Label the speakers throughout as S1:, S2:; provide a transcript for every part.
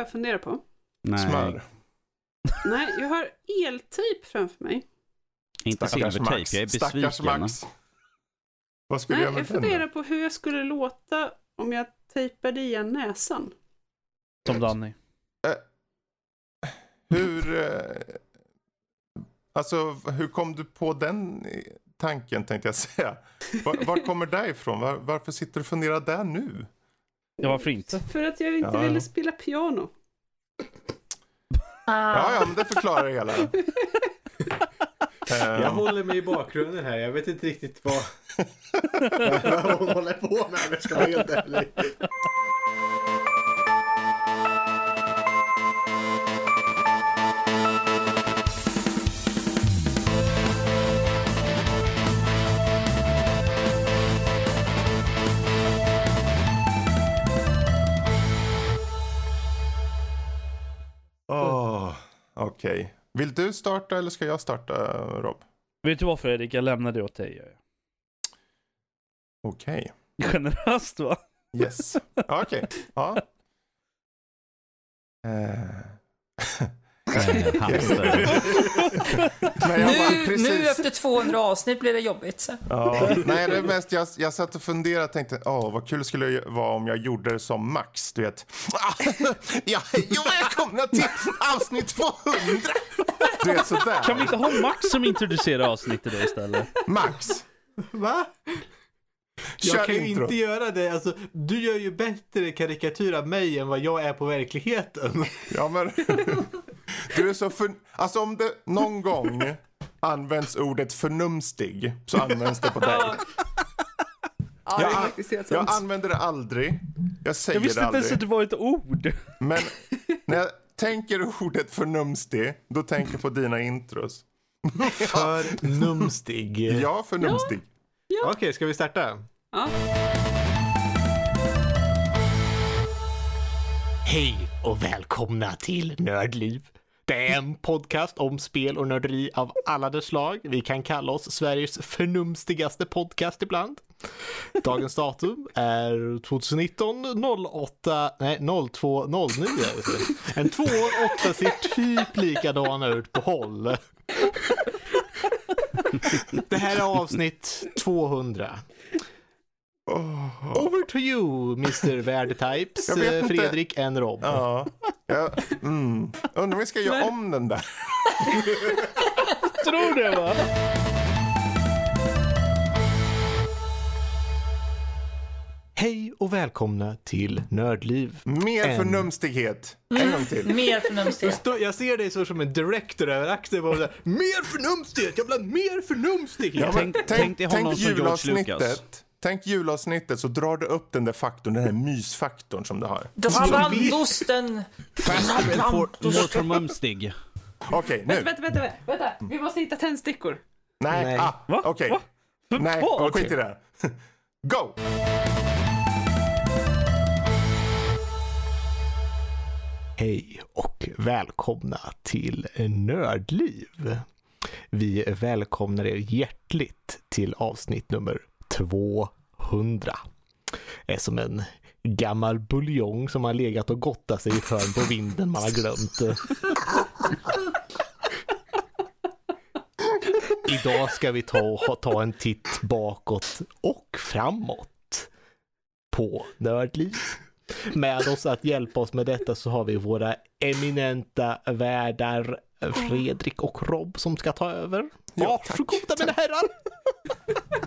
S1: jag funderar på?
S2: Nej,
S3: Smör.
S1: Nej, jag har eltejp framför mig.
S2: inte
S3: Stackars
S2: silvertejp. Jag är
S3: Stackars
S2: besviken.
S3: Max. Vad du
S1: Nej, jag
S3: den?
S1: funderar på hur jag skulle låta om jag tejpade igen näsan.
S4: Som Danny.
S3: Hur... Eh, alltså, hur kom du på den eh, tanken tänkte jag säga? Var, var kommer det ifrån? Var, varför sitter du och funderar där nu?
S4: Ja, varför inte?
S1: För att jag inte
S3: Ja.
S1: ville spela piano.
S3: Ja, ja, men det förklarar det hela.
S5: Jag
S3: Eh,
S5: håller mig i bakgrunden här. Jag vet inte riktigt vad, vad hon håller på med om jag ska vara helt ärlig.
S3: Okej. Vill du starta eller ska jag starta Rob?
S4: Vet du vad Fredrik? Jag lämnar det åt dig.
S3: Okej.
S4: Generöst va?
S3: Yes. Okej. Ja. Eh.
S2: Hamster.
S3: Men jag bara,
S6: Nu,
S3: precis.
S6: nu efter 200 avsnitt blir det jobbigt. Så.
S3: Ja, nej, det är mest jag, jag satt och funderade och tänkte, åh, vad kul skulle det vara om jag gjorde det som Max, du vet. Ja, och välkomna till avsnitt 200! Du vet sådär.
S4: Kan vi inte ha Max som introducerar avsnittet då istället?
S3: Max,
S5: Va?
S3: kör
S5: Jag kan ju
S3: intro.
S5: inte göra det. Alltså, du gör ju bättre karikatyr av mig än vad jag är på verkligheten.
S3: Ja, men du är så för... Alltså om det någon gång används ordet förnumstig så används det på dig.
S1: Ja, det
S3: Jag,
S1: helt
S3: jag använder det aldrig. Jag säger
S4: Jag visste
S3: det
S4: inte ens
S3: aldrig.
S4: att det var ett ord.
S3: Men när jag tänker ordet förnumstig, då tänker jag på dina intros.
S5: För numstig.
S3: Ja, förnumstig.
S5: Okej, ska vi starta?
S1: Ja.
S5: Hej och välkomna till Nördliv. Det är en podcast om spel och nörderi av alla dess slag. Vi kan kalla oss Sveriges förnumstigaste podcast ibland. Dagens datum är 2019 08, nej 0209. En 208 ser typ likadana ut på håll. Det här är avsnitt 200. Over to you, Mr. Värdetypes,
S3: Jag vet inte.
S5: Fredrik N. Rob.
S3: Ja. ja mm. Undrar om vi ska göra om den där.
S4: Tror det va?
S5: Hej och välkomna till Nördliv.
S3: Mer
S5: En.
S3: förnumstighet. En gång till.
S6: Mer
S5: Jag,
S6: förnumstighet.
S5: jag ser dig så som en director över axeln och mer förnumstighet, jag vill ha mer förnumstighet.
S3: Ja, men
S4: Tänk- tänk som George
S3: julavsnittet. Tänk julavsnittet så drar du upp den där faktorn, den här mysfaktorn som du har.
S6: Talandosten.
S2: More mumstig.
S3: Okej, nu.
S1: Vänta, vänta, vänta, vänta. Vi måste hitta tändstickor.
S3: Nej,
S5: Nej.
S3: ah, okej.
S4: Va?
S3: Nej,
S4: Vad?
S3: skit i det. Go!
S5: Hej och välkomna till Nördliv. Vi välkomnar er hjärtligt till avsnitt nummer 200. Det är som en gammal buljong som har legat och gottat sig i ett hörn på vinden man har glömt. Idag ska vi ta, ta en titt bakåt och framåt på Nördliv. Med oss att hjälpa oss med detta så har vi våra eminenta värdar Fredrik och Rob som ska ta över.
S3: Ja,
S5: Varsågoda mina herrar!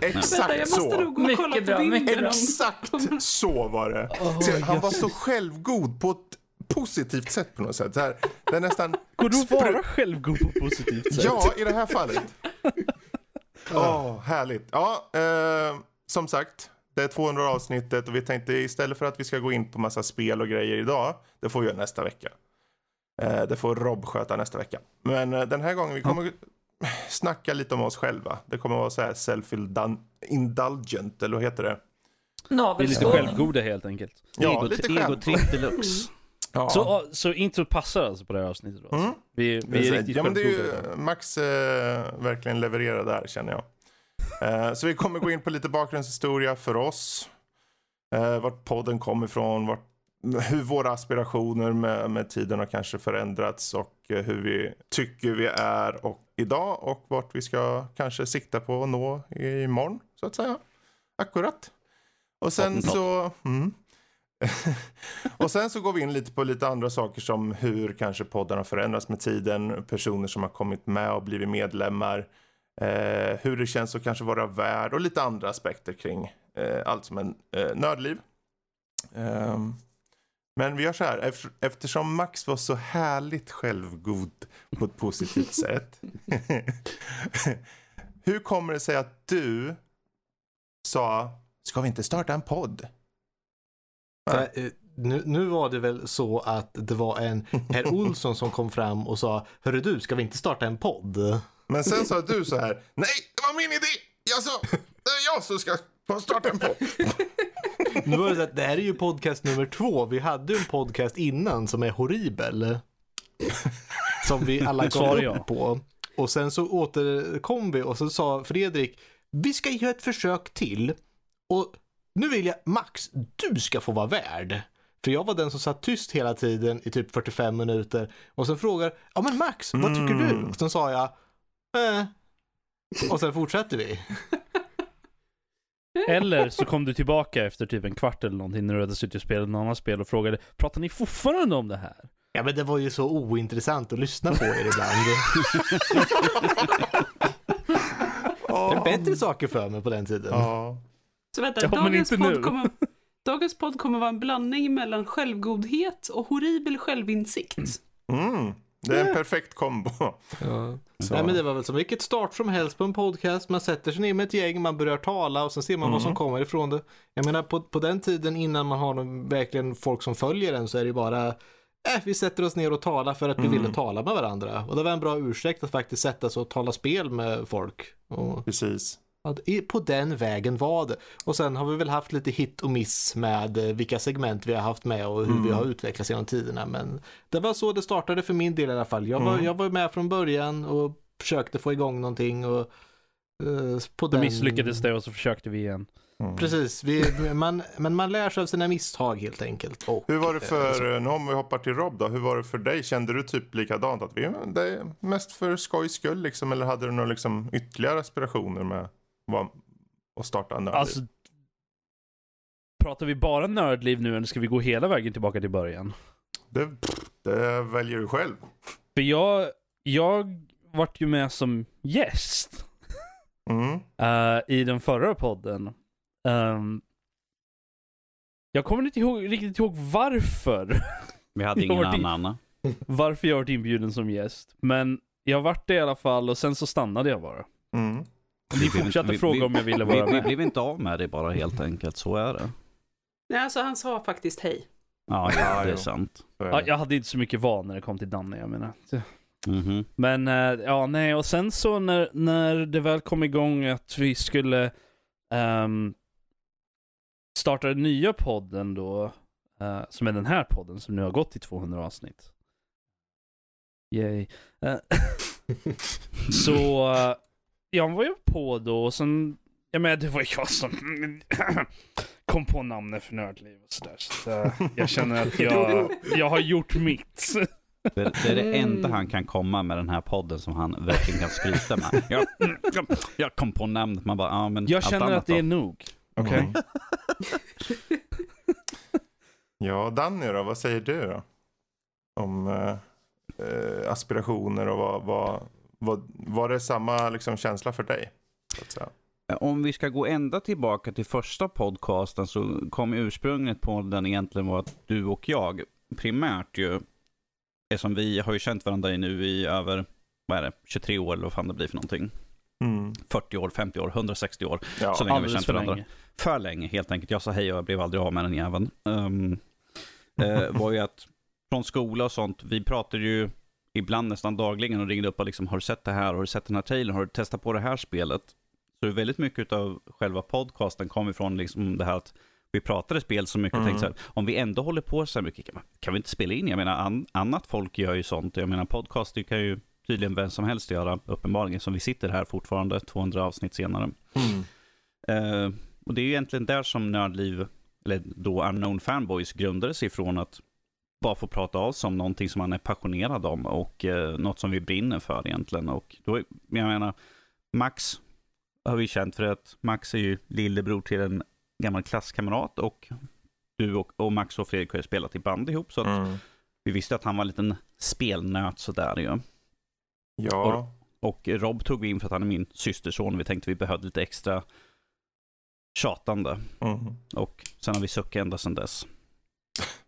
S3: Exakt så.
S6: Mycket bra, mycket bra.
S3: Exakt så var det. Se, Han var så självgod på ett positivt sätt på något sätt. Så här, det är nästan...
S4: Går du att vara självgod på positivt sätt?
S3: Ja, i det här fallet. Åh, härligt. Ja, eh, som sagt, det är 200 avsnittet och vi tänkte istället för att vi ska gå in på massa spel och grejer idag, det får vi göra nästa vecka. Eh, det får Rob sköta nästa vecka. Men eh, den här gången, vi kommer snacka lite om oss själva. Det kommer vara så här self-indulgent, eller vad heter det?
S4: Vi är lite självgoda helt enkelt.
S3: Ja,
S2: Ego,
S3: lite själv.
S2: egotripp deluxe.
S3: Ja.
S4: Så, så intro passar alltså på det här avsnittet då? Alltså.
S3: Mm.
S4: Vi, vi är riktigt
S3: ja, men det är ju. Max eh, verkligen levererar där känner jag. Eh, så vi kommer gå in på lite bakgrundshistoria för oss. Eh, vart podden kom ifrån, vart hur våra aspirationer med, med tiden har kanske förändrats och eh, hur vi tycker vi är och idag och vart vi ska kanske sikta på att nå imorgon så att säga. Akkurat. Och sen så... Mm. och sen så går vi in lite på lite andra saker som hur kanske podden har förändrats med tiden, personer som har kommit med och blivit medlemmar, eh, hur det känns att kanske vara värd och lite andra aspekter kring eh, allt som en eh, nördliv. Ehm, men vi gör så här, efter, eftersom Max var så härligt självgod på ett positivt sätt. hur kommer det sig att du sa, ska vi inte starta en podd?
S5: För, eh, nu, nu var det väl så att det var en herr Olsson som kom fram och sa Hörru du, ska vi inte starta en podd?
S3: Men sen sa du så här, nej, det var min idé! Jag sa, det är jag som ska få starta en podd.
S5: Nu var det så att det här är ju podcast nummer två. Vi hade ju en podcast innan som är horribel. Som vi alla gav upp på. Och sen så återkom vi och så sa Fredrik, vi ska göra ett försök till. Och nu vill jag, Max, du ska få vara värd. För jag var den som satt tyst hela tiden i typ 45 minuter. Och sen frågar, ja men Max, vad tycker du?
S3: Mm.
S5: Och sen sa jag, eh. Och sen fortsätter vi.
S4: Eller så kom du tillbaka efter typ en kvart eller någonting när du hade suttit och spelat något annat spel och frågade Pratar ni fortfarande om det här?
S5: Ja men det var ju så ointressant att lyssna på er ibland. Det är bättre saker för mig på den tiden.
S3: Ja.
S1: Så vänta,
S4: Ja,
S1: dagens,
S4: inte nu.
S1: podd kommer, dagens podd kommer vara en blandning mellan självgodhet och horribel självinsikt.
S3: Mm. Det är en perfekt kombo.
S5: Ja. Nej men det var väl som vilket start som helst på en podcast. Man sätter sig ner med ett gäng, man börjar tala och sen ser man vad som kommer ifrån det. Jag menar på, på den tiden innan man har någon, verkligen folk som följer en så är det ju bara äh, vi sätter oss ner och talar för att vi ville tala med varandra. Och det var en bra ursäkt att faktiskt sätta sig och tala spel med folk. Och
S3: Precis.
S5: På den vägen var det. Och sen har vi väl haft lite hit och miss med eh, vilka segment vi har haft med och hur vi har utvecklats genom tiderna. Men det var så det startade för min del i alla fall. Jag var, jag var med från början och försökte få igång någonting och eh, på
S4: Då
S5: den...
S4: misslyckades det och så försökte vi igen.
S5: Precis, vi, man, men man lär sig av sina misstag helt enkelt. Och,
S3: Hur var det
S5: eh,
S3: för, nu om vi hoppar till Rob då, hur var det för dig? Kände du typ likadant att vi, det är mest för skojs skull liksom, eller hade du några liksom ytterligare aspirationer med att starta en nördliv?
S4: Alltså, pratar vi bara nördliv nu eller ska vi gå hela vägen tillbaka till början?
S3: det, det väljer du själv.
S4: För jag, jag vart ju med som gäst
S3: Mm.
S4: eh, i den förra podden. Ehm, jag kommer inte ihåg, riktigt ihåg varför.
S2: Vi hade ingen annan.
S4: varför jag varit inbjuden som gäst. Men jag vart det i alla fall och sen så stannade jag bara.
S3: Mm.
S4: Ni
S2: Vi
S4: fortsatte
S2: vi-
S4: fråga
S2: vi-
S4: om jag ville
S2: Vi,
S4: vara
S2: vi
S4: med.
S2: blev inte av med det bara helt enkelt, så är det.
S1: Nej, alltså han sa faktiskt hej.
S2: Ja,
S3: Ja,
S2: det är sant.
S4: Ja, jag hade inte så mycket val när det kom till Danne, jag menar.
S2: Mhm.
S4: Men eh, ja, nej, och sen så när, när det väl kom igång att vi skulle ehm, starta den nya podden då, eh, som är den här podden som nu har gått i 200 avsnitt. Yay. Eh, så eh, jag var ju på då och sen, jag menar det var jag som kom på namnet för Nördliv och sådär. Så eh, jag känner att jag, jag har gjort mitt.
S2: Det, det är det enda han kan komma med den här podden som han verkligen kan skryta med. Jag, jag, jag kom på namnet, man bara, ja men
S4: Jag känner att det är
S2: då?
S4: nog. Okej?
S3: Mm. Ja, Danny då, vad säger du då? Om eh, eh, aspirationer och vad, vad, vad, var det samma liksom, känsla för dig? Så att säga?
S2: Om vi ska gå ända tillbaka till första podcasten så kom ursprunget på den egentligen var att du och jag primärt ju, eftersom vi har ju känt varandra i nu i över, vad är det, 23 år eller vad fan det blir för någonting.
S3: Mm.
S2: 40 år, 50 år, 160 år.
S3: Ja.
S2: Så länge har vi känt
S4: för
S2: varandra.
S4: länge.
S2: För länge helt enkelt. Jag sa hej och jag blev aldrig av med den jäveln. Um, eh, var ju att från skola och sånt, vi pratade ju ibland nästan dagligen och ringde upp och liksom, har du sett det här? Har du sett den här trailern? Har du testat på det här spelet? Så väldigt mycket av själva podcasten kom ifrån liksom det här att vi pratade spel så mycket och tänkte så här, om vi ändå håller på så här mycket, kan, vi inte spela in? Jag menar, an, annat folk gör ju sånt. Jag menar, podcast det kan ju tydligen vem som helst göra, uppenbarligen, som vi sitter här fortfarande, 200 avsnitt senare.
S3: Mm.
S2: Eh, och det är ju egentligen där som Nördliv eller då Unknown Fanboys, grundade sig från att bara få prata av sig om någonting som man är passionerad om och eh, något som vi brinner för egentligen. Och då, jag menar, Max har vi känt för att Max är ju lillebror till en gammal klasskamrat och du och, och Max och Fredrik har ju spelat i band ihop så att
S3: Mm.
S2: vi visste att han var en liten spelnöt sådär ju.
S3: Ja.
S2: Och Rob tog vi in för att han är min systerson. Vi tänkte vi behövde lite extra tjatande.
S3: Mm.
S2: Och sen har vi suckat ända sedan dess.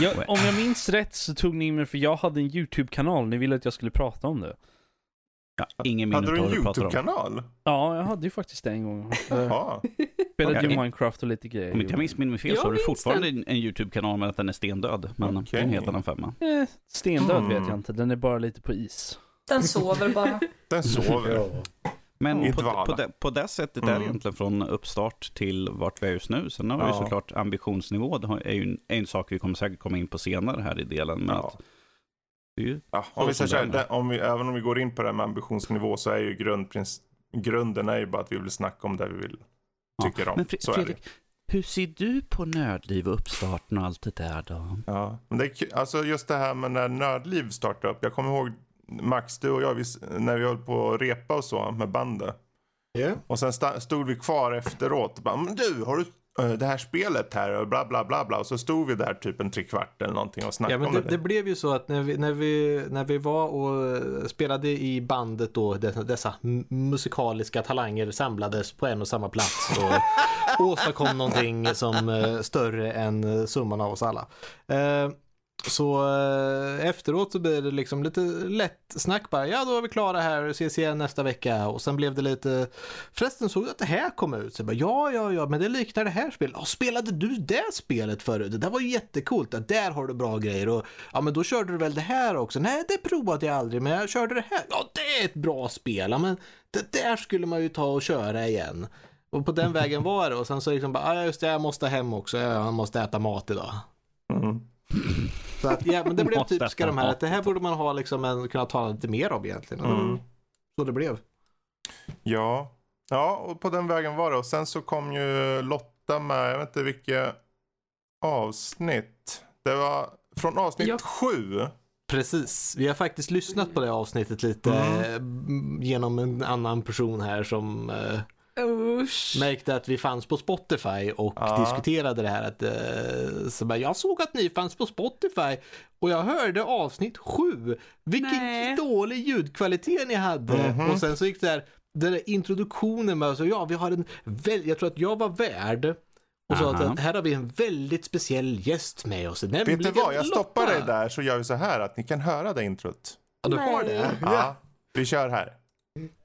S4: Jag, om jag minns rätt så tog ni mig för jag hade en YouTube-kanal. Ni ville att jag skulle prata om det.
S2: Ja, ingen minne
S3: Hade du en. YouTube-kanal?
S4: Ja, jag hade ju faktiskt det en gång.
S3: Ja.
S4: spelade ju
S2: Okej.
S4: Minecraft och lite grejer.
S2: Om inte jag missminner mig fel så har du fortfarande en, en YouTube-kanal men att den är stendöd. Men det är en helt annan femma.
S4: Eh, stendöd
S3: Mm.
S4: vet jag inte. Den är bara lite på is.
S6: Den sover bara.
S3: Den sover.
S2: Men på, på, det, på det sättet är
S3: Mm.
S2: det egentligen från uppstart till vart vi är just nu. Sen har vi ju
S3: Ja.
S2: såklart ambitionsnivå. Det är ju en, en sak vi kommer säkert komma in på senare här i delen. Men
S3: Ja.
S2: är
S3: Ja, om vi säger
S2: är.
S3: om vi, även om vi går in på det här med ambitionsnivå så är ju grundprins, grunden är ju bara att vi vill snacka om det vi vill, tycker om.
S2: Men Fre-
S3: är.
S2: Fredrik, hur ser du på nördliv och uppstarten och allt det där då?
S3: Ja, men det är, alltså just det här med när Nördliv startade upp. Jag kommer ihåg Max, du och jag, vi, när vi höll på att repa och så med bandet.
S5: Ja.
S3: Och sen stod vi kvar efteråt och bara, men du, har du eh, det här spelet här och bla bla bla bla. Och så stod vi där typ en trekvart eller någonting och snackade
S5: Ja, men
S3: om
S5: det,
S3: det.
S5: det blev ju så att när vi, när vi, när vi var och eh, spelade i bandet då, dessa, musikaliska talanger samlades på en och samma plats och åstadkom någonting som eh, större än summan av oss alla. Så eh, efteråt så blir det liksom lite lätt snack bara. Ja, då är vi klara här. Ses igen nästa vecka. Och sen blev det lite. Förresten såg du att det här kom ut? Så jag bara, ja, ja, ja, men det liknar det här spelet. Ja, spelade du det spelet förut? Det där var ju jättecoolt. Ja, där har du bra grejer. Och ja, men då körde du väl det här också? Nej, det provade jag aldrig, men jag körde det här. Ja, det är ett bra spel. Ja, men det där skulle man ju ta och köra igen. Och på den vägen var det. Och sen så liksom bara, ja, just det, jag måste hem också. Jag måste äta mat idag.
S3: Mm.
S5: Så att, ja, men det blev typiska de här, att det här borde man ha liksom en, kunna tala lite mer om egentligen.
S3: Mm.
S5: Så det blev.
S3: Ja. ja, och på den vägen var det. Och sen så kom ju Lotta med, jag vet inte vilket avsnitt. Det var från avsnitt
S1: Ja.
S3: sju.
S5: Precis, vi har faktiskt lyssnat på det avsnittet lite
S3: Mm.
S5: eh, genom en annan person här som eh,
S1: Usch.
S5: märkte att vi fanns på Spotify och
S3: Ja.
S5: diskuterade det här. Att, eh, så bara, jag såg att ni fanns på Spotify och jag hörde avsnitt sju. Vilken
S1: Nej.
S5: dålig ljudkvalitet ni hade.
S3: Mhm.
S5: Och sen så gick det här, den där introduktionen med, så ja vi har en, väl, jag tror att jag var värd. Och sa att här har vi en väldigt speciell gäst med oss.
S3: Vet du vad, jag stoppar dig där så gör vi så här att ni kan höra det introt.
S5: Ja, du har det?
S3: Ja, vi kör här.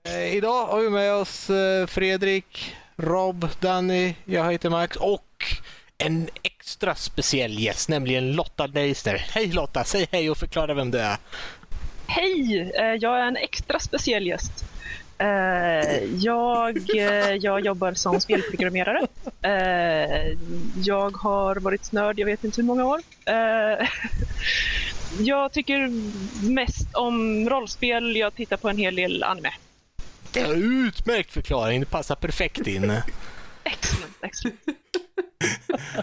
S5: Eh, idag har vi med oss eh, Fredrik, Rob, Danny, jag heter Max och en extra speciell gäst, nämligen Lotta Neister. Hej Lotta, säg hej och förklara vem du är.
S7: Hej! eh, Jag är en extra speciell gäst. Eh, jag, eh, jag jobbar som spelprogrammerare. Eh, jag har varit nörd, jag vet inte hur många år. Jag tycker mest om rollspel, jag tittar på en hel del anime.
S5: Det är en utmärkt förklaring, det passar perfekt in.
S7: Excellent, excellent.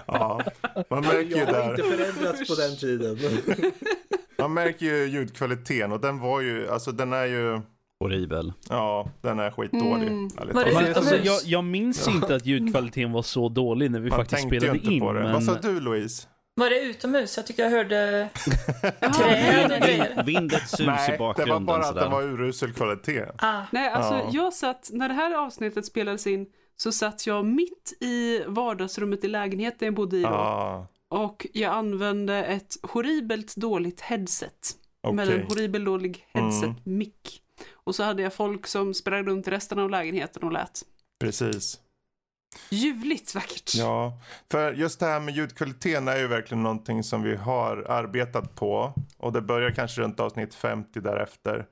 S3: Ja, man märker ju där.
S5: förändrats på den tiden.
S3: Man märker ju ljudkvaliteten och den var ju, alltså den är ju,
S2: Horribel.
S3: ja, den är skitdålig.
S1: Mm.
S4: Men, alltså, jag, jag minns inte att ljudkvaliteten var så dålig när vi
S3: Man
S4: faktiskt
S3: tänkte ju
S4: spelade
S3: inte
S4: in.
S3: på det.
S4: Men...
S3: Vad sa du Louise?
S6: Var det utomhus? Jag tycker jag hörde träd och grejer.
S2: Vind, vindet sus i
S3: Nej, det
S2: bakgrunden.
S3: var bara att
S2: sådär.
S3: det var urusel kvalitet.
S6: Ah,
S1: Nej, alltså
S3: Ja.
S1: jag satt, när det här avsnittet spelades in så satt jag mitt i vardagsrummet i lägenheten jag bodde i då.
S3: Ja,
S1: Och jag använde ett horribelt dåligt headset. Med
S3: okej.
S1: en horribel dålig
S3: Mm.
S1: headset-mick. Och så hade jag folk som sprang runt i resten av lägenheten och lät.
S3: Precis.
S1: Ljuvligt vackert.
S3: Ja, för just det här med ljudkvaliteten är ju verkligen någonting som vi har arbetat på. Och det börjar kanske runt avsnitt 50 därefter.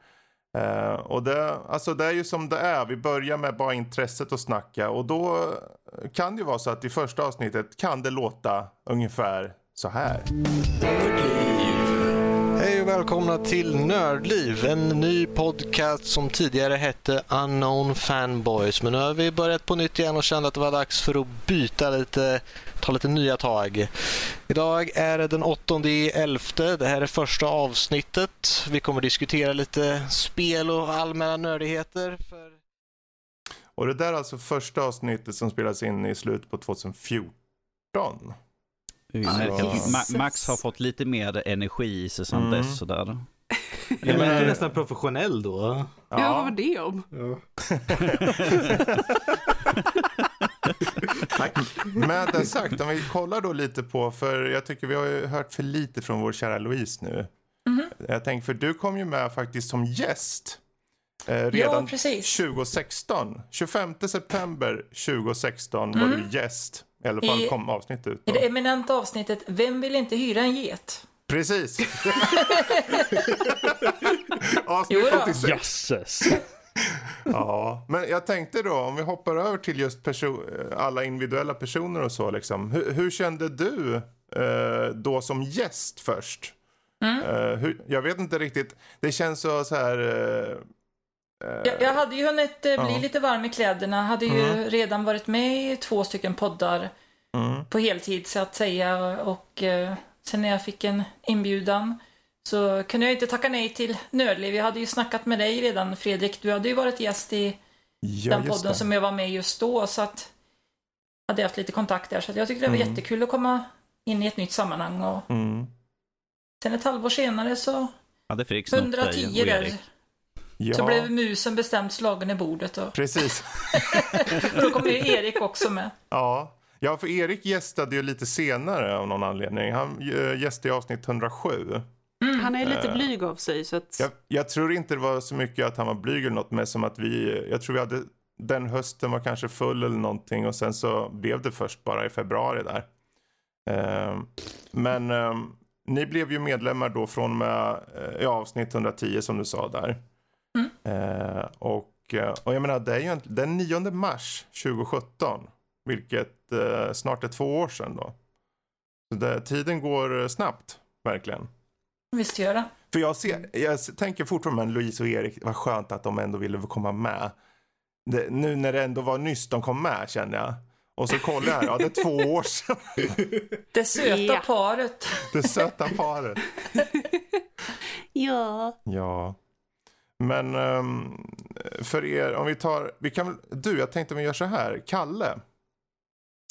S3: Eh, och det, alltså det är ju som det är. Vi börjar med bara intresset att snacka. Och då kan det ju vara så att i första avsnittet kan det låta ungefär så här.
S5: Mm och välkomna till Nördliv, en ny podcast som tidigare hette Unknown Fanboys. Men nu har vi börjat på nytt igen och kände att det var dags för att byta lite, ta lite nya tag. Idag är det den 8 i elfte. Det här är första avsnittet. Vi kommer diskutera lite spel och allmänna nördigheter. För...
S3: Och det där är alltså första avsnittet som spelas in i slutet på 2014. Ja.
S2: att Ma- Max har fått lite mer energi i sig sedan
S3: Mm.
S2: dess. Sådär.
S5: Jag
S3: men-
S5: är nästan professionell då.
S1: Ja, vad var det om?
S3: Tack. Med det sagt, om vi kollar då lite på, för jag tycker vi har ju hört för lite från vår kära Louise nu. Jag tänker, för du kom ju med faktiskt som gäst. Eh, redan
S6: precis.
S3: 2016. 25 september 2016 var du gäst. I alla fall
S6: I-
S3: kom avsnittet ut.
S6: I
S3: Då.
S6: det eminenta avsnittet Vem vill inte hyra en get?
S3: Precis. Avsnitt
S6: då.
S3: 86.
S4: Jösses.
S3: Ja, men jag tänkte då om vi hoppar över till just alla individuella personer och så liksom. Hur, hur kände du eh, då som gäst först? Eh, hur, jag vet inte riktigt. Det känns så, så här. Eh,
S6: Jag, jag hade ju hunnit eh, bli
S3: Ja.
S6: lite varm i kläderna. Hade ju
S3: Mm.
S6: redan varit med i två stycken poddar
S3: mm,
S6: på heltid så att säga. Och eh, sen när jag fick en inbjudan så kunde jag inte tacka nej till Nördliv. Jag hade ju snackat med dig redan Fredrik. Du hade ju varit gäst i
S3: ja,
S6: den podden som jag var med just då. Så att hade jag haft lite kontakt där. Så jag tyckte det var
S3: Mm.
S6: jättekul att komma in i ett nytt sammanhang. Och
S3: Mm.
S6: sen ett halvår senare så
S2: Hade Fredrik snott dig
S6: 110
S2: och
S6: där.
S3: Ja,
S6: Så blev musen bestämt slagen i bordet. Och,
S3: precis.
S6: och då kom ju Erik också med.
S3: Ja. ja, för Erik gästade ju lite senare av någon anledning. Han äh, gästade i avsnitt 107.
S1: Han är lite
S3: Eh.
S1: blyg av sig så att...
S3: Jag, jag tror inte det var så mycket att han var blyg eller något, men som att vi, jag tror vi hade, den hösten var kanske full eller någonting och sen så blev det först bara i februari där. Ehm, men ni blev ju medlemmar då från med eh, avsnitt 110 som du sa där. Eh, och, eh, och jag menar, det är ju en, den 9 mars 2017, vilket eh, snart är två år sedan då. Så det, tiden går snabbt, verkligen.
S6: Visst gör det.
S3: För jag, ser, jag tänker fortfarande med Louise och Erik, vad skönt att de ändå ville komma med. Det, nu när det ändå var nyss de kom med känner jag. Och så kollar jag, ja det är två år sedan.
S6: Det söta
S1: Ja.
S6: paret.
S3: Det söta paret.
S1: Ja.
S3: Ja. Men ehm, för er, om vi tar, vi kan du jag tänkte om vi gör så här, Kalle.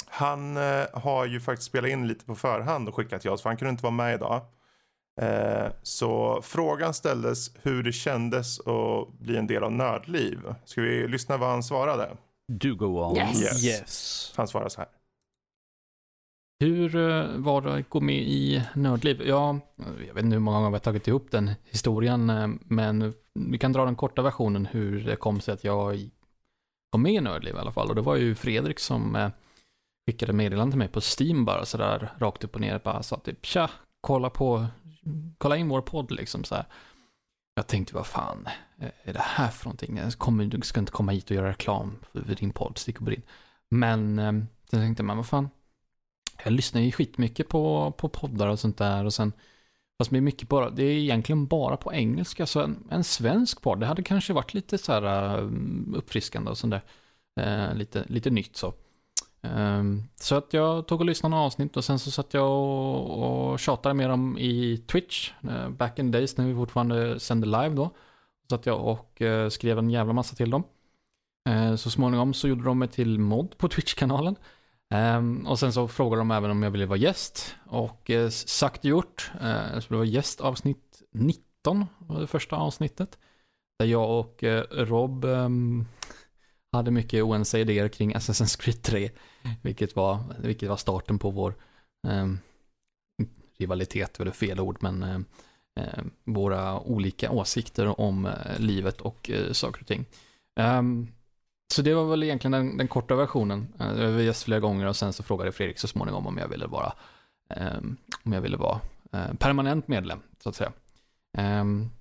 S3: Han eh, har ju faktiskt spelat in lite på förhand och skickat till oss för han kunde inte vara med idag. Eh, så frågan ställdes hur det kändes att bli en del av Nördliv. Ska vi lyssna vad han svarade?
S2: Do go on.
S1: Yes.
S3: Yes.
S4: Yes.
S3: Han svarade så här.
S8: Hur eh, var det att gå med i Nördliv? Ja, jag vet inte hur många gånger vi har tagit ihop den historien, eh, men vi kan dra den korta versionen hur det kom sig att jag kom med i Nördliv i alla fall. Och det var ju Fredrik som eh, skickade meddelande till mig på Steam bara sådär rakt upp och ner. Bara sa typ tja, kolla på, kolla in vår podd liksom så här. Jag tänkte, vad fan är det här för någonting? Jag du ska inte komma hit och göra reklam för, din podd, stick och brinn. Men sen tänkte man, vad fan, jag lyssnar ju skitmycket på, på poddar och sånt där och sen Fast det är mycket bara, det är egentligen bara på engelska, så en, en svensk podd, det hade kanske varit lite så här mm, uppfriskande och sånt där. Eh, lite, lite nytt så. Ehm, så att jag tog och lyssnade några avsnitt och sen så satt jag och, och tjatade med dem i Twitch, eh, back in days när vi fortfarande sände live då. Så att jag och eh, skrev en jävla massa till dem. Eh, så småningom så gjorde de mig till mod på Twitch-kanalen. Um, och sen så frågade de även om jag ville vara gäst. Och eh, sagt och gjort. Eh, uh, så det var gästavsnitt 19, var eh, det första avsnittet. Där jag och eh, Rob um, hade mycket oense idéer kring Assassin's Creed 3. Vilket var, vilket var starten på vår um, rivalitet, eller fel ord, men våra olika åsikter om eh, livet och saker och ting. Um, så det var väl egentligen den, den korta versionen. Eh, jag var gäst flera gånger och sen så frågade Fredrik så småningom om jag ville vara, um, om jag ville vara eh, permanent medlem, så att säga. Um,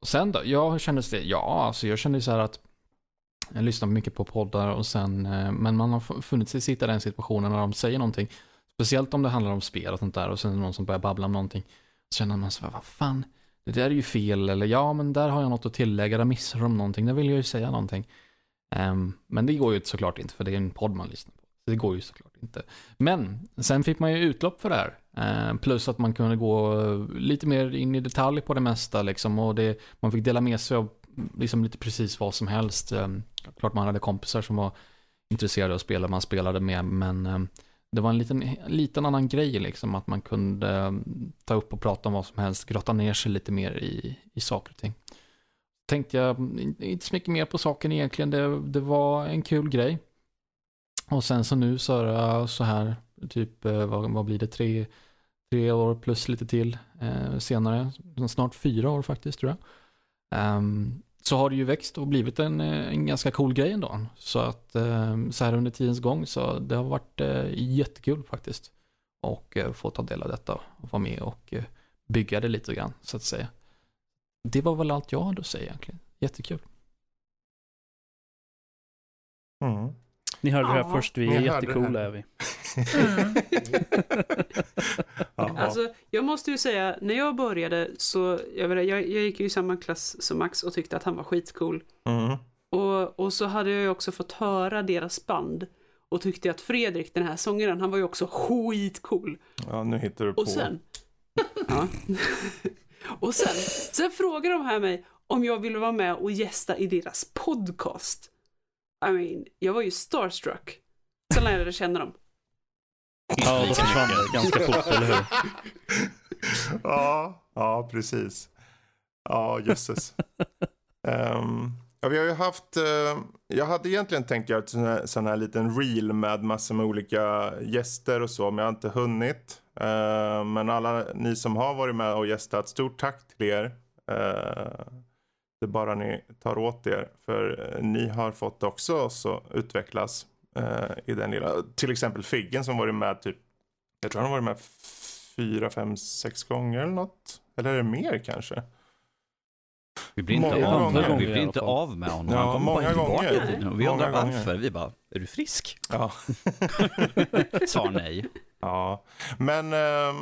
S8: och sen då? Ja, hur kändes det? Ja, alltså jag kände så här att jag lyssnar mycket på poddar och sen, eh, men man har funnit sig sitta i den situationen när de säger någonting. Speciellt om det handlar om spel och sånt där och sen är det någon som börjar babbla om någonting. Så känner man så här, vad fan, det där är ju fel, eller ja, men där har jag något att tillägga, där missar de någonting, där vill jag ju säga någonting. Um, men det går ju såklart inte, för det är en podd man lyssnar på. Så det går ju såklart inte. Men sen fick man ju utlopp för det här. Ehm, plus att man kunde gå eh, lite mer in i detalj på det mesta liksom. Och det, man fick dela med sig av mm, liksom lite precis vad som helst. Um, klart man hade kompisar som var intresserade av spela man spelade med. Men um, det var en liten, liten annan grej liksom. Att man kunde ta upp och prata om vad som helst. Grotta ner sig lite mer i, i saker och ting. Tänkte jag mm, inte så mycket mer på saken egentligen. Det, det var en kul grej. Och sen så nu så är så här, typ, eh, vad, vad blir det, tre, tre år plus lite till eh, senare, snart fyra år faktiskt tror jag. Um, så har det ju växt och blivit en, eh, en ganska cool grej ändå. Så att ehm, så här under tidens gång så det har varit eh, jättekul faktiskt. Och få ta del av detta och vara med och bygga det lite grann så att säga. Det var väl allt jag hade att säga egentligen. Jättekul.
S3: Mm.
S4: Ni hörde det här
S1: Ja.
S4: först, vi är jättecoola är vi.
S6: Mm.
S3: Ja.
S1: Alltså, jag måste ju säga, när jag började så, jag, vet, jag, jag gick ju i samma klass som Max och tyckte att han var skitcool.
S3: Mm.
S1: Och, och så hade jag ju också fått höra deras band och tyckte att Fredrik, den här sångaren, han var ju också skitcool.
S3: ja, nu hittar du på.
S1: Och sen... ja. Och sen, sen frågade de här mig om jag ville vara med och gästa i deras podcast. I mean, jag var ju starstruck. Sen lärde jag känna dem.
S4: Ja, då försvann ganska fort, eller hur?
S3: ja, ja, precis. Ja, jösses. Ehm, ja, vi har ju haft, eh, jag hade egentligen tänkt göra en sån här, sån här liten reel med massor med olika gäster och så, men jag har inte hunnit. Eh, men alla ni som har varit med och gästat, stort tack till er. Uh, det är bara ni tar åt er, för eh, ni har fått också oss att utvecklas i den lilla, till exempel Figgen som varit med typ, jag tror han har varit med fyra, fem, sex gånger eller något. Eller är det mer kanske?
S2: Vi blir inte,
S3: Många
S2: av,
S3: gånger.
S2: med, vi blir inte av med honom.
S3: Ja,
S2: Han kommer
S3: många
S2: bara
S3: gånger.
S2: Och vi undrar varför. Vi bara, är du frisk?
S3: Ja.
S2: Svar nej.
S3: ja. Men ehm,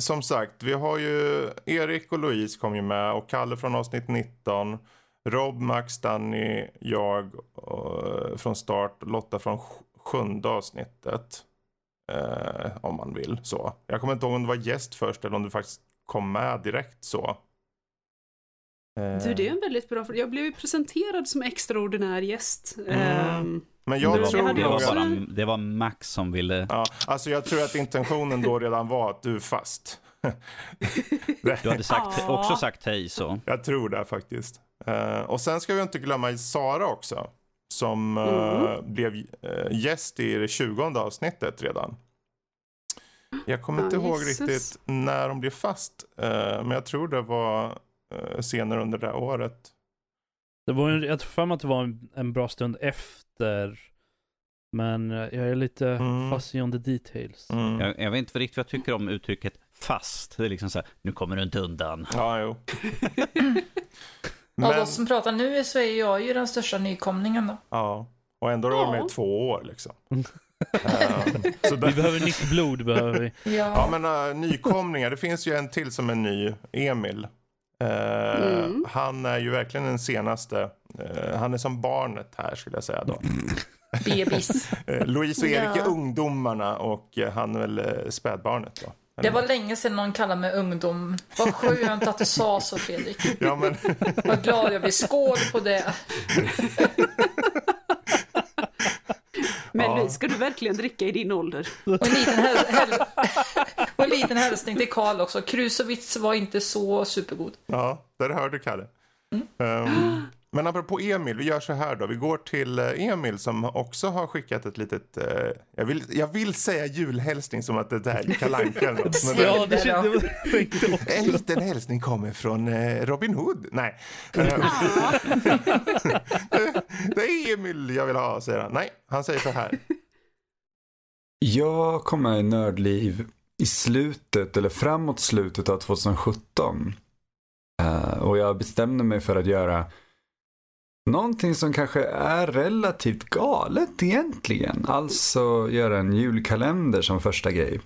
S3: som sagt, vi har ju Erik och Louise kom ju med och Kalle från avsnitt 19. Rob, Max, Danny, jag eh, från start, Lotta från sj- sjunde avsnittet. Eh, om man vill så. Jag kommer inte ihåg om det var gäst först eller om du faktiskt kom med direkt så. Eh,
S1: Du, det är en väldigt bra fråga. Jag blev ju presenterad som extraordinär gäst.
S3: Mm.
S1: Ehm,
S3: Men jag
S1: jag
S3: tror
S2: Det var,
S1: också-
S2: bara, det var Max som ville...
S3: Ja, alltså jag tror att intentionen då redan var att du är fast.
S2: Du hade sagt,
S1: Ja.
S2: också sagt hej så.
S3: Jag tror det faktiskt. Eh, och sen ska vi inte glömma Sara också. Som eh, blev uh, gäst i det 20 avsnittet redan. Jag kommer
S1: Ja,
S3: inte ihåg
S1: jösses.
S3: riktigt när de blev fast. eh, men jag tror det var uh, senare under det här året.
S4: Det var en, jag tror för mig att det var en, en bra stund efter. Men eh, jag är lite
S3: Mm.
S4: fuzzy on the details.
S3: Mm.
S2: Jag, jag vet inte riktigt vad jag tycker om uttrycket fast. Det är liksom så här, nu kommer du inte undan.
S3: Ja, jo.
S6: Av
S3: Men,
S6: oss som pratar nu så är jag ju den största nykomlingen då.
S3: ja. Och ändå har du varit med i två år liksom. Så där,
S4: Vi behöver nytt blod, behöver vi.
S6: Ja,
S3: Ja men uh, nykomlingar, det finns ju en till som är ny, Emil. Eh,
S1: Mm.
S3: Han är ju verkligen den senaste. Eh, han är som barnet här skulle jag säga då.
S6: bebis.
S3: Uh, Louise och Erik
S6: Ja.
S3: är ungdomarna och eh, han är väl uh, spädbarnet då.
S6: Det var länge sedan någon kallade mig ungdom. Vad skönt att du sa så Fredrik.
S3: Ja men,
S6: Vad glad jag blir. Skål på det.
S1: Men
S3: Ja.
S1: Ska du verkligen dricka i din ålder?
S6: Och en liten, häl- häl- och en liten hälsning till Karl också. Krusowitz var inte så supergod.
S3: ja, där hör du Kalle. Um, men apropå Emil, vi gör så här då. Vi går till eh, Emil som också har skickat ett litet, eh, jag, vill, jag vill säga julhälsning som att det där är Kalle Anka
S4: Ja, det kände jag.
S3: En liten hälsning kommer från eh, Robin Hood. Nej. Det, det är Emil jag vill ha, säger han. Nej, han säger så här.
S9: Jag kom med i Nördliv i slutet, eller framåt slutet av 2017. Eh, och jag bestämde mig för att göra någonting som kanske är relativt galet egentligen. Alltså göra en julkalender som första grej.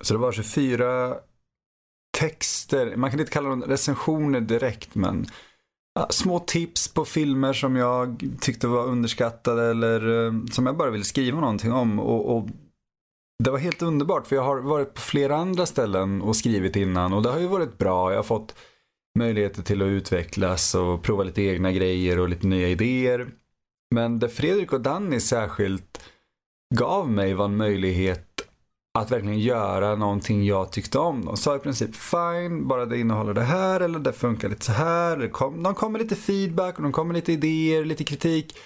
S9: Så det var 24 texter, man kan inte kalla dem recensioner direkt men ja, små tips på filmer som jag tyckte var underskattade eller eh, som jag bara ville skriva någonting om. Och, och det var helt underbart för jag har varit på flera andra ställen och skrivit innan och det har ju varit bra. Jag har fått möjligheter till att utvecklas och prova lite egna grejer och lite nya idéer. Men det Fredrik och Danny särskilt gav mig var en möjlighet att verkligen göra någonting jag tyckte om. De sa i princip fine, bara det innehåller det här eller det funkar lite så här. Kom, de kom med lite feedback och de kom med lite idéer, lite kritik.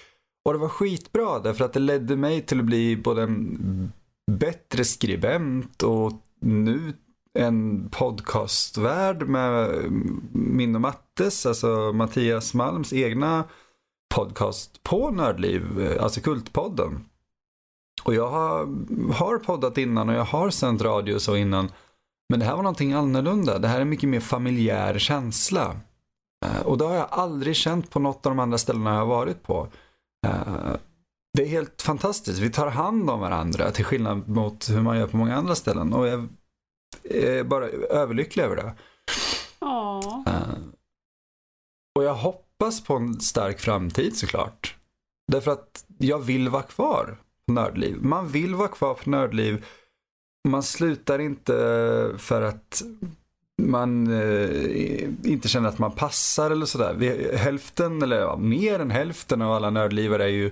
S9: Och det var skitbra därför att det ledde mig till att bli både en bättre skribent och nu en podcastvärld med min och Mattes, alltså Mattias Malms egna podcast på Nördliv, alltså Kultpodden. Och jag har, har poddat innan och jag har sänt radio och så innan. Men det här var någonting annorlunda. Det här är mycket mer familjär känsla. Eh, och det har jag aldrig känt på något av de andra ställena jag har varit på. Eh, det är helt fantastiskt. Vi tar hand om varandra till skillnad mot hur man gör på många andra ställen. Och jag är bara överlycklig över det.
S1: Ja.
S9: Eh, och jag hoppas på en stark framtid såklart. Därför att jag vill vara kvar på Nördliv. Man vill vara kvar på Nördliv. Man slutar inte för att man eh, inte känner att man passar eller sådär. Hälften, eller ja, mer än hälften av alla nördlivare är ju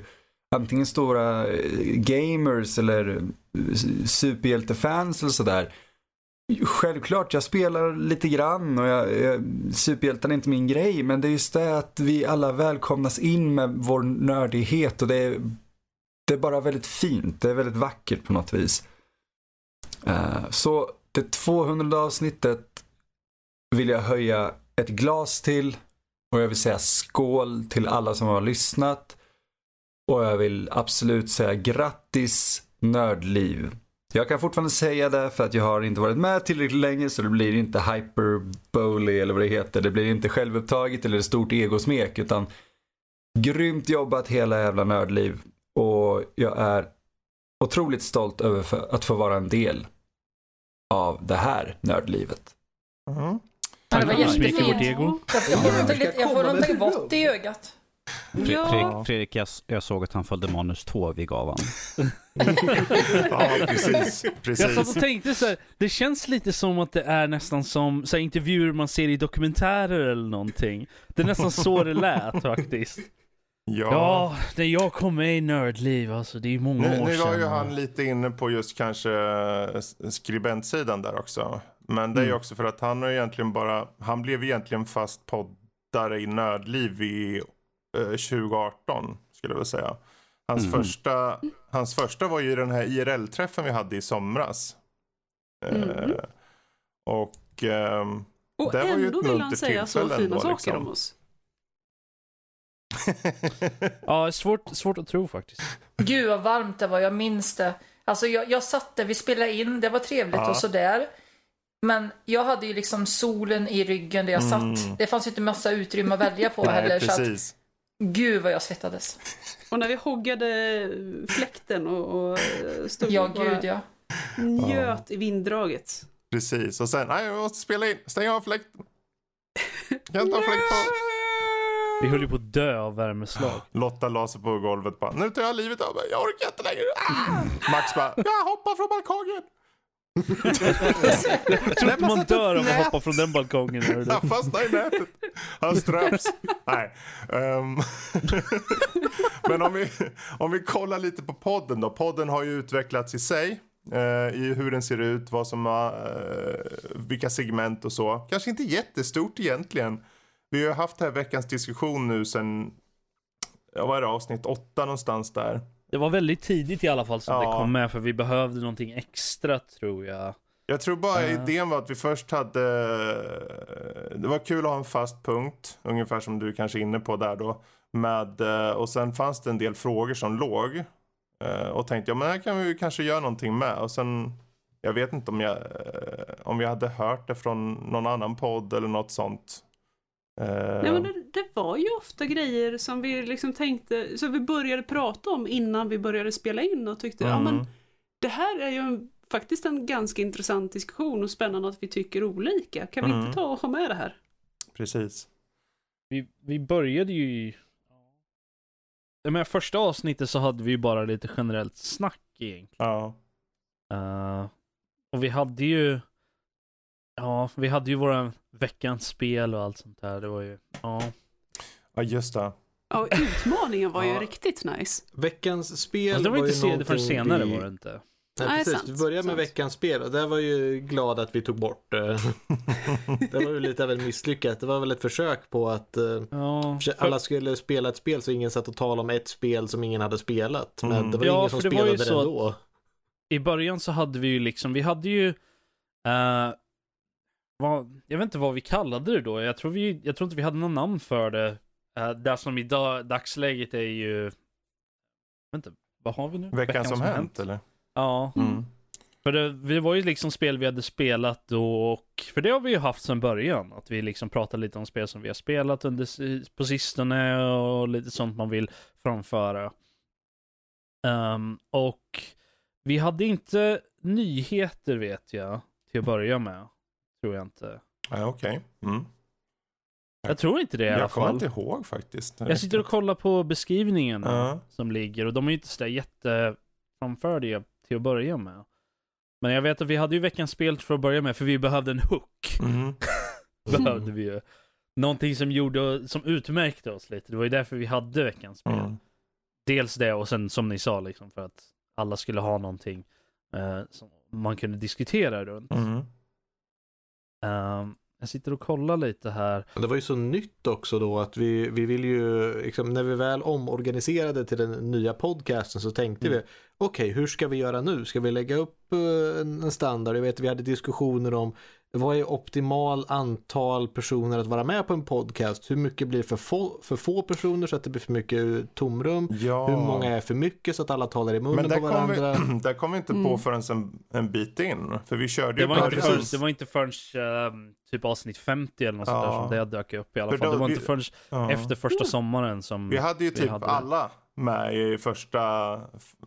S9: antingen stora eh, gamers eller eh, superhjältefans eller sådär. Självklart, jag spelar lite grann och jag, jag, är inte min grej. Men det är just det att vi alla välkomnas in med vår nördighet och det är, det är bara väldigt fint. Det är väldigt vackert på något vis. Uh, så det 200 avsnittet vill jag höja ett glas till och jag vill säga skål till alla som har lyssnat. Och jag vill absolut säga grattis Nördliv. Jag kan fortfarande säga det för att jag har inte varit med tillräckligt länge så det blir inte hyperbole eller vad det heter. Det blir inte självupptaget eller stort egosmek utan grymt jobbat hela jävla Nördliv. Och jag är otroligt stolt över att få vara en del av det här nördlivet.
S3: Mm.
S6: Ja, det var jättefint. jag får någonting vått i ögat.
S2: Fre-
S1: Ja.
S2: Fredrik, Fredrik jag, jag såg att han följde manus 2 vi gav han.
S3: Ja, precis.
S4: Jag
S3: precis.
S4: satt och tänkte så här, det känns lite som att det är nästan som så här, intervjuer man ser i dokumentärer eller någonting. Det är nästan så det lät faktiskt.
S3: Ja.
S4: Ja, när jag kom med i Nördliv, alltså det är ju många
S3: Nu,
S4: år
S3: nu
S4: sedan.
S3: var ju han lite inne på just kanske eh, skribentsidan där också. Men det är ju
S4: Mm.
S3: också för att han har egentligen bara, han blev egentligen fast poddare i Nördliv i 2018 skulle jag vilja säga. Hans,
S2: Mm.
S3: första, hans första var ju den här IRL-träffen vi hade i somras. Eh,
S1: Mhm.
S3: och ehm,
S1: Och
S3: Det var ju
S1: ändå
S3: ett
S1: vill han säga så fina
S3: ändå,
S1: saker
S3: liksom.
S1: om oss.
S4: Ja, svårt, svårt att tro faktiskt.
S6: Gud vad varmt det var, jag minns det. Alltså jag, jag satt där, vi spelade in, det var trevligt
S3: Ja.
S6: och sådär. Men jag hade ju liksom solen i ryggen där jag
S3: Mm.
S6: satt. Det fanns ju inte massa utrymme att välja på
S3: Nej,
S6: heller. Så att,
S3: precis.
S6: Gud vad jag svettades.
S1: Och när vi hoggade fläkten och, och eh, stod
S6: Ja,
S1: och
S6: gud ja.
S1: njöt i vinddraget.
S3: Precis. Och sen, nej jag måste spela in, stäng av fläkten. Kan inte ha fläkt på.
S4: Vi höll ju på att dö av värmeslag.
S3: Lotta la sig på golvet bara, nu tar jag livet av mig, jag orkar inte längre. Ah! Max bara, jag hoppar från balkongen.
S4: Jag tror inte man dör av att hoppa från den balkongen.
S3: Han fastnar i nätet. Han straps. Nej. ehm. Men om vi, om vi kollar lite på podden då. Podden har ju utvecklats i sig. eh, I hur den ser ut, vad som eh, vilka segment och så. Kanske inte jättestort egentligen. Vi har haft här veckans diskussion nu sen, ja vad är det, avsnitt åtta någonstans där.
S4: Det var väldigt tidigt i alla fall som
S3: Ja.
S4: det kom med för vi behövde någonting extra tror jag.
S3: Jag tror bara
S4: Ja.
S3: idén var att vi först hade... Det var kul att ha en fast punkt, ungefär som du kanske är inne på där då. Med, eh, och sen fanns det en del frågor som låg. Eh, Och tänkte jag, men här kan vi kanske göra någonting med. Och sen, jag vet inte om jag, om jag hade hört det från någon annan podd eller något sånt. Eh,
S1: Nej, men det, det var ju ofta grejer som vi liksom tänkte, som vi började prata om innan vi började spela in och tyckte, ja men
S3: mm.
S1: det här är ju en faktiskt en ganska intressant diskussion och spännande att vi tycker olika. Kan vi
S3: Mm.
S1: inte ta och ha med det här?
S3: Precis.
S4: Vi, vi började ju i... Menar, första avsnittet så hade vi ju bara lite generellt snack egentligen.
S3: Ja.
S4: Eh, och vi hade ju... Ja, vi hade ju våra veckans spel och allt sånt där. Det var ju... Ja.
S3: ja, just det.
S1: Ja, utmaningen var ju riktigt nice.
S5: Veckans spel
S4: Fast det var
S5: ju
S4: inte se, det förrän
S5: någonting
S4: senare
S5: vi...
S4: var det inte.
S5: Nej,
S1: Nej,
S5: precis.
S1: sant,
S5: vi började med
S1: sant.
S5: veckans spel och där var ju glad att vi tog bort det. det var ju lite av en misslyckat. Det var väl ett försök på att eh,
S4: Ja,
S5: för- alla skulle spela ett spel så ingen satt och talade om ett spel som ingen hade spelat. Men
S3: Mm.
S5: det var
S4: Ja,
S5: ingen som
S4: för det var ju
S5: spelade det
S4: så att-
S5: ändå.
S4: i början så hade vi ju liksom, vi hade ju... eh, vad, jag vet inte vad vi kallade det då. Jag tror, vi, jag tror inte vi hade någon namn för det. Uh, det som i dag, dagsläget är ju... Jag vet inte, vad har vi nu?
S3: Veckan, som, hänt, eller?
S4: Ja,
S3: Mm.
S4: för det, det var ju liksom spel vi hade spelat då och... För det har vi ju haft sedan början. Att vi liksom pratar lite om spel som vi har spelat under, på sistone och lite sånt man vill framföra. Ehm, och vi hade inte nyheter vet jag, till att börja med. Tror jag inte.
S3: Ja, Okej. Mm.
S4: Jag tror inte det i alla
S3: Jag kommer
S4: fall.
S3: inte ihåg faktiskt.
S4: Jag sitter och kollar på beskrivningarna
S3: Ja.
S4: som ligger och de är ju inte sådär jätteframfördiga till att börja med. Men jag vet att vi hade ju veckans spel för att börja med, för vi behövde en hook.
S3: Mm.
S4: behövde vi ju. Någonting som gjorde, som utmärkte oss lite. Det var ju därför vi hade veckans spel.
S3: Mm.
S4: Dels det och sen som ni sa liksom för att alla skulle ha någonting eh, som man kunde diskutera runt.
S3: Mm.
S4: Ehm, jag sitter och kollar lite här.
S5: Det var ju så nytt också då att vi, vi vill ju, liksom, när vi väl omorganiserade till den nya podcasten så tänkte
S3: Mm.
S5: vi, okej hur ska vi göra nu? Ska vi lägga upp eh, en en standard? Jag vet vi hade diskussioner om vad är optimal antal personer att vara med på en podcast? Hur mycket blir för få, för få personer så att det blir för mycket tomrum?
S3: Ja.
S5: Hur många är för mycket så att alla talar i munnen
S3: Men där
S5: på
S3: kom, vi,
S5: varandra?
S3: där kom vi inte på
S1: Mm.
S3: förrän en, en bit in. För vi körde
S4: Det
S3: ju
S4: var, inte
S3: precis.
S4: förrän, det var inte förrän ehm, typ avsnitt 50 eller något sånt där
S3: Ja.
S4: som det dök upp i alla
S3: För
S4: fall.
S3: då-
S4: Det var
S3: vi-
S4: inte förrän
S3: Ja.
S4: efter första sommaren som
S3: Vi hade ju
S4: vi
S3: typ
S4: hade
S3: alla med i första,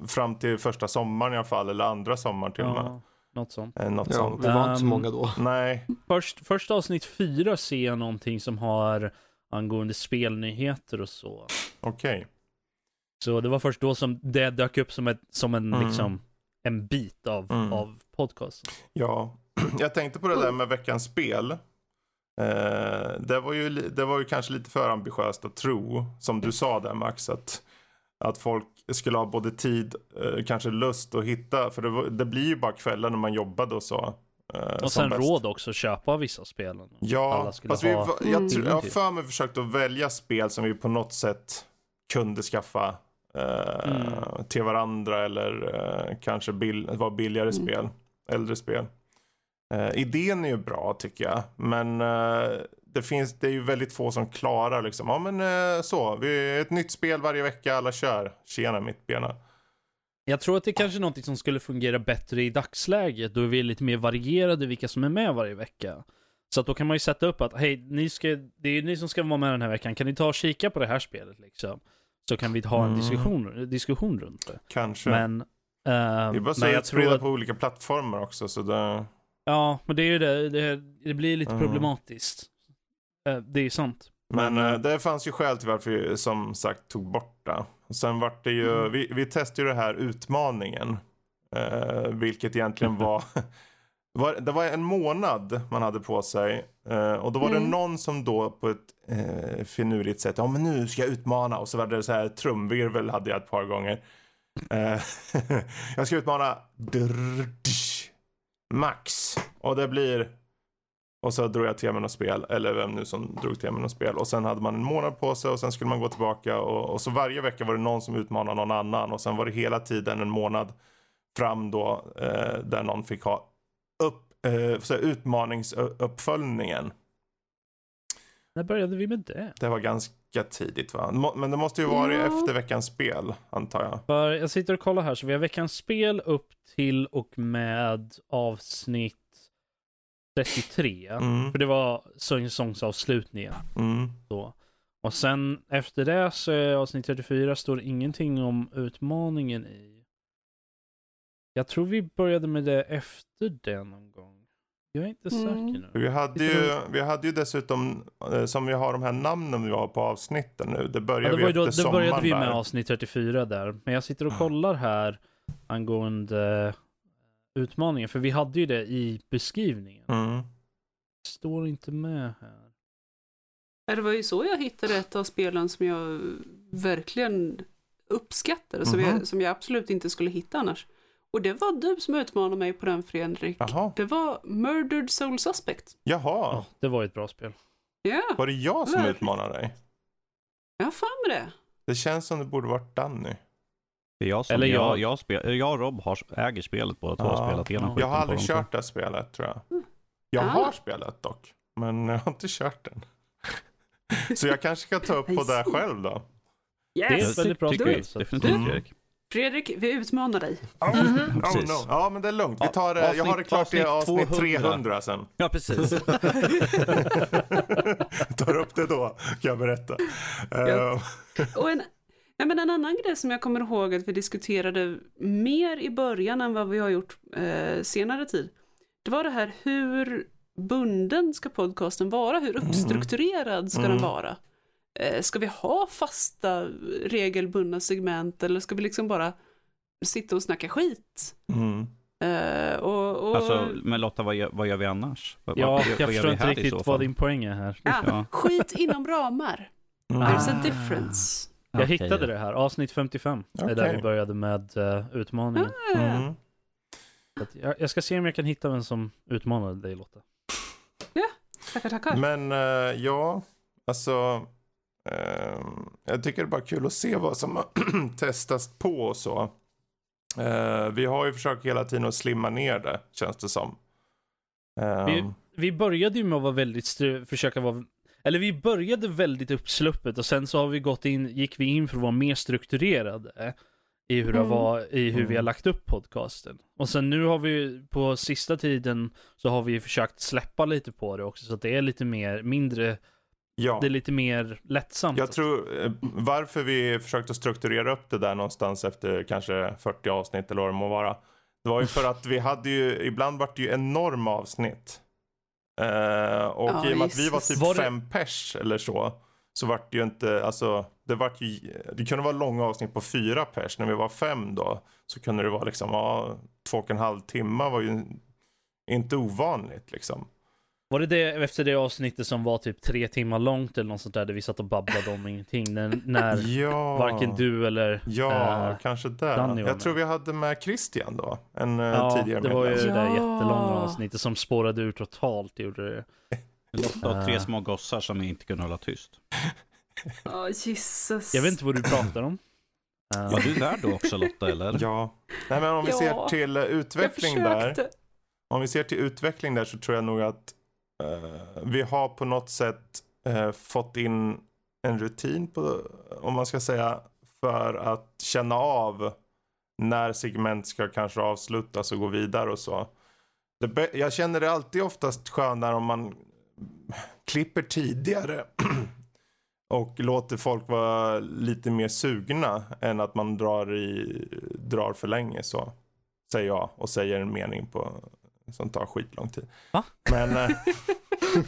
S3: fram till första sommaren i alla fall, eller andra sommaren till och med.
S4: Något sånt.
S3: Eh, Något
S5: Ja,
S3: sånt.
S5: vi var inte så
S4: Ehm,
S5: många då.
S3: Nej,
S4: Först, första avsnitt fyra ser jag någonting som har angående spelnyheter och så.
S3: okej.
S4: Så det var först då som det dök upp som, ett, som en,
S3: Mm.
S4: liksom, en bit av,
S3: Mm.
S4: av podcasten.
S3: Ja, jag tänkte på det där med veckans spel. Eh, det, var ju, det var ju kanske lite för ambitiöst att tro, som du sa där Max, att, att folk skulle ha både tid, eh, kanske lust att hitta, för det, var, det blir ju bara kvällar när man jobbade och så. eh,
S4: Och sen
S3: bäst.
S4: råd också att köpa vissa spelen.
S3: Ja, fast vi,
S4: ha
S3: jag, tror- jag har för mig försökt att välja spel som vi på något sätt kunde skaffa eh,
S4: Mm.
S3: till varandra eller eh, kanske bill, var billigare
S1: Mm.
S3: spel, äldre spel. Eh, idén är ju bra tycker jag, men eh, det, finns, det är ju väldigt få som klarar liksom. Ja men eh, så, vi, ett nytt spel varje vecka, alla kör. Tjena mittbena.
S4: Jag tror att det är kanske är någonting som skulle fungera bättre i dagsläget. Då är vi lite mer varierade vilka som är med varje vecka. Så att då kan man ju sätta upp att hej, ni ska, det är ju ni som ska vara med den här veckan. Kan ni ta och kika på det här spelet liksom? Så kan vi ha en
S3: Mm.
S4: diskussion, diskussion runt det.
S3: Kanske.
S4: Men, eh,
S3: det är bara så
S4: jag tror att,
S3: på olika plattformar också så det...
S4: ja, men det är ju det, det, det blir lite
S3: Mm.
S4: problematiskt. Eh, det är sant.
S3: Men
S4: Men,
S3: eh, det fanns ju skäl till varför vi som sagt tog bort det. Sen vart det ju,
S4: Mm.
S3: vi, vi testade ju det här utmaningen. Eh, vilket egentligen var, var, det var en månad man hade på sig. Eh, och då var det
S1: Mm.
S3: någon som då på ett eh, finurligt sätt, ja men nu ska jag utmana. Och så var det så här trumvirvel hade jag ett par gånger. Eh, jag ska utmana drrrdish, Max. Och det blir och så drog jag till med något spel, eller vem nu som drog till med något spel. Och sen hade man en månad på sig och sen skulle man gå tillbaka. Och, och så varje vecka var det någon som utmanade någon annan. Och sen var det hela tiden en månad fram då eh, där någon fick ha upp, eh, så utmaningsuppföljningen.
S4: När började vi med det?
S3: Det var ganska tidigt va? Men det måste ju vara
S1: Ja.
S3: efter veckans spel, antar jag.
S4: För jag sitter och kollar här, så vi har veckans spel upp till och med avsnitt 33.
S3: Mm.
S4: För det var säsongsavslutningen.
S3: Mm.
S4: Då. Och sen efter det så är avsnitt 34 står det ingenting om utmaningen i. Jag tror vi började med det efter det någon gång. Jag är inte
S1: Mm.
S4: säker nu.
S3: Vi hade, ju, vi hade ju dessutom, eh, som vi har de här namnen vi har på avsnitten nu. Det
S4: Ja,
S3: började
S4: det,
S3: vi
S4: var ju då,
S3: efter
S4: det började vi med
S3: där.
S4: avsnitt 34 där. Men jag sitter och kollar här angående utmaningen. För vi hade ju det i beskrivningen.
S3: Mm.
S4: Står inte med här.
S1: Det var ju så jag hittade ett av spelen som jag verkligen uppskattade, som,
S3: Mhm.
S1: jag, som jag absolut inte skulle hitta annars. Och det var du som utmanade mig på den Fredrik.
S3: Jaha.
S1: Det var Murdered Soul Suspect.
S3: Jaha,
S4: Ja, det var ett bra spel.
S1: Ja,
S3: var det jag som
S1: Nej.
S3: utmanade dig?
S1: jag har för mig det.
S3: Det känns som det borde varit Danny.
S2: Det är jag som,
S4: Eller
S2: jag,
S4: jag.
S2: jag, spel, jag och Rob har, äger spelet båda två
S3: Ja.
S2: och spelat igenom
S3: Jag har aldrig kört det här spelet tror jag. Jag
S1: Ah.
S3: har spelet dock, men jag har inte kört den. Så jag kanske ska ta upp på det själv då.
S4: Det är
S1: Yes!
S4: ett väldigt bra spel.
S2: definitivt
S3: Mm.
S2: Erik.
S1: Fredrik, vi utmanar dig.
S3: Oh, oh
S2: Precis.
S3: no. Ja, men det är lugnt. Vi tar det. Jag har det
S2: avsnitt-
S3: klart i
S2: avsnitt
S3: avsnitt
S2: 200.
S3: 300 sen.
S2: Ja, precis.
S3: tar upp det då, kan jag berätta.
S1: Ja.
S3: Eh,
S1: Och en, nej men en annan grej som jag kommer ihåg att vi diskuterade mer i början än vad vi har gjort eh, senare tid. Det var det här hur bunden ska podcasten vara? Hur uppstrukturerad ska
S3: Mm.
S1: den vara? Eh, ska vi ha fasta regelbundna segment eller ska vi liksom bara sitta och snacka skit?
S3: mm.
S1: Eh, och, och,
S2: Alltså, men Lotta, vad gör, vad gör vi annars? Vad,
S4: Ja,
S2: vad,
S4: jag
S2: vad
S4: förstår inte riktigt vad din poäng är här.
S1: ja,
S2: Ja.
S1: skit inom ramar.
S3: Mm.
S1: There's a
S2: Ah.
S1: difference.
S4: Jag
S2: Okej.
S4: hittade det här, avsnitt 55. Det är där vi började med uh, utmaningen.
S3: Mm.
S4: Att jag, jag ska se om jag kan hitta vem som utmanade dig Lotta.
S1: Tackar, tackar.
S3: Men eh, ja, alltså. eh, jag tycker det är bara kul att se vad som testas på och så. Eh, vi har ju försökt hela tiden att slimma ner det, känns det som. Eh,
S4: Vi, vi började ju med att vara väldigt, stru- försöka vara, eller vi började väldigt uppsluppet och sen så har vi gått in, gick vi in för att vara mer strukturerade i hur, det
S1: Mm.
S4: var, i hur vi har
S3: Mm.
S4: lagt upp podcasten. Och sen nu har vi på sista tiden så har vi försökt släppa lite på det också så att det är lite mer, mindre,
S3: ja.
S4: det är lite mer lättsamt.
S3: Jag tror eh, varför vi försökte strukturera upp det där någonstans efter kanske 40 avsnitt eller vad det må vara. Det var ju för att vi hade ju, ibland vart det ju enorma avsnitt. Eh, och
S1: Ja,
S3: i och med att vi var typ
S4: Var det-
S3: fem pers eller så. Så vart det ju inte, alltså det vart ju, det kunde vara långa avsnitt på fyra pers. När vi var fem då så kunde det vara liksom, ja, två och en halv timme var ju inte ovanligt liksom.
S4: Var det det efter det avsnittet som var typ tre timmar långt eller något sånt där, där vi satt och babblade om ingenting? När, när
S3: Ja.
S4: varken du eller...
S3: Ja,
S4: eh,
S3: kanske det.
S4: Danny
S3: Jag tror vi hade med Christian då. En eh,
S4: ja,
S3: tidigare
S4: det var ju det där jättelånga avsnittet som spårade ur totalt. Gjorde det.
S2: Lotta och tre
S4: Ah.
S2: små gossar som inte kunde hålla tyst.
S1: Åh, Jesus.
S4: Jag vet inte vad du pratar om. Eh,
S2: Var du där då också Lotta, eller?
S3: Ja. Nej, men om vi
S1: Ja.
S3: ser till eh, utveckling där. Om vi ser till utveckling där så tror jag nog att eh, Eh, vi har på något sätt eh, fått in en rutin på, om man ska säga, för att känna av när segment ska kanske avslutas och gå vidare och så. Det jag känner det alltid oftast skönare om man klipper tidigare och låter folk vara lite mer sugna än att man drar, i, drar för länge så. Säger jag och säger en mening på, som tar skitlång tid.
S4: Va?
S3: Men eh,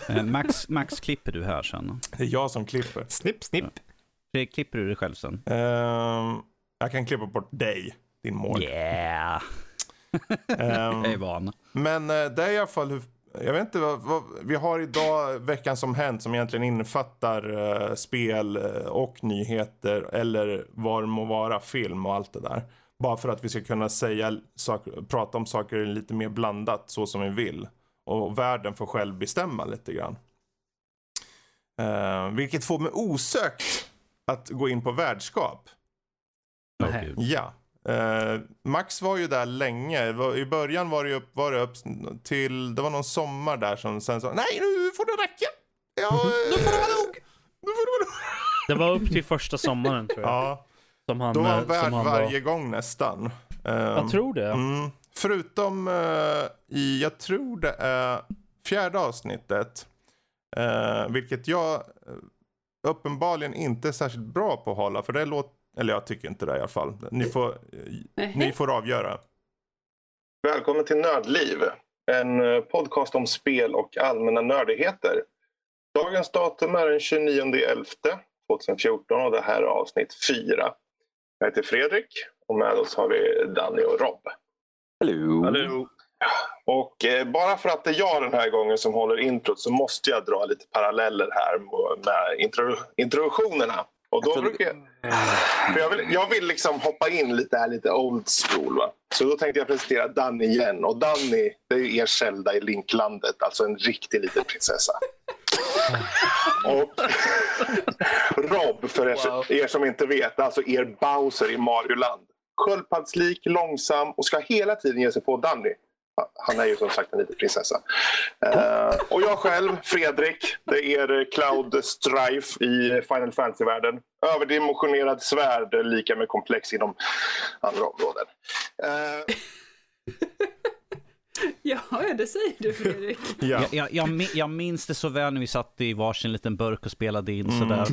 S2: Eh, Max, Max klipper du här sen.
S3: det är jag som klipper.
S5: Snipp, snipp.
S2: Fredrik, klipper du dig själv sen?
S3: Ehm, jag kan klippa bort dig, din mål.
S2: Yeah!
S3: Ehm,
S2: Jag är van.
S3: Men eh, det är i alla fall hur, jag vet inte vad, vad vi har idag veckan som hänt som egentligen innefattar eh, spel och nyheter eller vad det må vara, film och allt det där. Bara för att vi ska kunna säga saker, prata om saker lite mer blandat så som vi vill. Och världen får själv bestämma lite grann. Eh, vilket får mig osökt att gå in på värdskap.
S2: Gud.
S3: Ja. Eh, Max var ju där länge. I början var det upp, var det upp till, det var någon sommar där som sen sa nej nu får det räcka. Ja, nu får det vara nog. Nu får det vara nog.
S4: Det var upp till första sommaren tror jag.
S3: Ja,
S4: Som han,
S3: då var
S4: eh,
S3: han värd
S4: som han
S3: varje gång nästan.
S4: Var.
S3: Um,
S4: Jag tror det.
S3: Mm, förutom uh, i, jag tror det är fjärde avsnittet. Uh, vilket jag uppenbarligen inte är särskilt bra på att hålla. För det låter, eller jag tycker inte det i alla fall. Ni får, ni får avgöra. Välkommen till Nördliv, en eh, podcast om spel och allmänna nördigheter. Dagens datum är den 29.11.2014 och det här är avsnitt 4. Jag heter Fredrik och med oss har vi Danny och Rob.
S9: Hallå.
S3: Och eh, bara för att det är jag den här gången som håller introt så måste jag dra lite paralleller här med- med intro, introduktionerna. Och då brukar jag, för jag, vill, jag vill liksom hoppa in lite här, lite old school. Va? Så då tänkte jag presentera Danny igen. Och Danny, det är ju er Zelda i Linklandet, alltså en riktig liten prinsessa. Och Rob, för er, er som inte vet, alltså er Bowser i Mario-land. Sköldpaddslik, långsam och ska hela tiden ge sig på Danny. Han är ju som sagt en liten prinsessa. Eh, och jag själv, Fredrik, det är er Cloud Strife i Final Fantasy-världen. Överdimensionerad svärd är lika med komplex inom andra områden. Eh,
S1: Ja, det säger du Fredrik.
S3: ja.
S2: Jag, jag, jag, min- jag minns det så väl när vi satt i varsin liten burk och spelade in sådär.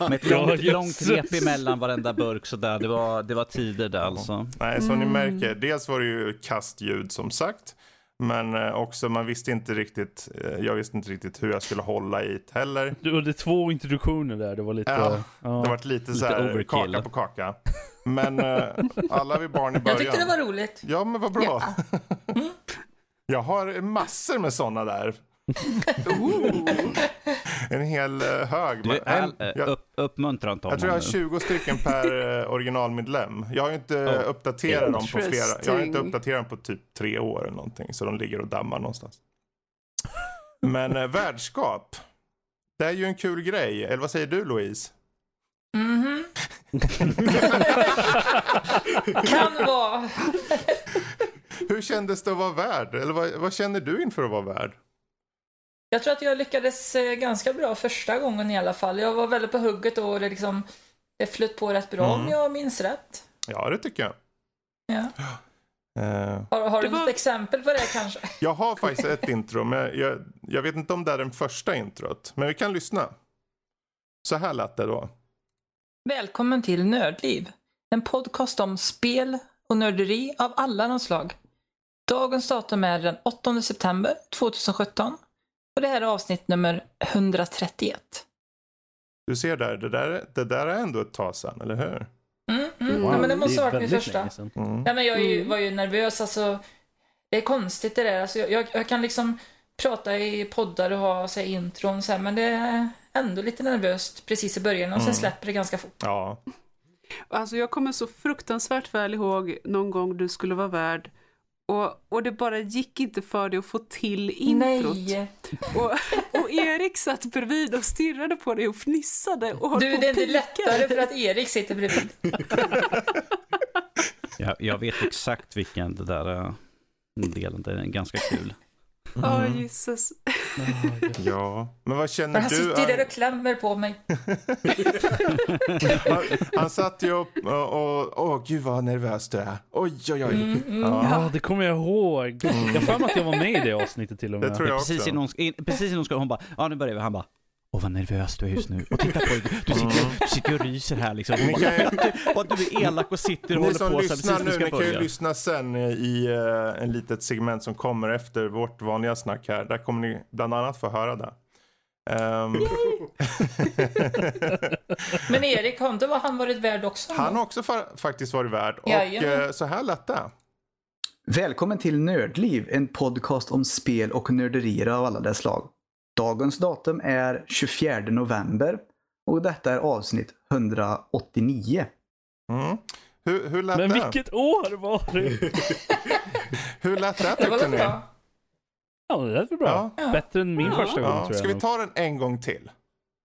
S2: Med ett
S4: Ja,
S2: långt,
S4: jösses.
S2: långt rep emellan varenda burk sådär. Det var, det var tider där alltså.
S3: Nej, som ni märker, dels var det ju kastljud som sagt. Men eh, också, man visste inte riktigt, eh, jag visste inte riktigt hur jag skulle hålla i det heller.
S4: Du hade två introduktioner där, det var lite...
S3: Ja,
S4: ja.
S3: Det var lite så
S2: Lite
S3: här
S2: overkill.
S3: kaka på kaka. Men eh, alla vi barn i
S6: Jag
S3: början.
S6: tyckte det var roligt.
S3: Ja, men vad bra. Jag har massor med sådana där. en hel eh, hög.
S2: Du,
S3: en,
S2: eh,
S3: jag,
S2: upp, uppmuntra inte
S3: jag tror jag har
S2: nu.
S3: 20 stycken per eh, originalmedlem. Jag har ju inte
S2: Oh.
S3: uppdaterat dem på flera. Jag har inte uppdaterat dem på typ tre år eller någonting. Så de ligger och dammar någonstans. Men eh, värdskap. Det är ju en kul grej. Eller vad säger du Louise?
S6: Mhm. Kan vara.
S3: Hur kändes det att vara värd? Eller vad, vad känner du inför att vara värd?
S6: Jag tror att jag lyckades eh, ganska bra första gången i alla fall. Jag var väldigt på hugget och det liksom det flöt på rätt bra
S3: Mm.
S6: om jag minns rätt.
S3: Ja, det tycker jag.
S6: Ja.
S3: Eh,
S6: Har, har du
S1: var-
S6: något exempel på det kanske?
S3: Jag har faktiskt ett intro, men jag, jag vet inte om det är den första introt. Men vi kan lyssna. Så här lät det då.
S6: Välkommen till Nördliv. En podcast om spel och nörderi av alla de slag. Dagens datum är den 8 september 2017 och det här är avsnitt nummer 131.
S3: Du ser där, det där, det där är ändå ett tag sedan, eller hur?
S6: Mm, mm. ja, men det måste ha varit min första.
S3: Mm.
S6: Ja, men jag är ju,
S1: Mm.
S6: var ju nervös. Alltså, det är konstigt det där. Alltså, jag, jag, jag kan liksom prata i poddar och ha så här, intron så här, men det ändå lite nervöst precis i början och sen
S3: Mm.
S6: släpper det ganska fort.
S3: Ja.
S1: Alltså jag kommer så fruktansvärt väl ihåg någon gång du skulle vara värd och, och det bara gick inte för dig att få till introt.
S6: Nej!
S1: Och, och Erik satt bredvid och stirrade på dig och fnissade och
S6: Du, det är inte lättare för att Erik sitter bredvid.
S2: Jag, jag vet exakt vilken det där eh, delen, det är ganska kul.
S1: Ja, Jesus.
S3: ja. Men vad
S6: Men
S3: känner
S6: han
S3: du?
S6: sitter ju där och klämmer på mig.
S3: han, han satt ju upp och, åh gud vad nervös du är. Oj, oj, oj.
S6: Mm, mm.
S3: Ja,
S4: Ja, det kommer jag ihåg. Jag har att jag var med i det avsnittet till och med.
S3: det tror jag
S2: Precis
S3: också.
S2: innan, hon, precis innan hon ska, hon bara, ja nu börjar vi, han bara, åh vad nervös du är just nu. Och titta på dig, du sitter, du sitter och ryser här liksom. Hon
S3: Ni
S2: bara,
S3: kan ju-
S2: och att du är elak och sitter och
S3: Ni
S2: håller
S3: som
S2: på så här
S3: lyssnar
S2: precis när
S3: nu, ni
S2: ska
S3: kan ju
S2: börja.
S3: lyssna sen i uh, en litet segment som kommer efter vårt vanliga snack här. Där kommer ni bland annat få höra det. Ehm,
S6: Men Erik, har inte var han varit värd också?
S3: han har också fa- faktiskt varit värd. Och eh, så här lät det.
S10: Välkommen till Nördliv, en podcast om spel och nörderier av alla dess slag. Dagens datum är 24 november och detta är avsnitt 189.
S3: Mm. Hur, hur lät
S4: Men
S3: det?
S4: vilket år var det?
S3: Hur lät det tyckte ni?
S4: Ja, det lät väl bra.
S6: Ja.
S4: Bättre än min
S1: Ja.
S4: första gång
S3: Ja.
S4: tror jag.
S3: Ska vi ta den en gång till?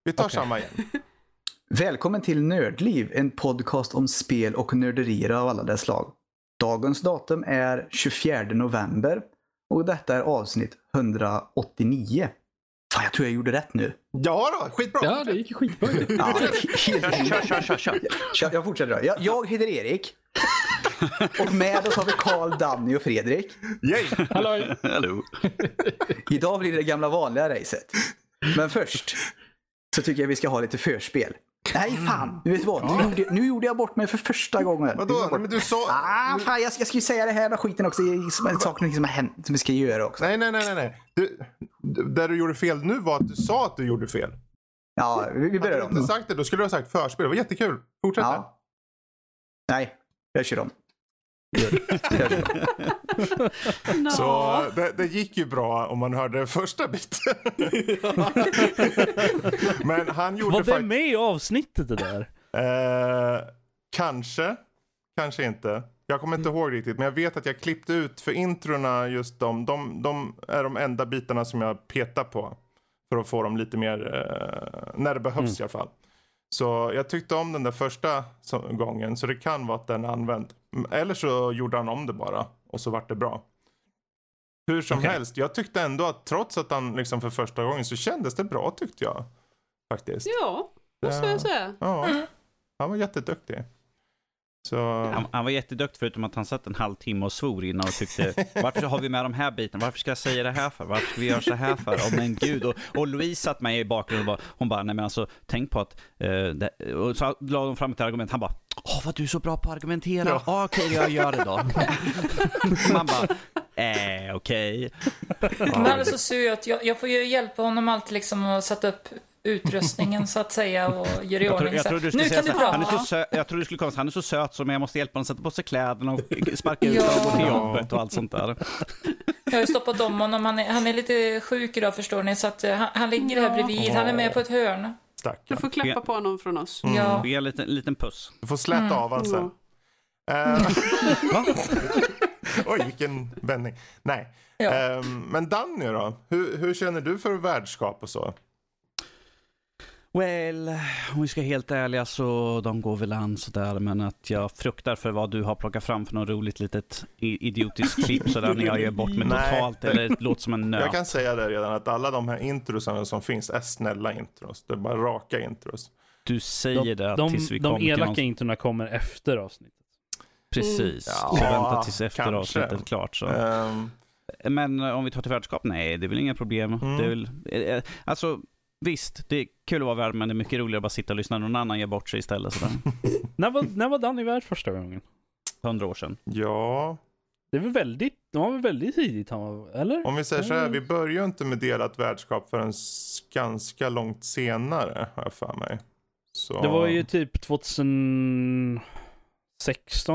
S3: Vi tar
S4: Okej.
S3: samma igen.
S10: Välkommen till Nördliv, en podcast om spel och nörderier av alla dess slag. Dagens datum är 24 november och detta är avsnitt 189. Fan, jag tror jag gjorde rätt nu.
S3: Ja då, skitbra.
S8: Ja, det gick ju skitbra.
S10: Ja,
S2: Kör, kör, kör, kör.
S10: Kör, jag fortsätter då. Jag, jag heter Erik. Och med oss har vi Karl, Danny och Fredrik.
S3: Yay.
S8: Hallå!
S2: Hallå.
S10: Idag blir det det gamla vanliga racet. Men först så tycker jag vi ska ha lite förspel. Nej, fan. Du vet vad? Nu, gjorde, nu gjorde jag bort mig för första gången.
S3: Vadå? Men du sa...
S10: Ah, fan, jag, ska- jag ska ju säga det här med skiten också. Saker som har hänt som vi ska göra också.
S3: Nej, nej, nej, nej. Du, där du gjorde fel nu var att du sa att du gjorde fel.
S10: Ja, vi, vi
S3: Hade
S10: börjar
S3: du inte
S10: om.
S3: sagt det, då skulle du ha sagt förspel. Det var jättekul. Fortsätt.
S10: Ja. Nej, jag kör om.
S3: Så det, det gick ju bra om man hörde första biten. Men han gjorde
S4: Var det med i avsnittet det där?
S3: Eh, kanske, kanske inte. Jag kommer inte ihåg riktigt, men jag vet att jag klippte ut för introna just de, de, de är de enda bitarna som jag petar på. För att få dem lite mer, eh, när det behövs i alla fall. Så jag tyckte om den där första gången, så det kan vara att den är använd. Mm, Eller så gjorde han om det bara, och så vart det bra. Hur som
S4: Okej.
S3: helst, jag tyckte ändå att trots att han liksom för första gången så kändes det bra tyckte jag. Faktiskt.
S1: Ja, måste jag säga.
S3: Ja, han var jätteduktig. Så...
S2: Han, han var jätteduktig förutom att han satt en halvtimme och svor innan och tyckte varför har vi med de här bitarna? Varför ska jag säga det här för? Varför ska vi göra så här för? Åh men gud. Och, och Louise satt med i bakgrunden och bara, hon bara, nej men alltså tänk på att, eh, det, och så la de fram ett argument, han bara, åh vad du är så bra på att argumentera.
S3: Ja.
S2: Ja. Okej, jag gör det då. Man bara, eh okej.
S6: Men han är så söt. Jag, jag får ju hjälpa honom alltid liksom att sätta upp utrustningen så att säga och göra i
S2: Jag, tror,
S6: ordning.
S2: jag tror du skulle
S6: nu kan du
S2: här, han är
S6: prata.
S2: så sö- jag tror du skulle komma så han är så söt som jag måste hjälpa honom att sätta på sig kläderna och sparka ut
S6: Ja.
S2: honom gå till jobbet och allt sånt där.
S6: Jag har ju stoppat om honom. Han är, han är lite sjuk idag förstår ni. Så att eh, han, han ligger här
S1: Ja.
S6: bredvid. Han är med på ett hörn.
S1: Du
S3: Stackarn.
S1: får klappa på honom från oss.
S6: Ja.
S2: Ge en liten, liten puss.
S3: Du får släta av han sen. Eh, Oj, vilken vändning. Nej.
S6: Ja.
S3: Ehm, men Danny då? Hur, hur känner du för värdskap och så?
S2: Well, om vi ska vara helt ärliga så de går väl an sådär, men att jag fruktar för vad du har plockat fram för något roligt litet idiotiskt klipp sådär när jag ger bort mig
S3: Nej.
S2: totalt eller låter som en nöt.
S3: Jag kan säga det redan att alla de här introsarna som finns är snälla intros. Det är bara raka intros.
S2: Du säger det
S4: De,
S2: tills vi
S4: de
S2: kommer till
S4: elaka
S2: någon...
S4: introna kommer efter avsnittet.
S2: Precis.
S3: Ja,
S2: så vänta tills efter
S3: kanske.
S2: avsnittet är klart. Så.
S3: Ehm,
S2: Men eh, om vi tar till värdskap, nej det är väl inga problem.
S3: Mm.
S2: Det är väl, eh, eh, alltså visst, det är kul att vara värd men det är mycket roligare att bara sitta och lyssna när någon annan ger bort sig istället. Sådär.
S4: När var, när var Danny värd första gången?
S2: Hundra år sedan.
S3: ja,
S4: Det var väldigt, det var väl väldigt tidigt han var, eller?
S3: om vi säger så här. Vi börjar ju inte med delat värdskap förrän ganska långt senare, har jag för mig. Så...
S4: Det var ju typ 2016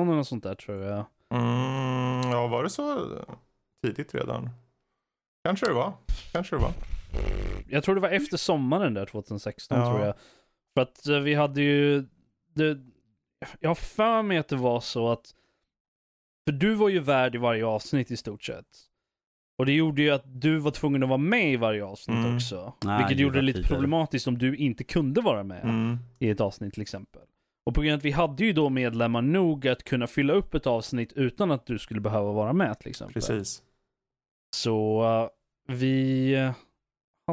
S4: eller något sånt där tror jag.
S3: Mm, ja, var det så tidigt redan? Kanske det var. Kanske det var.
S4: Jag tror det var efter sommaren där 2016
S3: Ja.
S4: tror jag. För att eh, vi hade ju... Det, jag har för mig att det var så att... För du var ju värd i varje avsnitt i stort sett. Och det gjorde ju att du var tvungen att vara med i varje avsnitt
S3: Mm.
S4: också.
S2: Nej,
S4: vilket
S2: det
S4: gjorde det lite
S2: tidigare.
S4: problematiskt om du inte kunde vara med
S3: Mm.
S4: i ett avsnitt till exempel. Och på grund av att vi hade ju då medlemmar nog att kunna fylla upp ett avsnitt utan att du skulle behöva vara med till exempel.
S3: Precis.
S4: Så eh, vi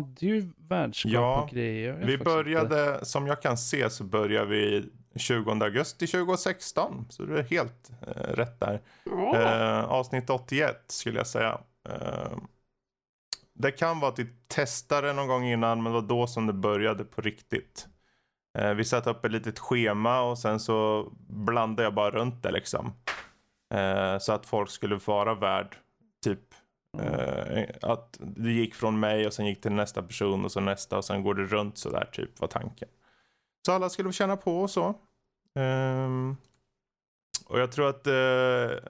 S4: hade ju värdskap
S3: Ja,
S4: och grejer.
S3: Vi
S4: faktiskt inte.
S3: började, som jag kan se så började vi 20 augusti 2016. Så det är helt eh, rätt där.
S1: Ja.
S3: Eh, avsnitt 81 skulle jag säga. Eh, det kan vara att vi testade någon gång innan men det var då som det började på riktigt. Eh, vi satte upp ett litet schema och sen så blandade jag bara runt det liksom. Eh, så att folk skulle vara värd typ Uh, att det gick från mig och sen gick till nästa person och så nästa och sen går det runt så där typ var tanken. Så alla skulle få känna på och så. Um, och jag tror att uh,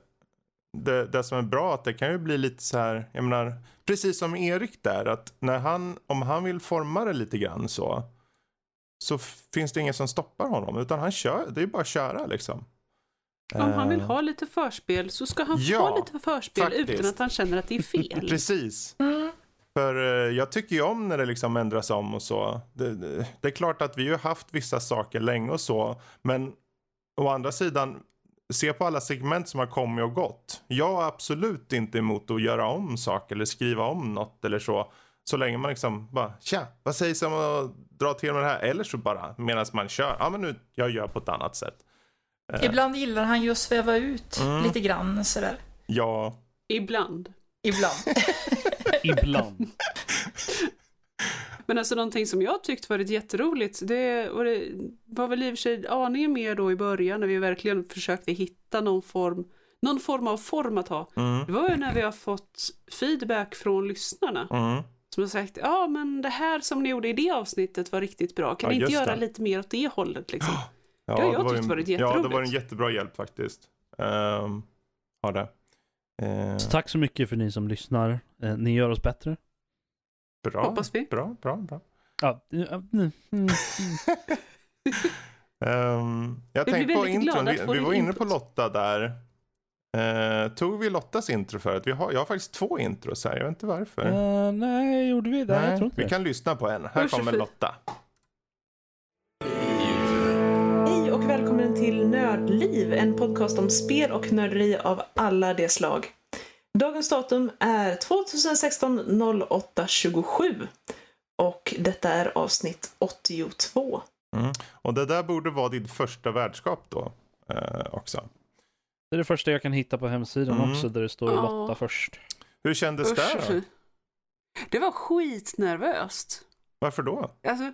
S3: det, det som är bra att det kan ju bli lite så här, jag menar, precis som Erik där, att när han, om han vill forma det lite grann så, så finns det ingen som stoppar honom, utan han kör, det är ju bara att köra liksom.
S1: Om han vill
S3: Eh,
S1: ha lite förspel så ska han
S3: Ja,
S1: få lite förspel
S3: faktiskt.
S1: utan att han känner att det är fel.
S3: Precis.
S6: Mm.
S3: För eh, jag tycker ju om när det liksom ändras om och så. Det, det, det är klart att vi har haft vissa saker länge och så. Men å andra sidan, se på alla segment som har kommit och gått. Jag är absolut inte emot att göra om saker eller skriva om något eller så. Så länge man liksom bara, tja, vad sägs om att dra till med det här? Eller så bara, medan man kör, ja men nu, jag gör på ett annat sätt. Eh,
S6: Ibland gillar han ju att sväva ut
S3: Mm.
S6: lite grann sådär.
S3: Ja,
S1: Ibland.
S6: Ibland.
S4: Ibland.
S1: Men alltså någonting som jag tyckt varit jätteroligt, det, och det var väl i och för sig aningen mer då i början när vi verkligen försökte hitta någon form, någon form av form att ha.
S3: Mm.
S1: Det var ju när vi har fått feedback från lyssnarna.
S3: Mm.
S1: Som har sagt, ja men det här som ni gjorde i det avsnittet var riktigt bra. Kan
S3: Ja,
S1: ni inte göra
S3: det.
S1: lite mer åt det hållet liksom?
S3: Ja,
S1: Det har jag
S3: var
S1: tyckt
S3: en-
S1: varit
S3: Ja, det
S1: jätteroligt.
S3: var en jättebra hjälp faktiskt. Um, har det. Eh,
S4: Så tack så mycket för ni som lyssnar. Eh, Ni gör oss bättre.
S3: bra,
S1: Hoppas vi.
S3: bra, bra, bra.
S4: Ja, mm, mm, mm.
S3: Ehm, jag tänkte på intron, vi, vi var inne
S1: input.
S3: på Lotta där. Eh, tog vi Lottas intro förut? Vi har, jag har faktiskt två intros här, jag vet inte varför.
S4: Eh, nej, gjorde vi det? jag tror inte
S3: vi
S4: det.
S3: kan lyssna på en. Här kommer Lotta.
S1: Till Nördliv, en podcast om spel och nörderi av alla de slag. Dagens datum är 2016 08 27 och detta är avsnitt 82.
S3: Och det där borde vara ditt första värdskap då eh, också.
S4: Det är det första jag kan hitta på hemsidan
S3: Mm.
S4: också, där det står
S1: Ja.
S4: Lotta först.
S3: Hur kändes det
S1: Usch,
S3: då?
S1: Det var skitnervöst.
S3: Varför då?
S1: Alltså,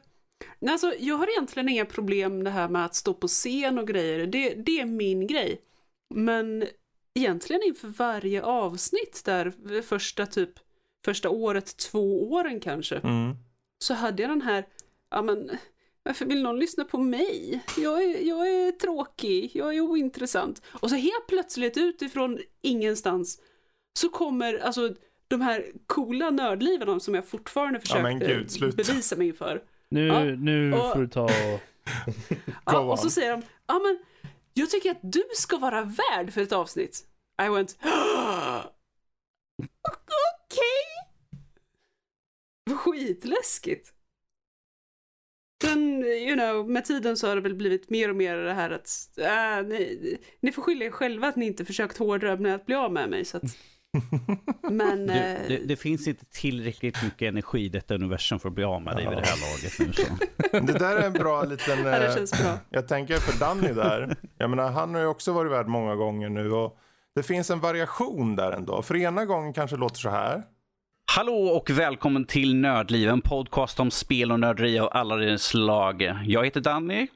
S1: nej, alltså, jag har egentligen inga problem det här med att stå på scen och grejer. Det, det är min grej. Men egentligen inför varje avsnitt där, första typ, första året, två åren kanske,
S3: Mm.
S1: så hade jag den här, ja men, varför vill någon lyssna på mig? Jag är, jag är tråkig, jag är ointressant. Och så helt plötsligt utifrån ingenstans så kommer alltså de här coola nördlivarna som jag fortfarande
S3: Ja, gud, sluta.
S1: bevisa mig inför.
S4: Nu,
S1: Ja,
S4: nu
S1: och-
S4: får du ta och...
S1: Ja, och så säger de, ja men jag tycker att du ska vara värd för ett avsnitt. I went, okej. Skitläskigt. Sen, you know, med tiden så har det väl blivit mer och mer det här att, äh, ni, ni får skylla er själva att ni inte försökt hårdare med att bli av med mig. Så att, men,
S2: Du,
S1: eh,
S2: det, det finns inte tillräckligt mycket energi i detta universum för att bli av med dig vid det här laget nu. Så.
S3: Det där är en bra liten...
S1: ja, det
S3: eh,
S1: känns bra.
S3: Jag tänker för Danny där. Jag menar, han har ju också varit värd många gånger nu och det finns en variation där ändå. För ena gången kanske låter så här.
S2: Hallå och välkommen till Nördliv, en podcast om spel och nörderi av alla dess slag. Jag heter Danny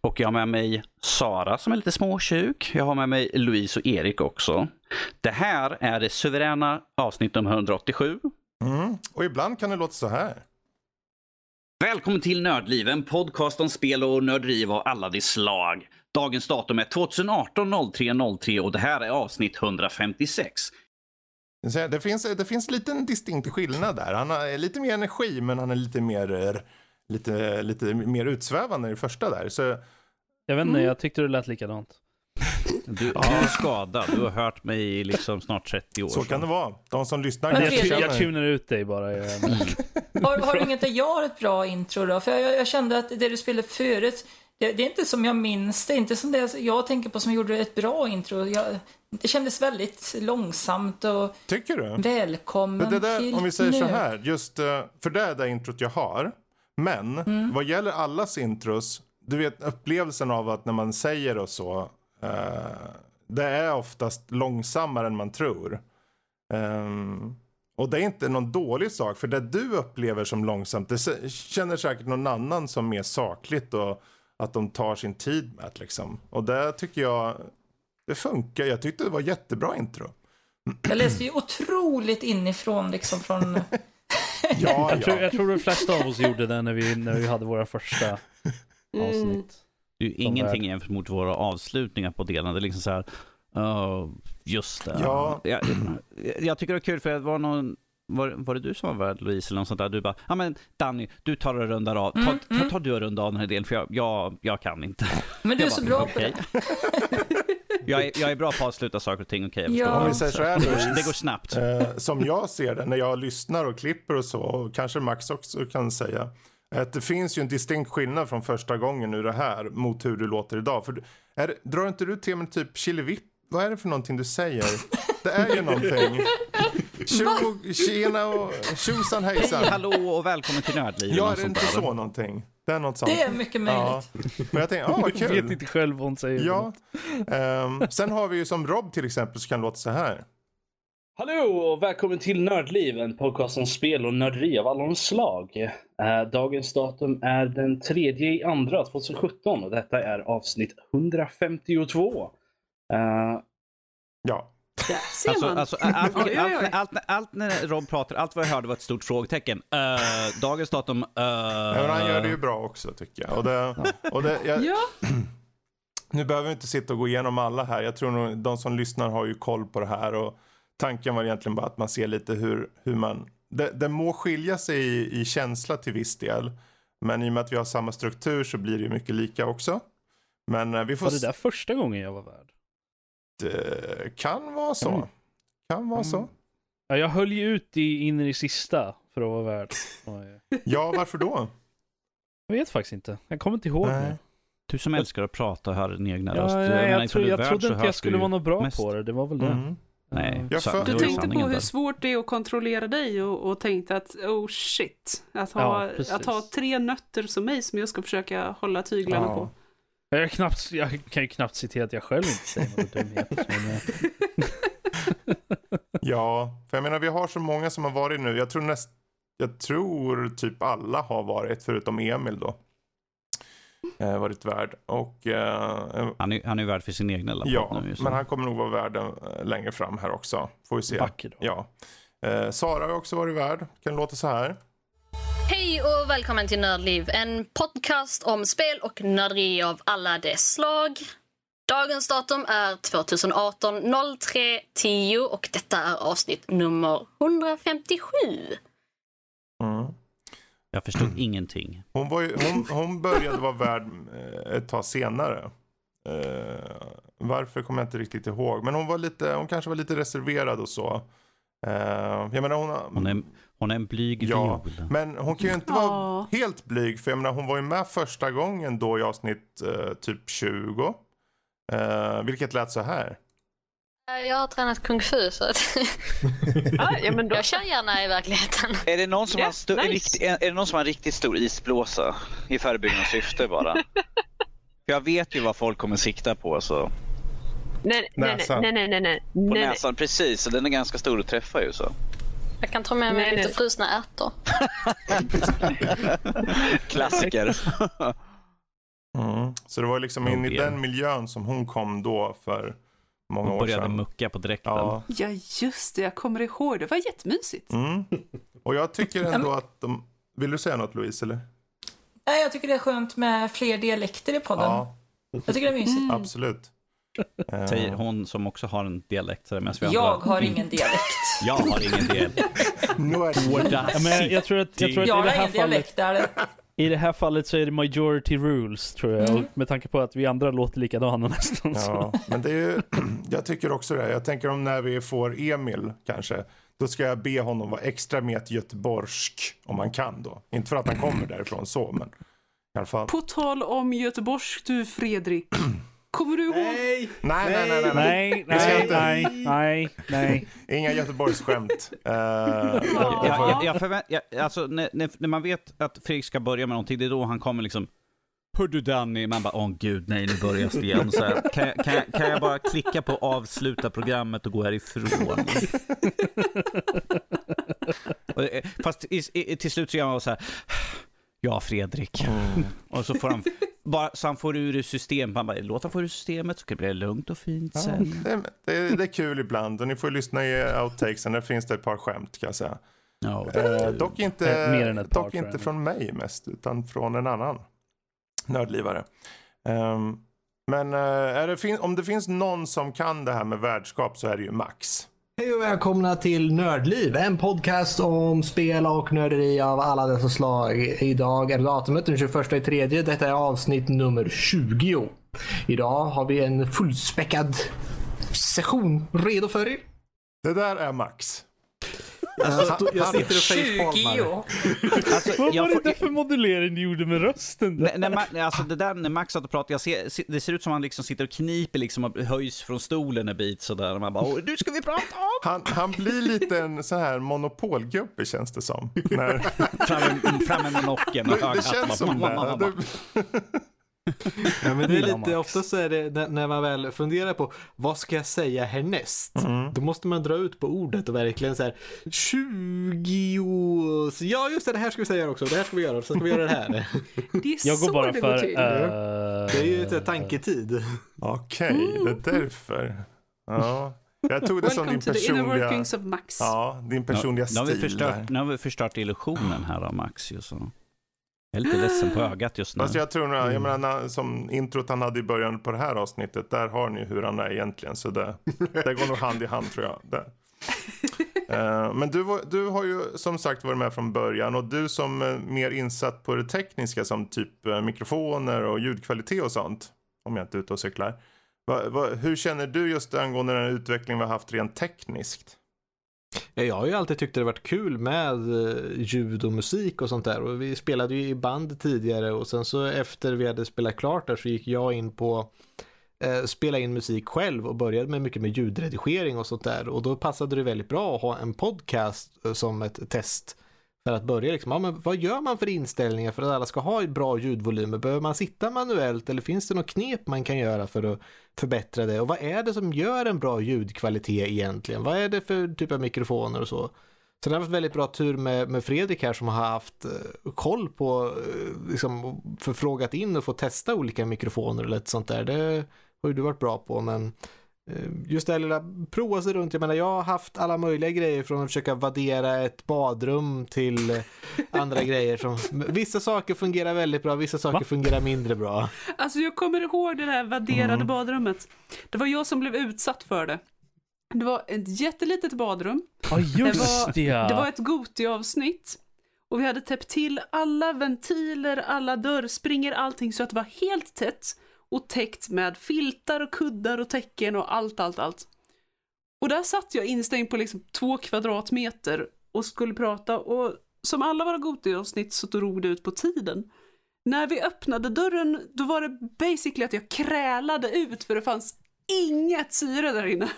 S2: och jag har med mig Sara som är lite småsjuk. Jag har med mig Louise och Erik också. Det här är det suveräna avsnitt nummer 187.
S3: Mm. Och ibland kan det låta så här.
S2: Välkommen till Nördliv, en podcast om spel och nörderi av alla de slag. Dagens datum är 2018 03 03 och det här är avsnitt 156.
S3: Så Det finns, det finns en distinkt skillnad där. Han har lite mer energi men han är lite mer, eh, lite, lite mer utsvävande i det första där. Så
S4: Jag vet inte,
S1: Mm.
S4: jag tyckte det lät likadant.
S2: Du, du är skadad, du har hört mig i liksom snart 30 år.
S3: så kan det vara. De som lyssnar
S6: Men
S4: Jag, jag tunar ut dig bara. Jag,
S6: Har, har du inget där jag har ett bra intro då? För jag, jag kände att det du spelade förut, det, det är inte som jag minns det. är inte som det jag tänker på som gjorde ett bra intro. Jag, det kändes väldigt långsamt och
S3: Tycker du?
S6: välkommen
S3: där,
S6: till
S3: om vi säger så
S6: nu.
S3: här, just eh, för det är det introt jag har. Men
S6: Mm.
S3: vad gäller allas intros, du vet upplevelsen av att när man säger och så, eh, det är oftast långsammare än man tror. Ehm, och det är inte någon dålig sak, för det du upplever som långsamt, det känner säkert någon annan som mer sakligt och att de tar sin tid med det liksom. Och det tycker jag, det funkar. Jag tyckte det var jättebra intro.
S6: Jag läste ju otroligt inifrån liksom från...
S3: Ja,
S4: jag, tror,
S3: ja.
S4: jag tror de flesta av oss gjorde det när vi, när vi hade våra första
S1: Mm.
S4: avsnitt.
S2: Det är ju ingenting jämfört mot våra avslutningar på delen. Det är liksom så här, "Åh, just det.
S3: Ja.
S2: Jag, jag tycker det är kul för det var någon, var, var det du som var värd Louise eller något sånt där? Du bara, ja men Danny, du tar och rundar av. Ta,
S6: Mm,
S2: ta,
S6: mm.
S2: ta du och runda av den här delen för jag, jag, jag kan inte.
S6: Men du är
S2: Jag
S6: så
S2: bara,
S6: bra på
S2: "Okej."
S6: det.
S2: Jag är, jag är bra på att avsluta saker och ting, okej jag
S6: Ja.
S3: Om vi säger så här, Louise.
S2: det går snabbt.
S3: Eh, som jag ser det när jag lyssnar och klipper och så, och kanske Max också kan säga, att det finns ju en distinkt skillnad från första gången nu det här mot hur du låter idag. För är, drar inte du till med typ chilivipp? Vad är det för någonting du säger? Det är ju någonting. Tjo, tjena och tjosan
S2: Hej,
S3: hejsan.
S2: hallå och välkommen till Nördliv.
S3: Ja, är det inte så någonting? Det är något sånt.
S6: Det är mycket
S3: Ja,
S6: möjligt.
S3: men jag tänkte, ja vad
S4: Jag vet
S3: kul.
S4: inte själv vad hon säger.
S3: Ja. Ehm, sen har vi ju som Rob till exempel så kan låta så här.
S4: Hallå och välkommen till Nördliv, en podcast om spel och nörderi av alla slag. Eh, dagens datum är den 3 i andra 2017 och detta är avsnitt 152. Eh,
S3: Ja.
S1: Där ser
S2: Alltså,
S1: man.
S2: alltså, allt,
S1: oj.
S2: allt, allt, allt när Rob pratar, allt vad jag hörde var ett stort frågetecken. Uh, dagens datum... Uh,
S3: Ja, men han gör det ju bra också tycker jag. Och det, och det, jag
S1: Ja,
S3: Nu behöver vi inte sitta och gå igenom alla här. Jag tror nog de som lyssnar har ju koll på det här. Och tanken var egentligen bara att man ser lite hur, hur man... Det, det må skilja sig i, i känsla till viss del. Men i och med att vi har samma struktur så blir det ju mycket lika också. Men eh, vi får...
S4: var det där första gången jag var värd?
S3: Det kan vara så.
S4: Mm.
S3: Kan vara så.
S4: Ja, jag höll ju ut i, in i det sista för att vara värd. Oj.
S3: Ja, varför då?
S4: Jag vet faktiskt inte. Jag kommer inte ihåg nu.
S2: Du som älskar att prata och höra din egna röst.
S4: Ja,
S2: Jag
S4: jag, tro, jag trodde inte jag skulle vara något bra
S2: mest.
S4: på det. Det var väl det.
S3: Mm.
S2: Nej,
S3: Jag för-
S1: du tänkte på hur svårt det är att kontrollera dig och, och tänkte att oh shit, att ha,
S4: Ja,
S1: att ha tre nötter som mig som jag ska försöka hålla tyglarna
S3: Ja.
S1: på.
S4: Jag, är knappt, jag kan ju knappt citera att jag själv inte säger något dumhet. Men, eh,
S3: Ja, för jag menar vi har så många som har varit nu. Jag tror näst, jag tror typ alla har varit förutom Emil då. Eh, varit värd. Och eh,
S2: Han är, han är värd för sin egen lilla
S3: ja,
S2: nu.
S3: men han kommer nog vara värd eh, längre fram här också. Får vi se.
S4: vacker då.
S3: Ja. Eh, Sara har också varit värd. Kan låta så här.
S11: Hej och välkommen till Nördliv, en podcast om spel och nörderi av alla dess slag. Dagens datum är 2018 03 10 och detta är avsnitt nummer 157.
S3: Mm.
S2: Jag förstod ingenting.
S3: Hon, var ju, hon, hon började vara värd eh, ett tag senare. Eh, varför kommer jag inte riktigt ihåg. Men hon, var lite, hon kanske var lite reserverad och så. Eh, jag menar hon,
S2: Hon är, hon är en blyg
S3: Ja,
S2: viol.
S3: men hon kan ju inte vara
S1: Ja.
S3: helt blyg. För jag menar hon var ju med första gången då i avsnitt eh, typ 20. Eh, vilket lät så här.
S11: Jag har tränat kung fu så att
S7: Ah, ja, men då,
S11: jag kör gärna i verkligheten.
S12: Är det, någon som
S7: Ja,
S12: har sto-
S7: nice.
S12: rikt- är, det någon som har en riktigt stor isblåsa i förebyggande syfte bara? För jag vet ju vad folk kommer sikta på så.
S7: nej, nej,
S3: Näsan.
S7: nej, nej, nej, nej,
S12: På
S7: nej, nej.
S12: näsan, precis. Och den är ganska stor att träffa ju så.
S11: Jag kan ta med mig
S7: Nej,
S11: lite
S7: nej.
S11: frusna ärtor.
S12: Klassiker.
S3: Mm. Så det var liksom in i den miljön som hon kom då för många
S2: Hon
S3: år
S2: började
S3: sedan.
S2: mucka på dräkten.
S3: Ja.
S1: Ja just det, jag kommer ihåg. Det var jättemysigt.
S3: Mm. Och jag tycker ändå att de... Vill du säga något Louise eller?
S6: Nej, jag tycker det är skönt med fler dialekter i podden.
S3: Ja,
S6: Jag tycker det är mysigt.
S3: absolut.
S2: Säger hon som också har en dialekt. medan vi
S6: Jag
S2: andra-
S6: har ingen dialekt.
S2: Jag har ingen dialekt.
S4: Ja, men jag tror att, jag tror att
S6: Jag
S4: i
S6: har
S4: det här
S6: ingen dialekt
S4: fallet
S6: där.
S4: I det här fallet så är det majority rules tror jag.
S6: Mm.
S4: Och med tanke på att vi andra låter likadana nästan.
S3: Ja, men det är ju, jag tycker också det. Jag tänker om när vi får Emil kanske. Då ska jag be honom vara extra met göteborgsk om han kan då. Inte för att han kommer därifrån så, men i alla fall.
S1: På tal om Göteborgs du Fredrik. Kommer du ihåg?
S3: Nej, nej, nej, nej. nej.
S4: Nej, nej, nej, nej, nej.
S3: Inga Göteborgsskämt. Uh,
S2: Jag, jag, jag förvänt, jag, alltså, när, när, man vet att Fredrik ska börja med någonting, det är då han kommer liksom Hör du Danny? Man bara, åh gud, nej nu börjar det igen. Så här, kan, jag, kan, jag, kan jag bara klicka på avsluta programmet och gå härifrån? Och, eh, Fast i, i, till slut så gör man så här, ja Fredrik. Och så får han, bara, så han får ur systemet. Man bara, låt han få ur systemet så kan det bli lugnt och fint sen.
S3: det, det, är- det är kul ibland och ni får lyssna i outtakesen. Där finns det ett par skämt kan jag säga.
S2: Ja,
S3: Eh, dock inte, dock inte från mig mest, utan från en annan nördlivare. Ehm, men eh, det om det finns någon som kan det här med värdskap så är det ju Max.
S5: Hej och välkomna till Nördliv, en podcast om spel och nörderi av alla dessa slag. Idag är datumet den 21 i tredje. Detta är avsnitt nummer 20. Idag har vi en fullspäckad session redo för er.
S3: Det där är Max.
S5: Alltså, jag sitter och
S6: 20
S5: facepalmar.
S2: Alltså,
S4: Vad var det där för modulering du gjorde med rösten? Där?
S2: När, när, Ma- alltså det där när Max satt och pratade, jag ser, se- det ser ut som han liksom sitter och kniper liksom och höjs från stolen en bit sådär. Och man bara, "Åh, nu ska vi prata om!
S3: Han, han blir lite en sån här monopolgubbe känns det som. När,
S2: framme med nocken och
S3: det, det känns som det. Det.
S5: Ja, men det är
S4: Ja,
S5: lite, ofta så är det när, man väl funderar på vad ska jag säga härnäst?
S3: Mm.
S5: Då måste man dra ut på ordet och verkligen så här 20... Ja just det, det här ska vi säga också, det här ska vi göra, så ska vi göra det här.
S1: Det är
S4: Jag går
S1: så
S4: bara
S1: det
S4: för...
S1: går till.
S4: eh,
S5: Det är ju ett tanketid.
S3: Okej, det är därför. Ja. Jag tog det som din personliga...
S1: of Max.
S3: Ja, din personliga
S2: nu, har vi
S3: stil.
S2: nu har vi förstört illusionen här av Max så. Jag är lite ledsen på ögat just nu.
S3: Fast jag tror nog,
S5: Mm.
S3: jag menar när- som introt han hade i början på det här avsnittet, där har ni hur han är egentligen. Så det, det går nog hand i hand tror jag. Där. Eh, Men du, du har ju som sagt varit med från början och du som är mer insatt på det tekniska som typ eh, mikrofoner och ljudkvalitet och sånt. Om jag inte är ute och cyklar. Va, va, hur känner du just angående den utveckling vi har haft rent tekniskt?
S5: Jag har ju alltid tyckt det varit kul med eh, ljud och musik och sånt där. Och vi spelade ju i band tidigare och sen så efter vi hade spelat klart där så gick jag in på eh, spela in musik själv och började med mycket med ljudredigering och sånt där. Och då passade det väldigt bra att ha en podcast eh, som ett test. För att börja liksom, ja, men vad gör man för inställningar för att alla ska ha bra ljudvolymer? Behöver man sitta manuellt eller finns det något knep man kan göra för att förbättra det? Och vad är det som gör en bra ljudkvalitet egentligen? Vad är det för typ av mikrofoner och så? Så det har varit väldigt bra tur med, med Fredrik här som har haft eh, koll på, eh, liksom förfrågat in och fått testa olika mikrofoner och lite sånt där. Det har ju du varit bra på men just det här lilla prova sig runt. Jag menar jag har haft alla möjliga grejer från att försöka vaddera ett badrum till eh, andra grejer som vissa saker fungerar väldigt bra, vissa saker
S4: Va?
S5: fungerar mindre bra.
S1: Alltså jag kommer ihåg det där vadderade
S3: Mm.
S1: badrummet. Det var jag som blev utsatt för det. Det var ett jättelitet badrum.
S4: Ja, just
S1: det var,
S4: det. ja.
S1: Det var ett Goti-avsnitt. Och vi hade täppt till alla ventiler, alla dörrspringer, allting så att det var helt tätt och täckt med filtar och kuddar och täcken och allt, allt, allt. Och där satt jag instängd på liksom två kvadratmeter och skulle prata och som alla våra Goti-avsnitt så drog det ut på tiden. När vi öppnade dörren då var det basically att jag krälade ut för det fanns inget syre där inne.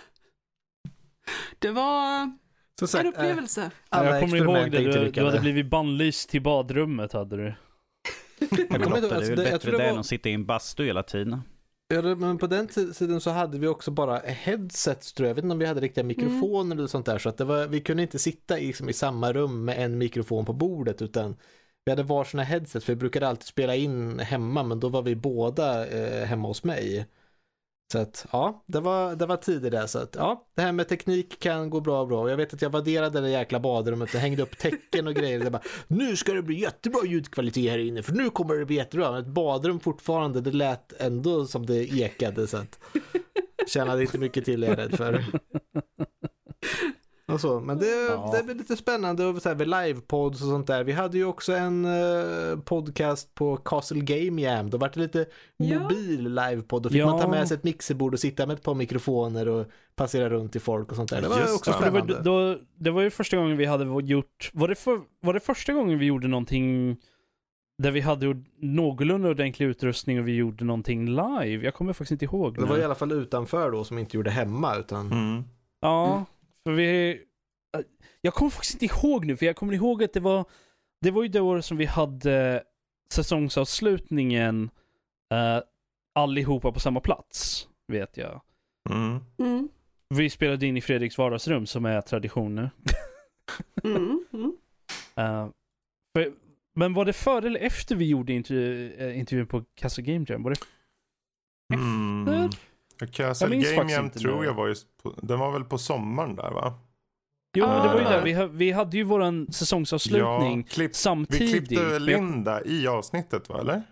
S1: Det var
S5: Så
S1: en
S5: sagt, eh,
S1: upplevelse.
S5: alla
S4: jag kommer ihåg det, du, du hade blivit bannlyst till badrummet hade du.
S5: Jag kommer inte
S2: Lotta, det är
S5: alltså,
S2: väl bättre
S5: tror
S2: det
S5: det
S2: än
S5: var-
S2: att sitta i en bastu hela tiden.
S5: Ja, men på den ti- tiden så hade vi också bara headsets tror jag. Jag vet inte om vi hade riktiga mikrofoner eller sånt där. Så att det var, vi kunde inte sitta i, liksom, i samma rum med en mikrofon på bordet utan vi hade varsina headsets. För vi brukade alltid spela in hemma men då var vi båda eh, hemma hos mig. Så att ja, det var, det var tider där. Så att ja, det här med teknik kan gå bra bra. Jag vet att jag vadderade det jäkla badrummet och hängde upp tecken och grejer. Det bara, nu ska det bli jättebra ljudkvalitet här inne för nu kommer det bli jättebra. Men ett badrum fortfarande, det lät ändå som det ekade så att tjänade inte mycket till är jag rädd för. Och så, men det,
S4: Ja.
S5: det blir lite spännande och så här med livepods och sånt där. Vi hade ju också en eh, podcast på Castle Game Jam. Då var det lite
S1: Ja.
S5: mobil livepodd. Då fick
S4: Ja.
S5: man ta med sig ett mixerbord och sitta med ett par mikrofoner och passera runt till folk och sånt där. Det var
S3: Just
S5: också
S3: det.
S4: För det, var,
S5: spännande.
S4: då, det var ju första gången vi hade gjort, var det, för, var det första gången vi gjorde någonting där vi hade någorlunda ordentlig utrustning och vi gjorde någonting live? Jag kommer faktiskt inte ihåg.
S5: Det
S4: nu.
S5: var i alla fall utanför då som inte gjorde hemma utan
S3: Mm.
S4: Ja, för vi... Jag kommer faktiskt inte ihåg nu, för jag kommer ihåg att det var... Det var ju det året som vi hade säsongsavslutningen uh, allihopa på samma plats, vet jag.
S3: Mm.
S1: Mm.
S4: Vi spelade in i Fredriks vardagsrum som är tradition nu.
S1: Mm. Mm.
S4: Eh, för, men var det före eller efter vi gjorde intervju, eh, intervjun på Castle Game Jam? Var det
S3: Mm. Castle Game Jam
S4: inte
S3: tror
S4: nu.
S3: jag var ju, på, den var väl på sommaren där va?
S4: Jo, men det var ju
S1: Ah.
S4: där. Vi, ha- vi hade ju våran säsongsavslutning
S3: Ja, klipp, vi
S4: samtidigt.
S3: klippte
S4: Men jag-
S3: Linda i avsnittet va, eller?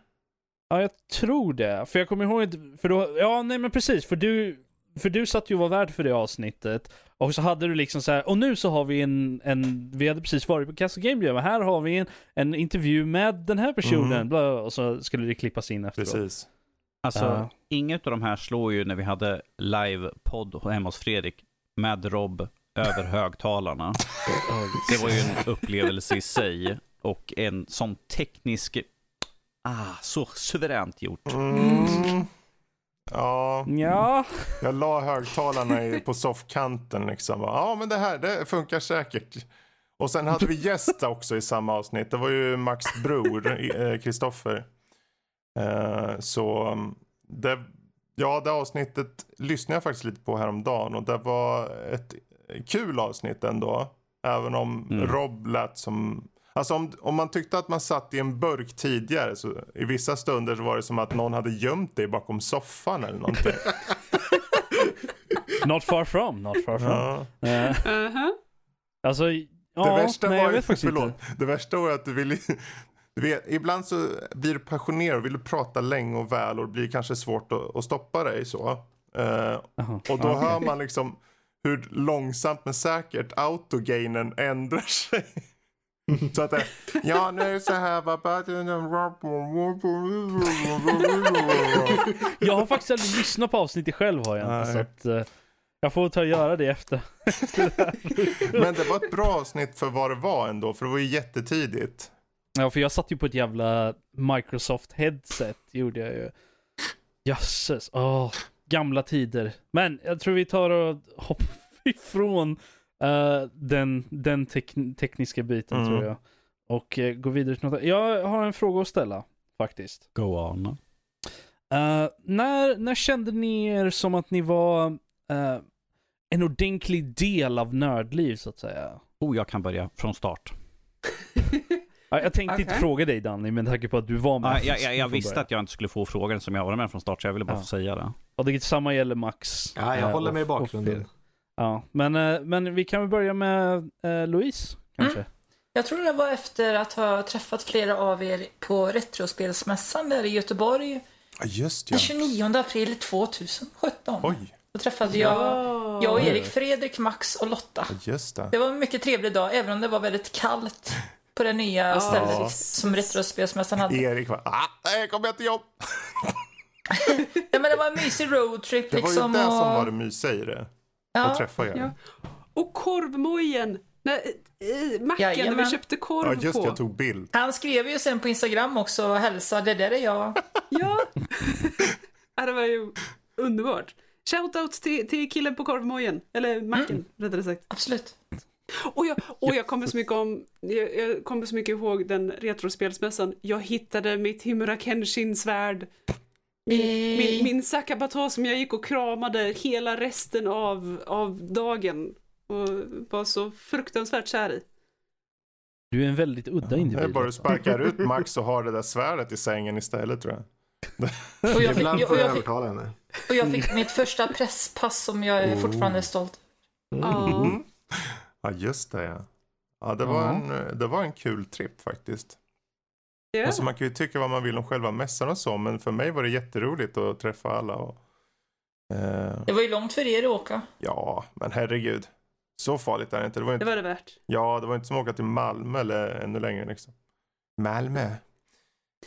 S4: Ja, jag tror det. För jag kommer ihåg att, för då, ja nej men precis, för du, för du satt ju och var värd för det avsnittet. Och så hade du liksom så här, och nu så har vi en, en vi hade precis varit på Castle Game Jam, och här har vi en, en intervju med den här personen,
S3: Mm.
S4: bla, och så skulle det klippas in efteråt.
S3: Precis.
S2: Alltså,
S4: Ja.
S2: inget av de här slår ju när vi hade live-podd hemma hos Fredrik med Rob över högtalarna. Det var ju en upplevelse i sig och en sån teknisk... Ah, så suveränt gjort.
S3: Mm. Ja,
S4: Ja,
S3: jag la högtalarna på soffkanten liksom. Ja, men det här, det funkar säkert. Och sen hade vi gäst också i samma avsnitt. Det var ju Max bror, eh, Kristoffer. Eh, så um, det, ja, det avsnittet lyssnade jag faktiskt lite på häromdagen och det var ett kul avsnitt ändå. Även om
S2: Mm.
S3: Rob lät som Alltså om, om man tyckte att man satt i en burk tidigare så i vissa stunder så var det som att någon hade gömt dig bakom soffan eller någonting.
S4: Not far from, not far from.
S3: ja.
S4: Eh,
S1: Uh-huh.
S4: alltså,
S3: Det
S4: ja,
S3: värsta
S4: nej,
S3: var
S4: jag
S3: ju,
S4: vet faktiskt
S3: förlåt,
S4: inte.
S3: det värsta var att du ville, du vet, ibland så blir du passionerad och vill prata länge och väl och det blir kanske svårt att, att stoppa dig så. Eh,
S4: Jaha,
S3: och då
S4: okej.
S3: hör man liksom hur långsamt men säkert autogainen ändrar sig. Så att det, ja nu är det så här
S4: Jag har faktiskt aldrig lyssnat på avsnittet själv har jag inte. Så att, eh, jag får ta och göra det efter.
S3: Men det var ett bra avsnitt för vad det var ändå, för det var ju jättetidigt.
S4: Ja, för jag satt ju på ett jävla Microsoft headset, gjorde jag ju. Jösses, åh, gamla tider. Men jag tror vi tar och hoppar ifrån eh, den, den tek- tekniska biten
S3: Mm.
S4: tror jag. Och uh, går vidare till något. Jag har en fråga att ställa, faktiskt.
S2: Go on.
S4: Eh, när, när kände ni er som att ni var eh, en ordentlig del av nördliv, så att säga?
S2: Oh, jag kan börja från start.
S4: Ja, jag tänkte inte
S1: Okej.
S4: fråga dig Danny, men tack på att du var med.
S2: Ah, jag, jag, jag visste att jag inte skulle få frågan som jag var med från start, så jag ville bara
S4: Ja.
S2: få säga det.
S4: Och det samma gäller Max.
S5: Ja, jag
S4: Eh,
S5: håller med i bakgrunden.
S4: Ja, men, eh, men vi kan väl börja med eh, Louise, kanske?
S6: Jag tror det var efter att ha träffat flera av er på Retrospelsmässan där i Göteborg
S3: Ja just ja.
S6: den 29 april 2017.
S3: Oj,
S6: Då träffade jag,
S1: Ja.
S6: jag och Erik, Fredrik, Max och Lotta.
S3: just det.
S6: Det var en mycket trevlig dag, även om det var väldigt kallt på det nya
S1: Ja.
S6: stället som Retrospelsmässan hade.
S3: Erik var, ah, nej kommer jag till jobb.
S6: Ja, men det var en mysig roadtrip
S3: Det var ju
S6: liksom.
S3: det som
S6: och...
S3: var det mysiga i det. Att
S6: ja.
S3: träffa er.
S1: Ja. Och korvmojen. När, i macken när
S6: Jajamän.
S1: vi köpte korv
S3: Ja just det,
S1: på.
S3: jag tog bild.
S6: Han skrev ju sen på Instagram också och hälsade, det där är jag.
S1: Ja. ja, det var ju underbart. Shoutout till, till killen på korvmojen. Eller macken, rättare sagt.
S6: Absolut.
S1: Och jag, och jag kommer så mycket om, jag, jag kommer så mycket ihåg den retrospelsmässan. Jag hittade mitt Himura Kenshin-svärd. Min,
S6: Eh.
S1: min, min Sakabata som jag gick och kramade hela resten av, av dagen. Och var så fruktansvärt kär i.
S4: Du är en väldigt udda
S3: Det är
S4: individ.
S3: bara du sparkar ut Max och har det där svärdet i sängen istället tror jag.
S6: Och jag fick,
S5: Ibland får jag
S6: jag
S5: övertala henne.
S6: och jag fick mitt första presspass som jag är fortfarande stolt
S1: Ja.
S3: Mm. Ja just det ja. Ja det var, en, det var en kul trip faktiskt.
S1: Ja.
S3: Alltså man kan ju tycka vad man vill om själva mässan och så men för mig var det jätteroligt att träffa alla. Och, eh,
S6: Det var ju långt för er att åka.
S3: ja men herregud. Så farligt är det inte. Det var
S1: Det
S3: inte,
S1: var det värt.
S3: Ja det var inte som att åka till Malmö eller ännu längre liksom. Malmö.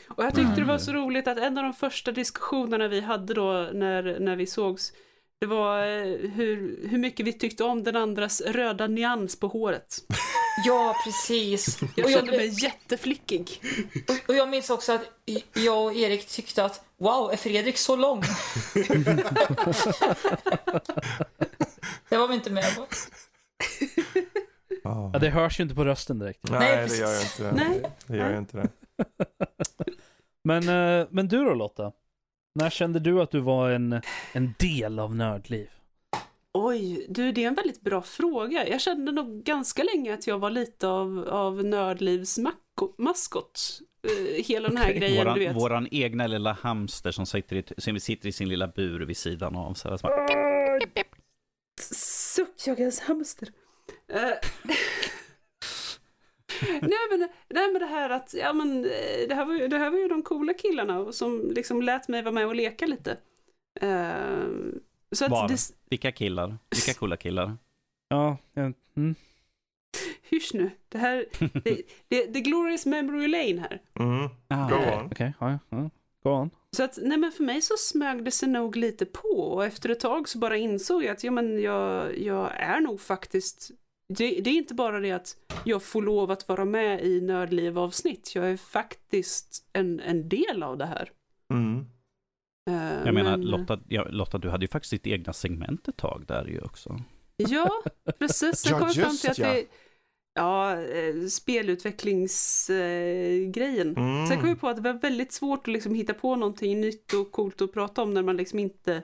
S1: Och jag tyckte det var så roligt att en av de första diskussionerna vi hade då när, när vi sågs, det var eh, hur, hur mycket vi tyckte om den andras röda nyans på håret.
S6: Ja, precis.
S1: Jag
S6: Och
S1: kände
S6: jag,
S1: mig jätteflickig.
S6: och, och jag minns också att jag och Erik tyckte att wow, är Fredrik så lång? det var vi inte med på.
S3: Ja.
S4: Ja, det hörs ju inte på rösten direkt.
S3: Nej,
S6: Nej,
S3: det gör jag inte.
S1: Nej.
S3: Det gör jag inte det.
S4: Men, eh, men du då Lotta? När kände du att du var en, en del av nördliv?
S1: Oj, du det är en väldigt bra fråga. Jag kände nog ganska länge att jag var lite av, av Nördlivs maskot. Eh, hela den här
S4: Okej.
S1: grejen, du
S2: Våran,
S1: vet.
S2: våran egna lilla hamster som sitter, i, som sitter i sin lilla bur vid sidan av. Så här, som bara,
S1: Suckjaggens hamster. Eh, nej, men, nej men det här att, ja men eh, det här var ju, det här var ju de coola killarna som liksom lät mig vara med och leka lite. Eh, så
S2: Var?
S1: att det,
S2: vilka killar? Vilka coola killar?
S4: Ja, jag, mm.
S1: hysch nu, det här, det, det, det glorious memory lane här.
S3: Mm.
S2: Ah,
S3: Go on.
S4: okej. ja, ja. Go on.
S1: Så att, nej men för mig så smög det sig nog lite på och efter ett tag så bara insåg jag att ja men jag, jag är nog faktiskt det, det är inte bara det att jag får lov att vara med i Nördliv-avsnitt. Jag är faktiskt en, en del av det här.
S3: Mm.
S1: Eh,
S2: Jag menar,
S1: men-
S2: Lotta, ja, Lotta, du hade ju faktiskt ditt egna segment ett tag där ju också.
S1: Ja, precis. Jag
S3: Ja,
S1: kommer fram till att
S3: ja.
S1: det, ja, eh, spelutvecklingsgrejen.
S3: Mm.
S1: Sen kom jag på att det var väldigt svårt att liksom hitta på någonting nytt och coolt att prata om när man liksom inte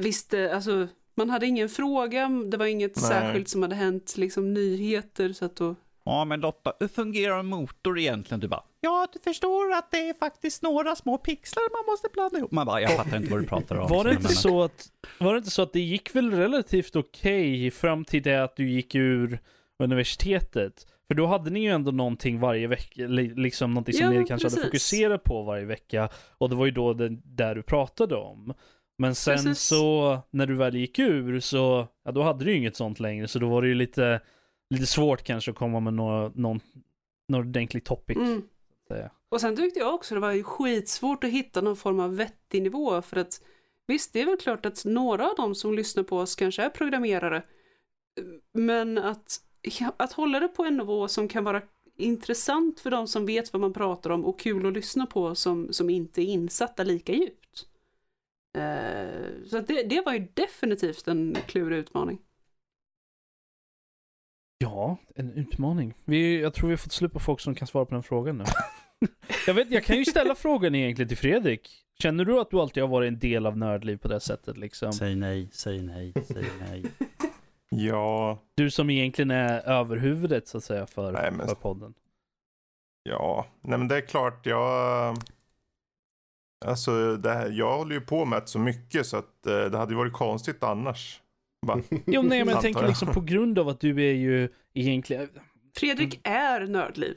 S1: visste, alltså man hade ingen fråga, det var inget
S3: Nej.
S1: särskilt som hade hänt, liksom nyheter så att då
S2: Ja, men Lotta, hur fungerar en motor egentligen? Du bara, ja, du förstår att det är faktiskt några små pixlar man måste blanda ihop. Man bara, jag fattar inte vad du pratar om.
S4: Var det,
S2: Så,
S4: inte så att, var det inte så att det gick väl relativt okej fram till det att du gick ur universitetet? För då hade ni ju ändå någonting varje vecka, li- liksom någonting som
S1: Ja,
S4: ni kanske hade
S1: precis.
S4: fokuserat på varje vecka. Och det var ju då det där du pratade om. Men sen
S1: Precis.
S4: så, när du väl gick ur så, ja då hade du ju inget sånt längre. Så då var det ju lite, lite svårt kanske att komma med någon, någon, någon ordentlig topic.
S1: Mm. Och sen tyckte jag också det var ju skitsvårt att hitta någon form av vettig nivå för att visst, det är väl klart att några av dem som lyssnar på oss kanske är programmerare. Men att, att hålla det på en nivå som kan vara intressant för de som vet vad man pratar om och kul att lyssna på som, som inte är insatta lika djupt. Eh, så det, det var ju definitivt en klurig utmaning.
S4: Ja, en utmaning. Vi, jag tror vi har fått slut på folk som kan svara på den frågan nu. jag, vet, jag kan ju ställa frågan egentligen till Fredrik. Känner du att du alltid har varit en del av Nördliv på det sättet liksom?
S2: Säg nej, säg nej, säg nej.
S3: Ja,
S4: Du som egentligen är överhuvudet så att säga för,
S3: Nej, men-
S4: för podden.
S3: ja. Nej men det är klart, jag... Alltså, det här, jag håller ju på med det så mycket så att eh, det hade ju varit konstigt annars. Va?
S4: Jo, nej, men jag tänker
S3: jag.
S4: liksom på grund av att du är ju egentligen...
S1: Fredrik är nördliv.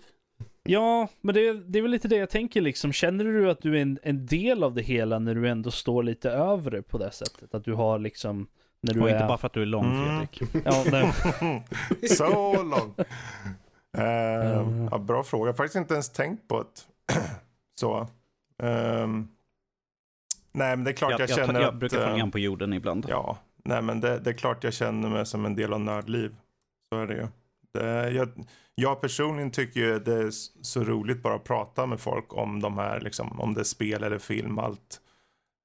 S4: Ja, men det, det är väl lite det jag tänker liksom. Känner du att du är en, en del av det hela när du ändå står lite över det på det sättet? Att du har liksom... När du
S2: Och
S4: är...
S2: inte bara för att du är lång,
S3: Mm.
S2: Fredrik.
S4: Ja, nej.
S3: så lång. Eh, ja, bra fråga. Jag har faktiskt inte ens tänkt på det. så. Ehm, nej, men det är klart jag,
S2: Jag, jag,
S3: känner
S2: jag,
S3: att...
S2: brukar
S3: eh,
S2: sjunga han på jorden ibland.
S3: Ja, nej men det, det är klart jag känner mig som en del av nördliv. Så är det ju. Det, jag, jag personligen tycker ju det är så roligt bara att prata med folk om de här, liksom, om det är spel eller film, allt.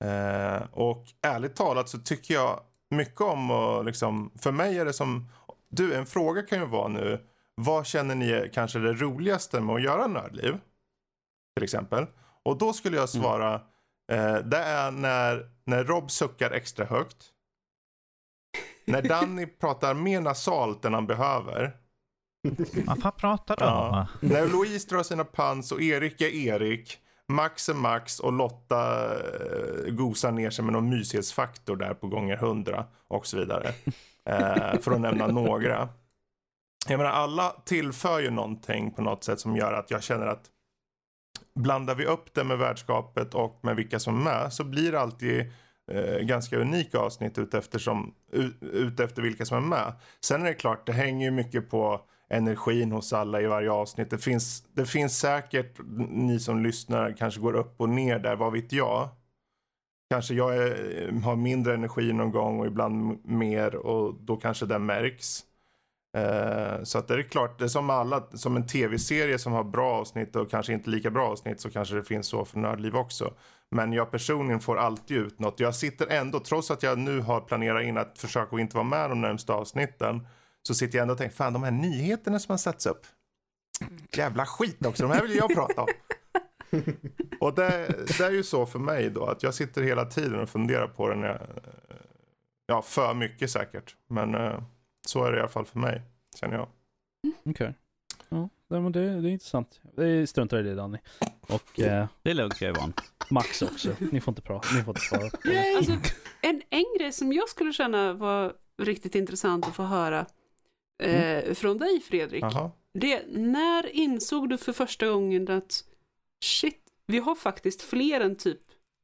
S3: Eh, och ärligt talat så tycker jag mycket om att liksom, för mig är det som, du en fråga kan ju vara nu, vad känner ni är kanske det roligaste med att göra nördliv? Till exempel. Och då skulle jag svara, eh, det är när, när Rob suckar extra högt. När Danny pratar mer nasalt än han behöver.
S2: Vad fan pratar du
S3: Ja.
S2: om?
S3: När Louise drar sina pants och Erik är Erik. Max är Max och Lotta eh, gosar ner sig med någon myshetsfaktor där på gånger hundra och så vidare. Eh, för att nämna några. Jag menar alla tillför ju någonting på något sätt som gör att jag känner att blandar vi upp det med värdskapet och med vilka som är med så blir det alltid eh, ganska unika avsnitt uteftersom, ut, utefter vilka som är med. Sen är det klart, det hänger ju mycket på energin hos alla i varje avsnitt. Det finns, det finns säkert, ni som lyssnar kanske går upp och ner där, vad vet jag. Kanske jag är, har mindre energi någon gång och ibland mer och då kanske det märks. Eh, så att det är klart, det är som alla, som en tv-serie som har bra avsnitt och kanske inte lika bra avsnitt så kanske det finns så för Nördliv också. Men jag personligen får alltid ut något. Jag sitter ändå, trots att jag nu har planerat in att försöka att inte vara med de närmsta avsnitten, så sitter jag ändå och tänker, fan de här nyheterna som har satts upp. Jävla skit också, de här vill jag prata om. och det, det är ju så för mig då, att jag sitter hela tiden och funderar på jag, ja för mycket säkert. Men eh, så är det i alla fall för mig, känner jag.
S4: Okej. Ja, nej, men det, det är intressant. Vi struntar i det Danny. Och eh,
S2: Det är lugnt, jag är van.
S4: Max också. Ni får inte prata. Ni får inte svara.
S1: Alltså, en, en grej som jag skulle känna var riktigt intressant att få höra eh, från dig Fredrik.
S3: Jaha.
S1: Det, är, när insåg du för första gången att shit, vi har faktiskt fler än typ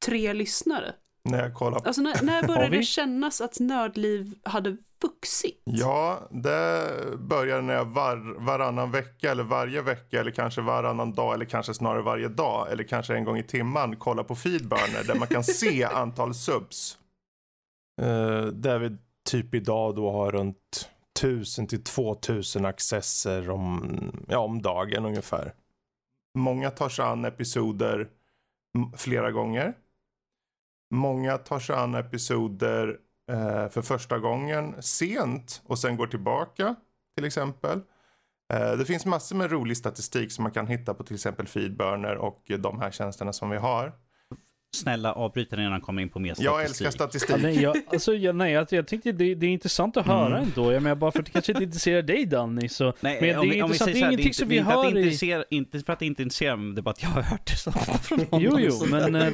S1: tre lyssnare?
S3: När jag kollar
S1: Alltså när, när började det kännas att nördliv hade vuxit?
S3: Ja, det börjar när jag var, varannan vecka eller varje vecka eller kanske varannan dag eller kanske snarare varje dag eller kanske en gång i timmen kollar på feedburner där man kan se antal subs. Uh, där vi typ idag då har runt 1000 till 2000 accesser om, ja, om dagen ungefär. Många tar sig an episoder flera gånger. Många tar sig an episoder eh, för första gången sent och sen går tillbaka till exempel. Eh, det finns massor med rolig statistik som man kan hitta på till exempel Feedburner och de här tjänsterna som vi har.
S2: Snälla avbryt den innan han kommer in på mer statistik.
S3: Jag älskar statistik.
S4: Ja, nej, jag, alltså, jag, nej, jag, jag tyckte det, det är intressant att höra
S3: Mm.
S4: ändå. Jag menar, bara för att det kanske inte intresserar dig Danny. Så,
S2: Nej,
S4: men det är
S2: om vi- om vi
S4: intressant.
S2: säger
S4: Det är ingenting
S2: inte-
S4: som vi
S2: inte att
S4: hör
S2: det
S4: i...
S2: Inte för att det inte intresserar mig, det är bara att jag har hört det så från någon.
S4: Jo, jo, men eh,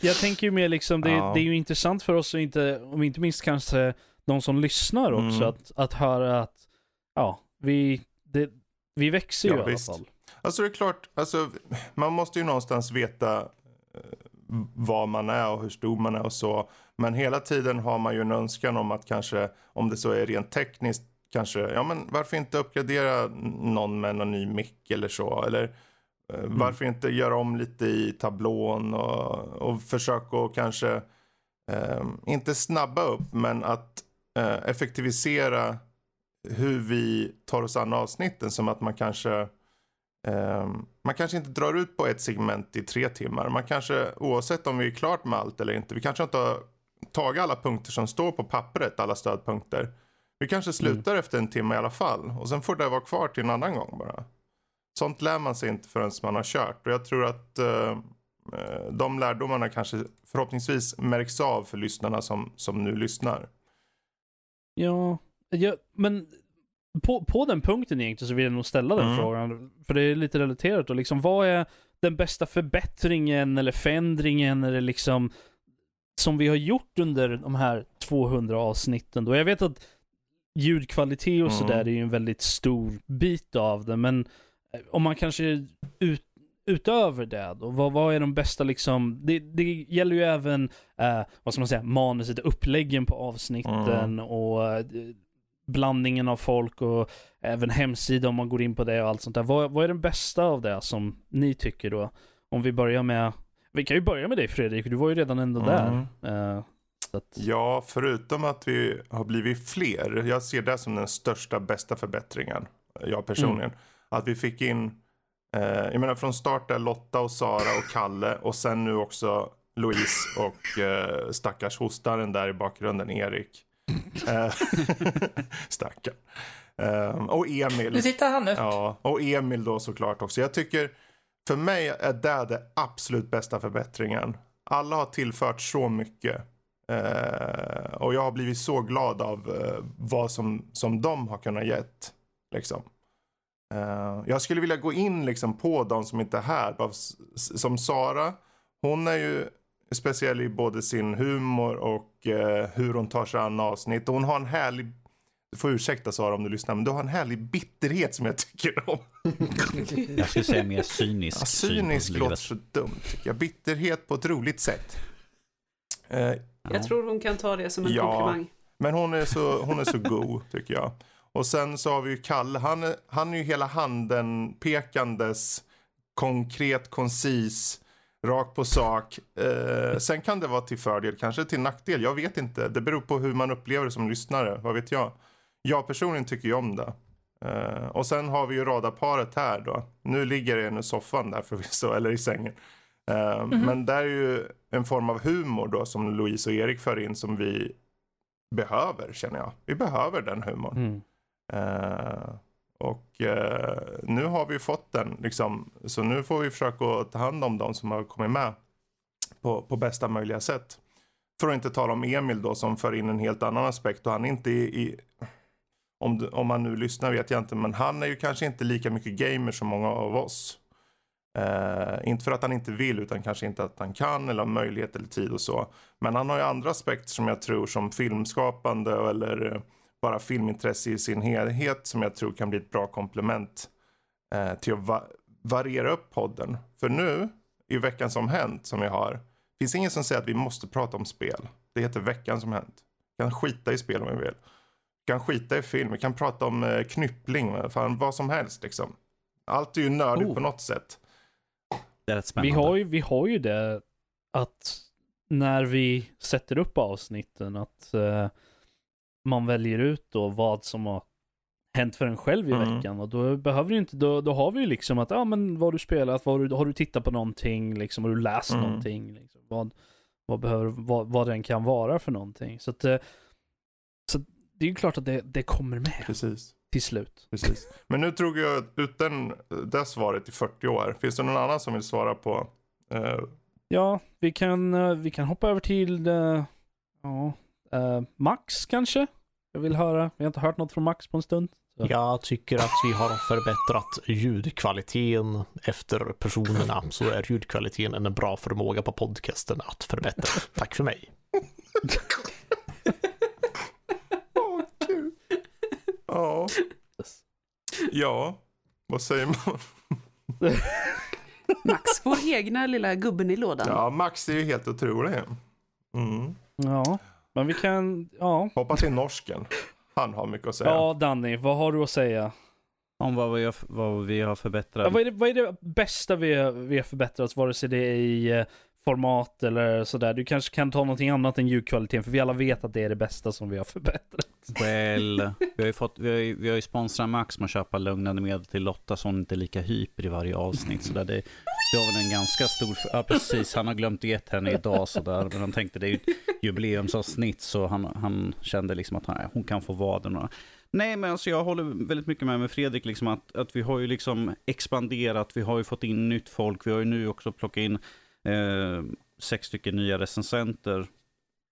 S4: jag tänker ju mer liksom, det,
S3: Ja.
S4: det är ju intressant för oss och inte, om inte minst kanske de som lyssnar också,
S3: Mm.
S4: att, att höra att, ja, vi, det, vi växer ju
S3: Ja,
S4: i alla
S3: visst.
S4: fall.
S3: Alltså det är klart, alltså, man måste ju någonstans veta vad man är och hur stor man är och så. Men hela tiden har man ju en önskan om att kanske, om det så är rent tekniskt, kanske, ja men varför inte uppgradera någon med någon ny mick eller så. Eller eh, varför inte göra om lite i tablån och, och försöka och kanske, eh, inte snabba upp, men att eh, effektivisera hur vi tar oss an avsnitten. Som att man kanske man kanske inte drar ut på ett segment i tre timmar. Man kanske, oavsett om vi är klart med allt eller inte, vi kanske inte har tagit alla punkter som står på pappret, alla stödpunkter. Vi kanske slutar efter en timme i alla fall och sen får det vara kvar till en annan gång bara. Sånt lär man sig inte förrän man har kört och jag tror att eh, eh, de lärdomarna kanske förhoppningsvis märks av för lyssnarna som, som nu lyssnar.
S4: Ja, ja men på, på den punkten egentligen så vill jag nog ställa den
S3: Mm.
S4: frågan. För det är lite relaterat och liksom, vad är den bästa förbättringen eller förändringen eller liksom som vi har gjort under de här 200 avsnitten då? Jag vet att ljudkvalitet och
S3: Mm.
S4: sådär är ju en väldigt stor bit av det, men eh, om man kanske ut, utöver det då, vad, vad är de bästa liksom, det, det gäller ju även, eh, vad ska man säga, manuset, uppläggen på avsnitten och eh, blandningen av folk och även hemsida om man går in på det och allt sånt där. Vad, vad är den bästa av det som ni tycker då? Om vi börjar med, vi kan ju börja med dig Fredrik, du var ju redan ändå där. Eh, så att,
S3: Ja, förutom att vi har blivit fler. Jag ser det som den största, bästa förbättringen. Jag personligen. Att vi fick in, eh, jag menar från start där Lotta och Sara och Kalle och sen nu också Louise och eh, stackars hostaren där i bakgrunden, Erik. Eh, Stackarn. Eh, och Emil.
S6: Nu tittar han upp.
S3: Ja, och Emil då såklart också. Jag tycker, för mig är det det absolut bästa förbättringen. Alla har tillfört så mycket. Eh, och jag har blivit så glad av eh, vad som, som de har kunnat gett. Liksom. Eh, jag skulle vilja gå in liksom på de som inte är här. Som Sara, hon är ju speciell i både sin humor och eh, hur hon tar sig an avsnitt. Och hon har en härlig, du får ursäkta Sara om du lyssnar, men du har en härlig bitterhet som jag tycker om.
S2: Jag skulle säga mer cynisk
S3: Ja,
S2: syn
S3: cynisk låter
S2: livet.
S3: så dumt tycker jag. Bitterhet på ett roligt sätt. Eh,
S1: Jag tror hon kan ta det som en
S3: Ja.
S1: komplimang.
S3: men hon är så, hon är så god tycker jag. Och sen så har vi ju Kalle. Han är, han är ju hela handen pekandes, konkret, koncis, rakt på sak. Eh, sen kan det vara till fördel, kanske till nackdel. Jag vet inte. Det beror på hur man upplever det som lyssnare. Vad vet jag? Jag personligen tycker ju om det. Eh, och sen har vi ju radarparet här då. Nu ligger en i soffan där förvisso, eller i sängen. Eh, Men det är ju en form av humor då som Louise och Erik för in som vi behöver känner jag. Vi behöver den humorn.
S4: mm.
S3: Och eh, nu har vi fått den liksom. Så nu får vi försöka ta hand om de som har kommit med. På, på bästa möjliga sätt. För att inte tala om Emil då som för in en helt annan aspekt. Och han är inte i, i om, du- om man nu lyssnar vet jag inte. Men han är ju kanske inte lika mycket gamer som många av oss. Eh, inte för att han inte vill utan kanske inte att han kan eller har möjlighet eller tid och så. Men han har ju andra aspekter som jag tror som filmskapande eller eh, bara filmintresse i sin helhet som jag tror kan bli ett bra komplement eh, till att va- variera upp podden. För nu, i veckan som hänt som jag har, finns ingen som säger att vi måste prata om spel. Det heter veckan som hänt. Vi kan skita i spel om vi vill. Vi kan skita i film, vi kan prata om eh, knyppling, vad fan, vad som helst liksom. Allt är ju nördigt
S4: Oh.
S3: på något sätt.
S2: Det är rätt
S4: Vi
S2: spännande.
S4: har, ju, vi har ju det att när vi sätter upp avsnitten att eh, man väljer ut då vad som har hänt för en själv i
S3: Mm.
S4: veckan och då behöver du inte, då, då har vi ju liksom att, ja men vad har du spelat, vad har du, har du tittat på någonting liksom, har du läst
S3: Mm.
S4: någonting liksom, vad, vad behöver, vad, vad den kan vara för någonting. Så att, eh, så det är ju klart att det, det kommer med.
S3: Precis.
S4: till slut.
S3: Precis. Men nu drog jag ut den, det svaret i 40 år. Finns det någon annan som vill svara på? eh,
S4: Ja, vi kan, eh, vi kan hoppa över till eh, ja, eh, Max kanske? Jag vill höra. Vi har inte hört något från Max på en stund. Så.
S5: Jag tycker att vi har förbättrat ljudkvaliteten efter personerna så är ljudkvaliteten en bra förmåga på podcasten att förbättra. Tack för mig.
S3: Åh. Ja. Ja, vad säger man?
S1: Max, vår egna lilla gubben i lådan.
S3: Ja, Max är ju helt otrolig. Mm.
S4: Ja, men vi kan, ja.
S3: Hoppa till norsken. Han har mycket att säga.
S4: Ja, Danny, vad har du att säga?
S2: Om vad vi har, vad vi har förbättrat.
S4: Ja, vad, är det, vad är det bästa vi, har- vi har förbättrat, vare sig det är i eh, format eller sådär? Du kanske kan ta någonting annat än ljudkvaliteten, för vi alla vet att det är det bästa som vi har förbättrat.
S2: Well, vi har ju, fått, vi har ju, vi har ju sponsrat Max med att köpa lugnande medel till Lotta så hon inte är lika hyper i varje avsnitt. Så där det, det var väl en ganska stor... Ja, precis. Han har glömt gett henne idag sådär. Men han tänkte det är ju ett jubileumsavsnitt så han, han kände liksom att han, hon kan få vara den. Nej, men alltså jag håller väldigt mycket med med Fredrik, liksom att, att vi har ju liksom expanderat, vi har ju fått in nytt folk, vi har ju nu också plockat in eh, sex stycken nya recensenter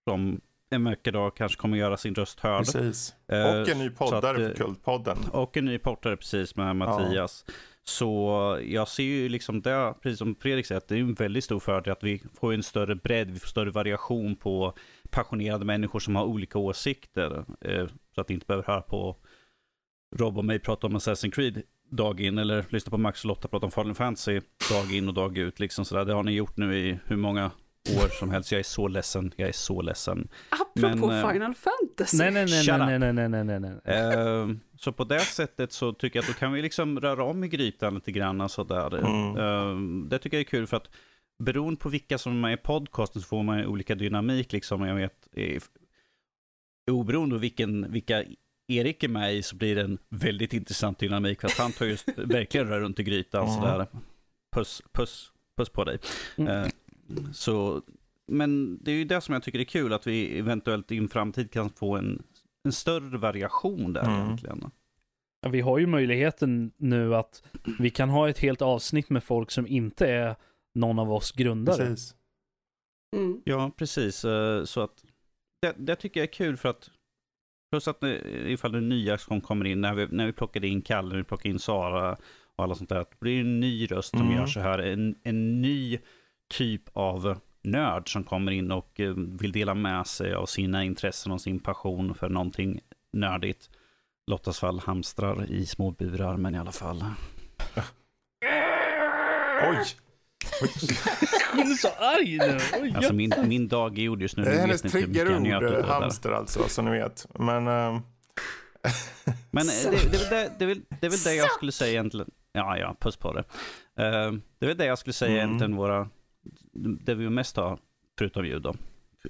S2: som en vacker dag kanske kommer göra sin röst hörd.
S3: Precis.
S2: Eh,
S3: Och en ny poddare
S2: att,
S3: för Kultpodden.
S2: Och en ny poddare precis med Mattias. Så jag ser ju liksom det, precis som Fredrik säger, att det är en väldigt stor fördel att vi får en större bredd, vi får större variation på passionerade människor som har olika åsikter. Eh, så att vi inte behöver höra på Rob och mig prata om Assassin's Creed dag in, eller lyssna på Max och Lotta prata om Fallen Fantasy dag in och dag ut. Liksom sådär. Det har ni gjort nu i hur många år som helst. Jag är så ledsen, jag är så ledsen.
S1: Apropå
S2: Men, eh,
S1: Final Fantasy.
S4: Nej, nej, nej, nej, nej, nej, nej, nej, nej.
S2: Så på det sättet så tycker jag att då kan vi liksom röra om i grytan lite grann. Sådär.
S3: Mm.
S2: Eh, det tycker jag är kul för att beroende på vilka som är med i podcasten så får man olika dynamik. Liksom. Jag vet, oberoende av vilken, vilka Erik är med i så blir det en väldigt intressant dynamik. För att han tar just verkligen rör runt i grytan.
S3: Mm.
S2: Sådär. Puss, puss, puss på dig.
S4: Mm.
S2: Så, men det är ju det som jag tycker är kul, att vi eventuellt i en framtid kan få en, en större variation där
S3: Mm.
S2: egentligen.
S4: Ja, Vi har ju möjligheten nu att vi kan ha ett helt avsnitt med folk som inte är någon av oss grundare.
S3: Precis.
S1: Mm.
S2: Ja, precis. eh, Så att det, det tycker jag är kul för att plus att ifall det nya som kommer in, när vi, när vi plockade in Kalle, när vi plockade in Sara och alla sånt där, det blir en ny röst som
S3: Mm.
S2: gör så här, en, en ny typ av nörd som kommer in och eh, vill dela med sig av sina intressen och sin passion för någonting nördigt. Lottas fall hamstrar i små burar, men i alla fall.
S3: Oj!
S4: Hon är så arg nu. Oj,
S2: Alltså min, min dag är gjord just nu.
S3: Det är hennes triggerord,
S2: där.
S3: hamster alltså, som ni vet. Men... ehm,
S2: Men eh, det, det, är väl det, det, är väl, det är väl det jag skulle säga egentligen. Ja, ja, puss på det. Eh, det är väl det jag skulle säga
S3: Mm.
S2: egentligen våra, det vi mest har, förutom ljud då.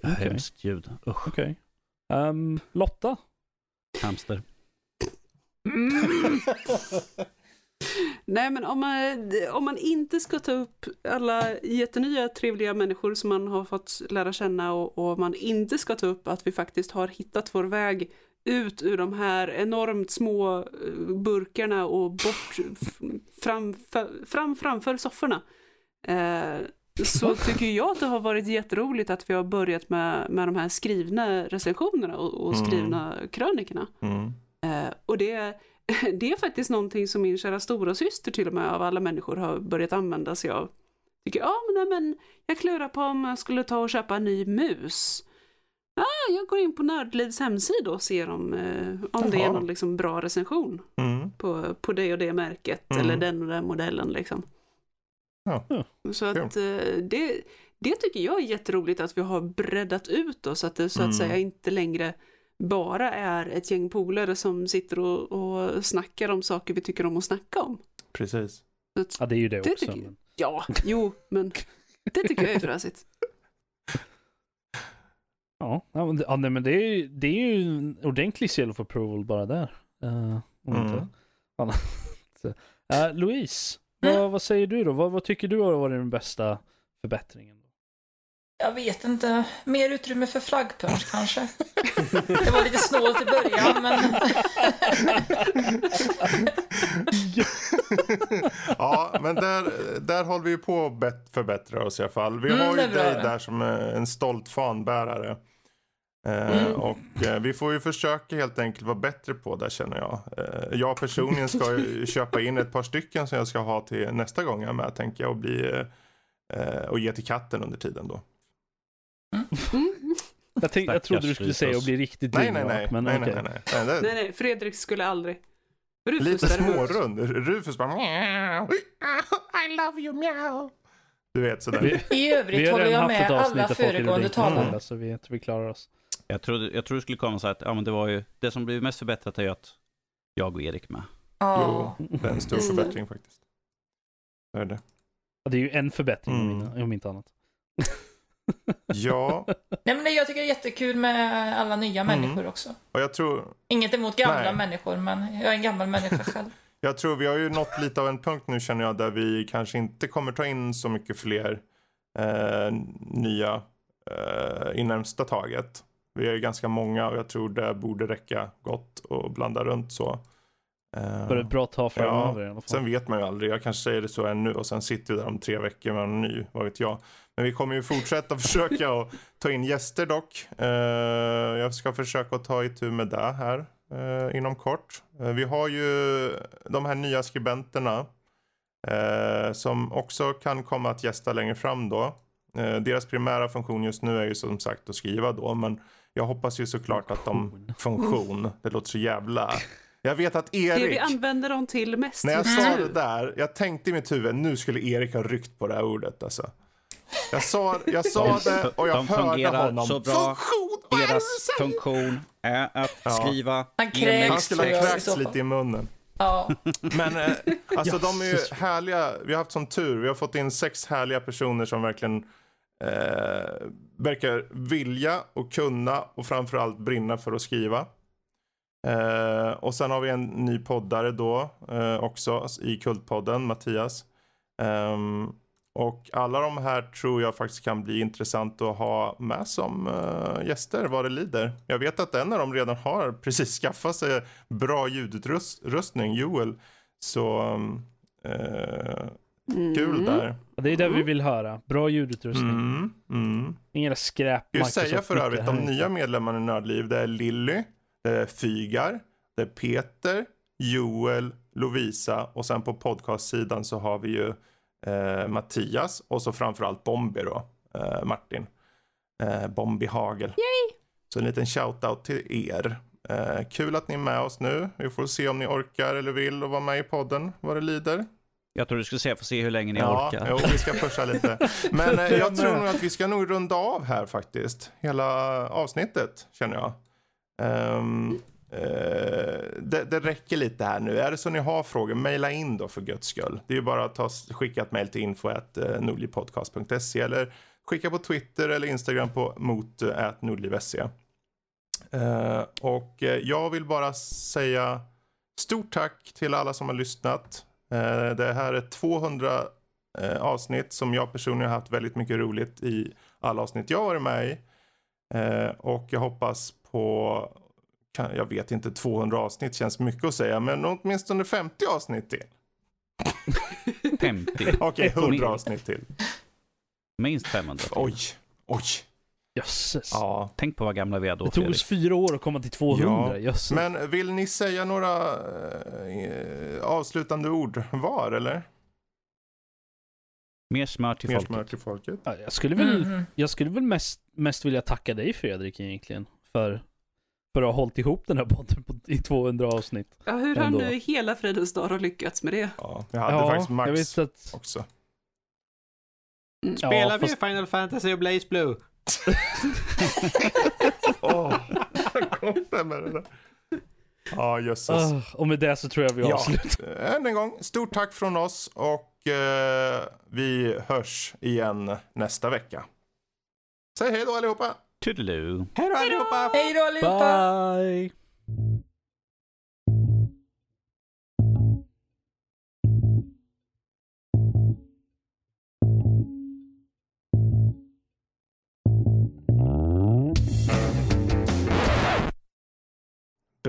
S2: Hemskt ljud, usch,
S4: Okej. Ehm, Lotta?
S2: hamster.
S1: Nej men om man, om man inte ska ta upp alla jättenya trevliga människor som man har fått lära känna och, och man inte ska ta upp att vi faktiskt har hittat vår väg ut ur de här enormt små eh, burkarna och bort fram, fram framför sofforna. Eh, så tycker jag att det har varit jätteroligt att vi har börjat med, med de här skrivna recensionerna och, och
S3: Mm.
S1: skrivna krönikorna.
S3: mm.
S1: Eh, och det, det är faktiskt någonting som min kära stora syster till och med av alla människor har börjat använda sig av. Tycker, ja men, men jag klurar på om jag skulle ta och köpa en ny mus. Ja, jag går in på Nördlivs hemsida och ser om, eh, om det är någon liksom, bra recension
S3: Mm.
S1: på, på det och det märket
S3: Mm.
S1: eller den och den modellen liksom.
S3: Ja.
S1: Så att eh, det, det tycker jag är jätteroligt att vi har breddat ut oss, att det så att
S3: Mm.
S1: säga inte längre bara är ett gäng polare som sitter och, och snackar om saker vi tycker om att snacka om.
S3: Precis.
S1: Att,
S4: Ja, det är ju det,
S1: Det
S4: också. men-
S1: ja, jo, men det tycker jag är fräsigt.
S4: Ja, ja, nej, men det är, ju- det är ju en ordentlig seal of approval bara där. Uh, om
S3: Mm.
S4: inte annat. Så, eh, Louise, vad, vad säger du då? Vad, vad tycker du har varit den bästa förbättringen?
S6: Jag vet inte. Mer utrymme för flaggpunch kanske. Det var lite snålt i början, men...
S3: ja, men där, där håller vi på att förbättra oss i alla fall. Vi
S6: Mm,
S3: har ju dig där som en stolt fanbärare. Eh,
S6: Mm.
S3: Och eh, vi får ju försöka helt enkelt vara bättre på det känner jag. Eh, jag personligen ska köpa in ett par stycken som jag ska ha till nästa gång jag är med tänker jag och, bli, och ge till katten under tiden då.
S4: Jag, tänkte, jag trodde du skulle säga att bli riktigt
S3: Nej, nej, nej.
S4: men
S3: nej, nej, nej, nej. det-
S1: Nej, nej, Fredrik skulle aldrig. Rufus
S3: Lite smårund. Rufus bara meow. I love you meow. Du vet sådär.
S4: Vi,
S6: I övrigt
S4: vi har
S6: håller jag med alla föregående talare.
S4: så vi, vi klarar oss.
S2: Jag trodde, jag trodde det skulle komma så att, ja men det var ju, det som blev mest förbättrat är ju att jag och Erik med.
S6: Ja.
S3: Jo, det är en stor förbättring faktiskt. Det är det.
S4: Ja, Det är ju en förbättring om,
S3: Mm.
S4: inte- om inte annat.
S3: Ja,
S6: Nej, men jag tycker det är jättekul med alla nya
S3: Mm.
S6: människor också.
S3: och jag tror,
S6: Inget emot gamla
S3: Nej.
S6: människor, men jag är en gammal människa själv.
S3: jag tror vi har ju nått lite av en punkt nu känner jag där vi kanske inte kommer ta in så mycket fler eh, nya eh, i närmsta taget. Vi är ju ganska många och jag tror det borde räcka gott och blanda runt så. Eh,
S4: För ett bra tag framöver i alla fall.
S3: Sen vet man ju aldrig. Jag kanske säger det så ännu och sen sitter vi där om tre veckor med en ny. Vad vet jag. Men vi kommer ju fortsätta försöka att ta in gäster dock. Eh, jag ska försöka att ta itu med det här eh, inom kort. Eh, vi har ju de här nya skribenterna som också kan komma att gästa längre fram då. Deras primära funktion just nu är ju som sagt att skriva då. Men jag hoppas ju såklart att de... Funktion. Det låter så jävla... Jag vet att
S1: Det vi
S3: Erik...
S1: använder dem till mest
S3: När jag sa det där, jag tänkte i mitt huvud, nu skulle Erik ha ryckt på det här ordet alltså. Jag sa, jag sa det och jag
S2: de
S3: hörde honom.
S2: så bra.
S3: Funktion! Vad är det
S2: Deras
S3: du säger?
S2: funktion är att
S3: Ja.
S2: skriva
S6: Han
S3: Han
S6: kräks
S3: skulle
S6: tror
S3: ha kräkts lite i munnen.
S6: Ja.
S3: Men eh, alltså de är ju härliga. Vi har haft sån tur. Vi har fått in sex härliga personer som verkligen eh, verkar vilja och kunna och framförallt brinna för att skriva. Eh, och sen har vi en ny poddare då eh, också i Kultpodden, Mattias. Ehm, och alla de här tror jag faktiskt kan bli intressant att ha med som eh, gäster vad det lider. Jag vet att en av dem redan har precis skaffat sig bra ljudutrustning, Joel. Så ehm, eh, eh, kul
S1: Mm.
S3: där.
S4: Och Det är det vi vill höra. Bra ljudutrustning.
S3: Mm, mm.
S4: Inga skräp
S3: Ska ju säga för övrigt, de nya medlemmarna i Nördliv, det är Lilly, det är Fygar, det är Peter, Joel, Lovisa och sen på podcastsidan så har vi ju eh, Mattias och så framförallt Bombi då, eh, Martin. Eh, Bombi Hagel. Så en liten shout-out till er. Eh, kul att ni är med oss nu. Vi får se om ni orkar eller vill och vara med i podden vad det lider.
S2: Jag tror du skulle säga, får se hur länge ni
S3: Ja,
S2: orkar.
S3: jo, vi ska pusha lite. Men eh, jag tror nog att vi ska nog runda av här faktiskt. Hela avsnittet känner jag. Ehm, eh, det, det räcker lite här nu. Är det så ni har frågor, mejla in då för guds skull. Det är ju bara att ta, skicka ett mejl till info.nordlivpodcast.se eller skicka på Twitter eller Instagram på mot eh, nordliv.se. Eh, och jag vill bara säga stort tack till alla som har lyssnat. Eh, det här är 200 eh, avsnitt som jag personligen har haft väldigt mycket roligt i alla avsnitt jag har varit med i. Eh, och jag hoppas på, jag vet inte, 200 avsnitt känns mycket att säga, men åtminstone 50 avsnitt till.
S2: 50.
S3: Okej, 100
S2: Mer.
S3: avsnitt till.
S2: Minst 500.
S3: Oj, oj.
S4: Jösses.
S3: Ja.
S2: Tänk på vad gamla vi är då,
S4: Det tog oss fyra år att komma till 200.
S3: Ja. Men vill ni säga några eh, avslutande ord var, eller?
S2: Mer smör till
S3: Mer
S2: folket.
S3: smör till folket.
S4: Ja, jag skulle väl,
S6: Mhm.
S4: jag skulle väl mest, mest vilja tacka dig Fredrik egentligen. För, för att ha hållit ihop den här podden på, i 200 avsnitt.
S1: Ja, hur har du i hela fridens dag har lyckats med det?
S3: Ja, jag hade
S4: ja,
S3: faktiskt Max
S4: att...
S3: också.
S1: Mm.
S4: Ja,
S5: Spelar vi
S4: fast-
S5: Final Fantasy och Blaze Blue?
S3: Åh, han kom där med det där. Ja, jösses.
S4: Ah, och med det så tror jag vi
S3: Ja.
S4: avslutar.
S3: Än en gång, stort tack från oss och eh, vi hörs igen nästa vecka. Säg hej då allihopa!
S2: Toodaloo.
S5: Hej då allihopa!
S6: Hej då allihopa!
S4: Bye!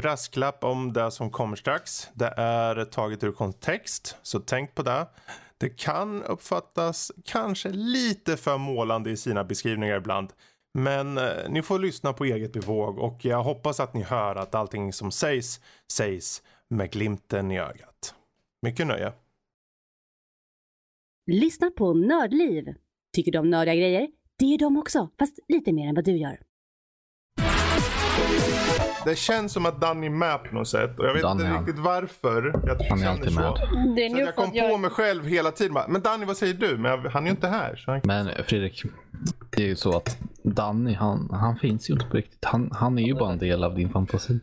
S3: Brasklapp om det som kommer strax. Det är taget ur kontext, så tänk på det. Det kan uppfattas kanske lite för målande i sina beskrivningar ibland. Men eh, ni får lyssna på eget bevåg och jag hoppas att ni hör att allting som sägs, sägs med glimten i ögat. Mycket nöje.
S13: Lyssna på Nördliv. Tycker du om nördiga grejer? Det är de också, fast lite mer än vad du gör.
S3: Det känns som att Danny är med på något sätt och jag vet
S8: Danny,
S3: inte riktigt varför. Jag
S8: Han är
S3: känner
S8: alltid
S3: så.
S8: med.
S14: Det är
S3: Så jag kom
S14: att jag...
S3: på mig själv hela tiden. Men Danny, vad säger du? Men jag, han är ju inte här. Så han...
S8: Men Fredrik, det är ju så att Danny, han, han finns ju inte på riktigt. Han, han är ju bara en del av din fantasi.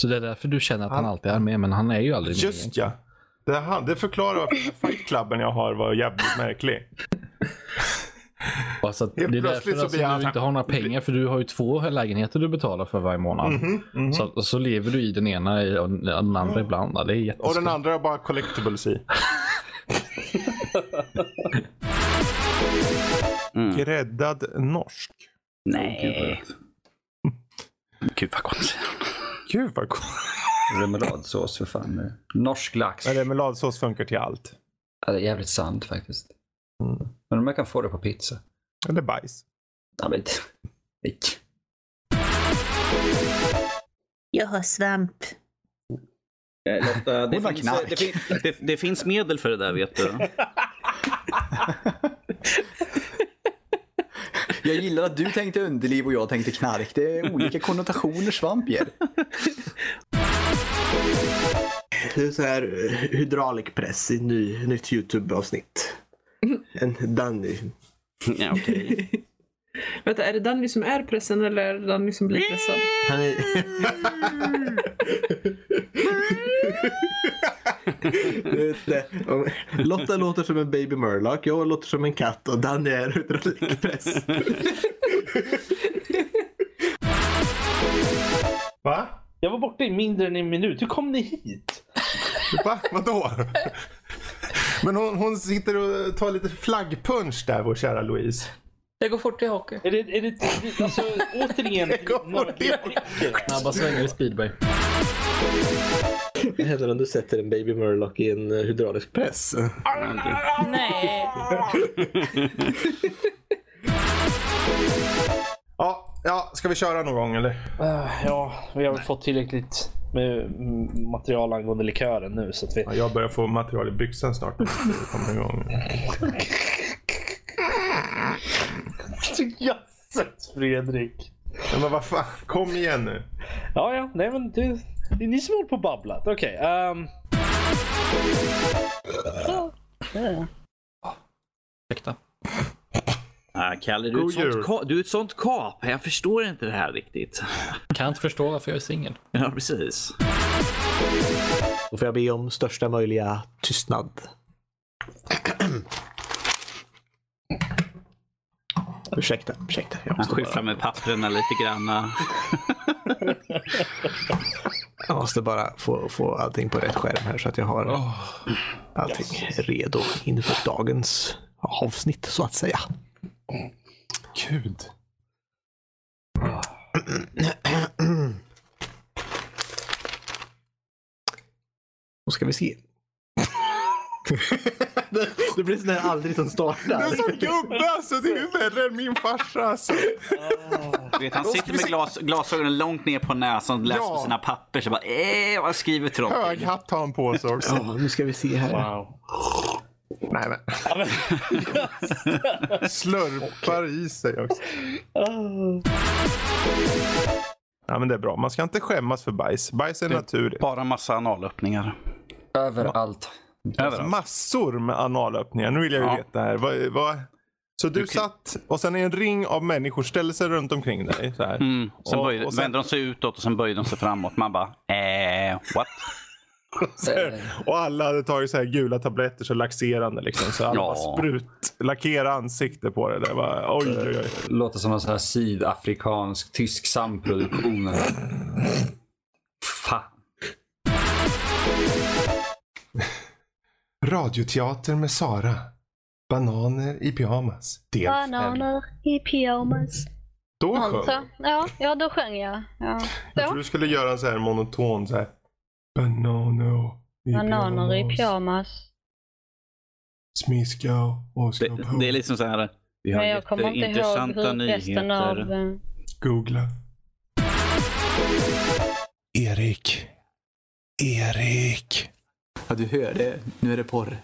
S8: Så det är därför du känner att han,
S3: Han-
S8: alltid är med, men han är ju aldrig med.
S3: Just ja. Det, han, det förklarar varför den här fightklubben jag har var jävligt märklig.
S8: Alltså, det är därför
S3: så
S8: alltså, du inte har några pengar, för du har ju två lägenheter du betalar för varje månad.
S3: Mhm, mhm.
S8: Så, så lever du i den ena i- och den andra ibland. Ja, Det är
S3: Och den andra har bara collectibles i.
S2: Mm.
S3: Gräddad norsk.
S2: Nej. Gud vad konstigt.
S3: Gud vad coolt.
S9: Remouladsås för fan. Norsk lax.
S3: Men remouladsås funkar till allt.
S9: Ja, det är jävligt sant faktiskt.
S3: Mm.
S9: Men om jag kan få det på pizza.
S3: Eller bajs.
S9: Ja, men... Nej.
S13: Jag har svamp.
S2: Eh, Lotta, det,
S10: Hon
S2: finns,
S10: knark.
S2: det, fin- det, det finns medel för det där vet du.
S10: Jag gillar att du tänkte underliv och jag tänkte knark. Det är olika konnotationer svamp ger.
S5: Det är så här eh, hydraulikpress i ny, nytt YouTube-avsnitt. En Danny.
S2: Ja, okej.
S1: Vänta, är det Danny som är pressen eller är det Danny som blir pressad?
S5: Han är... Lotta låter som en baby Murloc, jag låter som en katt och Danny är hydraulikpress.
S3: Va?
S4: Jag var borta i mindre än en minut. Hur kom ni hit?
S3: Va? Vadå? Men hon, hon sitter och tar lite flaggpunch där, vår kära Louise.
S6: Det går fort i hockey.
S4: Är det, är det, alltså återigen,
S8: Snabba svängar i speedway.
S5: Vad händer om du sätter en baby Murloc i en eh, hydraulisk press?
S6: Nej.
S3: Ja, ja, ska vi köra någon gång eller?
S4: Uh, ja, vi har väl fått tillräckligt med material angående likören nu så att vi...
S3: Ja, jag börjar få material i byxan snart. Kommer igång.
S4: Jösses Fredrik!
S3: Ja, men vad fan, kom igen nu.
S4: Ja, ja, nej men det, det är ni som håller på och babblat. Okej, ehm,
S8: Ursäkta.
S2: Ah, Kalle, du är, sånt du är ett sånt kap. Jag förstår inte det här riktigt.
S8: Kan inte förstå varför jag är singel.
S2: Ja, precis.
S5: Då får jag be om största möjliga tystnad. ursäkta, ursäkta. Jag
S2: Han
S5: måste,
S2: skyfflar
S5: bara,
S2: med papperna lite grann.
S5: jag måste bara få, få allting på rätt skärm här så att jag har allting redo inför dagens avsnitt så att säga.
S3: Gud.
S5: Då ska vi se. det, det blir sån här aldrig som startar.
S3: är som gubbe alltså, det är värre än min farsa alltså.
S2: Vet, han sitter med glas, glasögonen långt ner på näsan och läser
S3: Ja.
S2: på sina papper. Så bara, eh, vad skriver till dem?
S3: Hög hatt har han på sig också.
S5: Ja, nu ska vi se här.
S4: wow.
S3: Nej men. Slurpar i sig också. Ja men det är bra. Man ska inte skämmas för bajs. Bajs är naturligt.
S2: Bara massa analöppningar.
S9: Överallt.
S2: Överallt.
S3: Massor med analöppningar. Nu vill jag ju
S2: Ja.
S3: veta här. Vad, vad... Så du,
S2: Du kan-
S3: satt och sen är en ring av människor ställde sig runt omkring dig. Så här.
S2: Mm. Sen
S3: Och-
S2: böjde,
S3: och sen-
S2: vände de sig utåt och sen böjde de sig framåt. Man bara, eh, what?
S3: Och alla hade tagit så här gula tabletter så laxerande liksom. Så alla
S2: Ja.
S3: sprut, lackera ansikte på det. Det var, oj, oj, oj.
S9: Låter som en sån här sydafrikansk tysk samproduktion. Fan.
S3: Radioteater med Sara. Bananer i pyjamas. Del fem.
S13: Bananer i pyjamas.
S15: Då sjöng
S11: Alltså, ja, ja, då sjöng jag. Ja.
S15: Jag tror du skulle göra en så här monoton så här. Bananer i
S11: Bananer i
S15: pyjamas.
S11: pyjamas.
S15: Smiska och slå
S2: Det,
S15: på.
S2: det är liksom så här. Vi har
S11: Men jag kommer inte ihåg
S2: jätteintressanta
S11: hur resten av...
S15: Googla. Erik. Erik.
S10: Ja, du hör det. Nu är det porr.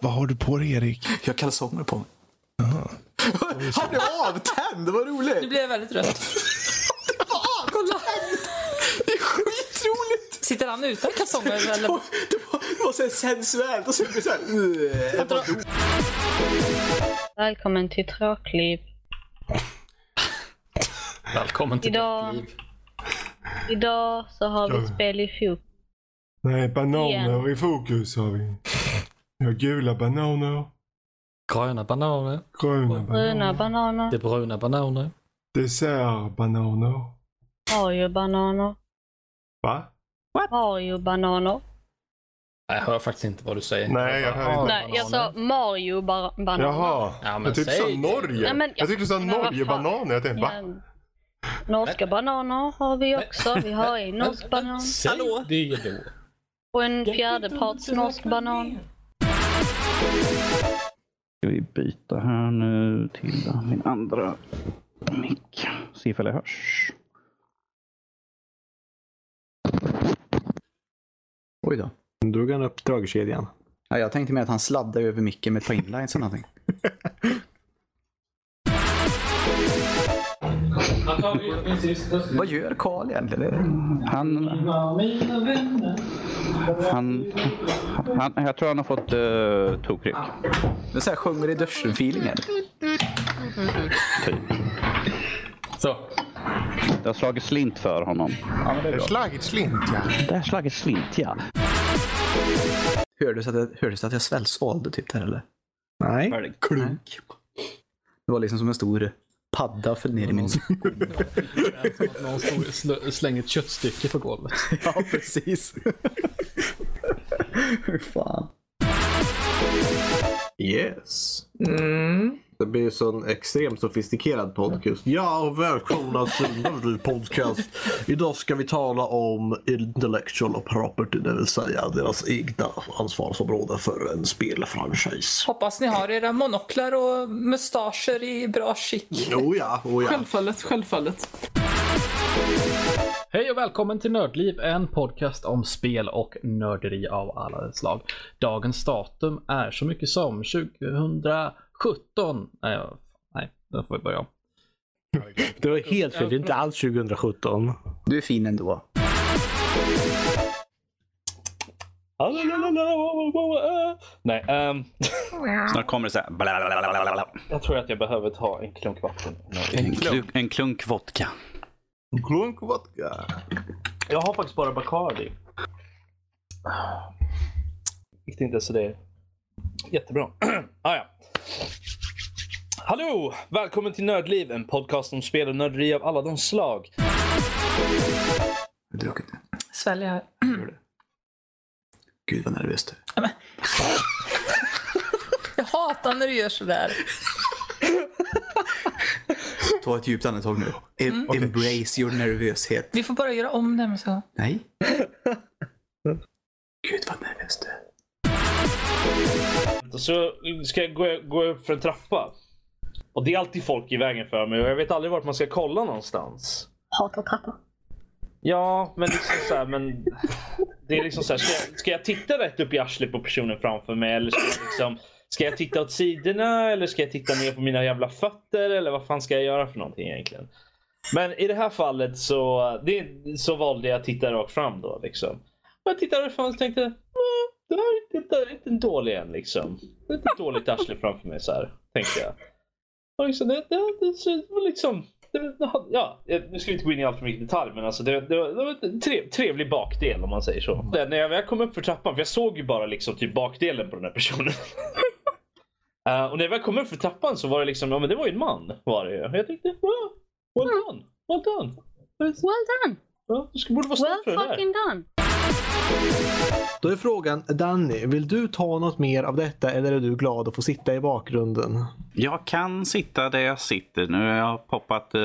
S15: Vad har du på dig Erik?
S10: Jag har kalsonger på mig. Han blev avtänd! Det var roligt!
S6: Nu blev väldigt rött. Kolla!
S10: Det är skitroligt!
S6: Sitter han utan kalsonger eller?
S10: Det var, det var så sensuellt och så blev det så här... "Ugh." Jag bara dog.
S11: Välkommen till Tråkliv.
S8: Välkommen till
S11: Idag-
S8: liv.
S11: Idag så har vi spel i fokus.
S15: Nej, bananer
S11: Igen.
S15: i fokus har vi. Vi har gula bananer,
S8: Gröna bananer.
S15: gröna
S11: Bruna
S15: bananer,
S11: bananer,
S8: Det är bruna bananer.
S15: dessertbananer.
S11: Mario-bananer,
S15: Va?
S11: Mario-bananer.
S8: Nej, jag hör faktiskt inte vad du säger.
S15: Nej, jag hör inte.
S11: Nej, jag sa Mario-bananer.
S15: Jaha.
S8: Ja, men
S15: jag tyckte du sa. Norge.
S11: Nej, men-
S15: jag tyckte du sa. Norge-bananer. Jag tänkte, va?
S11: Norska bananer har vi också. Vi har en norsk banan
S8: Säg
S6: Hallå?
S8: det då.
S11: och en fjärdeparts norsk banan.
S2: Ska vi byta här nu till min andra mick. Se ifall jag hörs.
S10: Oj då.
S5: Nu drog han upp dragkedjan.
S10: Ja, jag tänkte mer att han sladdade över micken med ett par inlines eller någonting. Vad gör Karl egentligen?
S2: Han, han, han, jag tror han har fått uh, tokryck.
S10: Det är så här sjunger i duschen-feeling.
S2: Typ.
S8: Så.
S2: Det har slagit slint för honom.
S10: Ja, men det är.
S15: Slagit slint, ja.
S2: Det har slagit slint, ja.
S10: Hördes att jag, hördes att jag svällsvalde typ där eller?
S5: Nej.
S10: Klunk. Det var liksom som en stor padda föll ner i min...
S8: Som att någon stod, sl- slänger ett köttstycke på golvet.
S10: ja, precis. Hur fan.
S5: Yes. Mm. Det blir en sån extremt sofistikerad podcast. Ja, och välkomna till Nördliv podcast. Idag ska vi tala om intellectual property, det vill säga deras egna ansvarsområde för en spelfranchise.
S6: Hoppas ni har era monoklar och mustascher i bra skick.
S5: Oh ja, oh ja.
S16: Självfallet, självfallet.
S8: Hej och välkommen till Nördliv, en podcast om spel och nörderi av alla slag. Dagens datum är så mycket som 2017. Nej, ja, nej, då får vi börja om.
S5: Det var helt fel, det är inte alls 2017.
S10: Du är fin ändå.
S17: Nej, ehm,
S2: Snart kommer det så här. blablabla.
S17: jag tror att jag behöver ta en klunk vatten.
S2: En, klunk, en klunk vodka.
S15: Klunk vodka.
S17: Jag har faktiskt bara Bacardi. Vilket inte så det är jättebra. ah, ja. Hallå! Välkommen till Nördliv, en podcast om spel och nörderi av alla de slag.
S10: Jag det.
S6: Sväljer här.
S10: Gör det. Gud vad nervös du är.
S6: Jag hatar när du gör sådär.
S10: Ta ett djupt andetag nu. Em- Embrace your nervöshet.
S6: Vi får bara göra om det med så.
S10: Nej. Gud vad nervös du är.
S17: Så ska jag gå, gå upp för en trappa. Och det är alltid folk i vägen för mig och jag vet aldrig vart man ska kolla någonstans.
S11: Hatar trappor.
S17: Ja, men liksom så här, men det är liksom så här, ska, jag, ska jag titta rätt upp i arslet på personen framför mig eller ska jag liksom Ska jag titta åt sidorna eller ska jag titta ner på mina jävla fötter eller vad fan ska jag göra för någonting egentligen? Men i det här fallet så, det, så valde jag att titta rakt fram då liksom. Och jag tittade fram och tänkte, "Mm, det här är inte, inte dålig en liksom. Det är inte ett dåligt arsle framför mig så här, tänkte jag. Och liksom, det, det, det, var liksom, det, ja, nu ska vi inte gå in i allt för mycket detalj men alltså det, det, det var en trev, trevlig bakdel om man säger så. Det, när jag väl kom upp för trappan, för jag såg ju bara liksom typ bakdelen på den här personen. Eh, och när jag väl kom upp för trappan så var det liksom, ja men det var ju en man var det ju. Jag tänkte, wow, well done, well done.
S11: Well done!
S17: Ja, du borde vara stolt
S11: Well
S17: för det där.
S11: fucking done!
S5: Då är frågan, Danny, vill du ta något mer av detta eller är du glad att få sitta i bakgrunden?
S2: Jag kan sitta där jag sitter. Nu har jag poppat uh,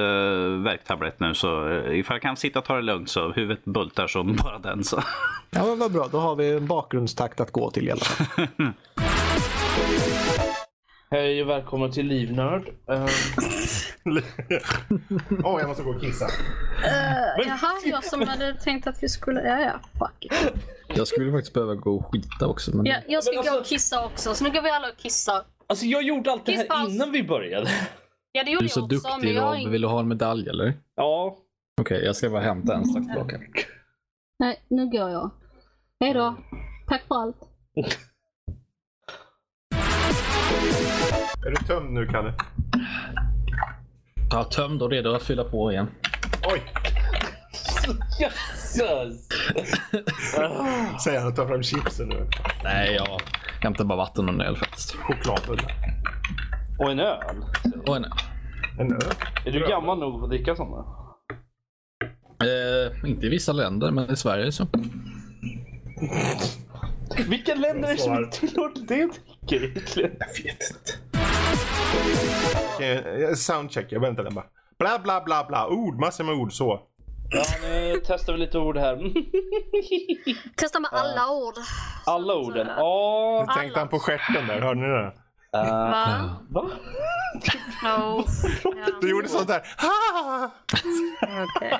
S2: värktablett nu så uh, ifall jag kan sitta och ta det lugnt så huvudet bultar som bara den. Så.
S5: Ja, men vad bra. Då har vi en bakgrundstakt att gå till i alla fall.
S17: Hej och välkommen till Livnörd. Ehm,
S3: Åh, jag måste gå och kissa.
S11: Uh, jaha, jag som hade tänkt att vi skulle... Ja, ja. Fuck it.
S8: Jag skulle faktiskt behöva gå och skita också. Men...
S11: Ja, jag ska
S17: Men
S11: gå
S17: alltså-
S11: och kissa också, så nu går vi alla och kissar.
S17: Alltså jag gjorde allt det här innan vi började.
S11: Ja, det
S8: Du
S11: gjorde
S8: är så
S11: jag också, men
S8: duktig
S11: jag
S8: Rob. Vill du ha en medalj eller?
S17: Ja.
S8: Okej, jag ska bara hämta en strax tillbaka.
S11: Nej, nu går jag. Hej då. Tack för allt.
S3: Är du tömd nu, Kalle?
S8: Ja, tömd och redo att fylla på igen.
S3: Oj!
S17: Jösses!
S3: Säger han och tar fram chipsen nu.
S8: Nej, jag hämtar bara vatten och en öl faktiskt.
S3: Chokladbulle.
S17: Och en öl.
S8: Och en öl.
S3: En öl?
S17: Är du gammal nog för att dricka sådana?
S8: Eh, inte i vissa länder, men i Sverige så.
S17: Vilka länder är det som inte tillåter det dricker egentligen?
S8: Jag vet inte.
S3: Eh, soundcheck, jag väntar den bara. Bla bla bla bla, ord, massor med ord så.
S17: Ja, nu testar vi lite ord här.
S11: Testa med alla ord.
S17: Alla orden. Ja.
S3: Nu tänkte han på stjärten där, hörde ni det?
S11: Va?
S17: Va?
S11: No.
S3: Du gjorde sånt där. Ha!
S11: okej.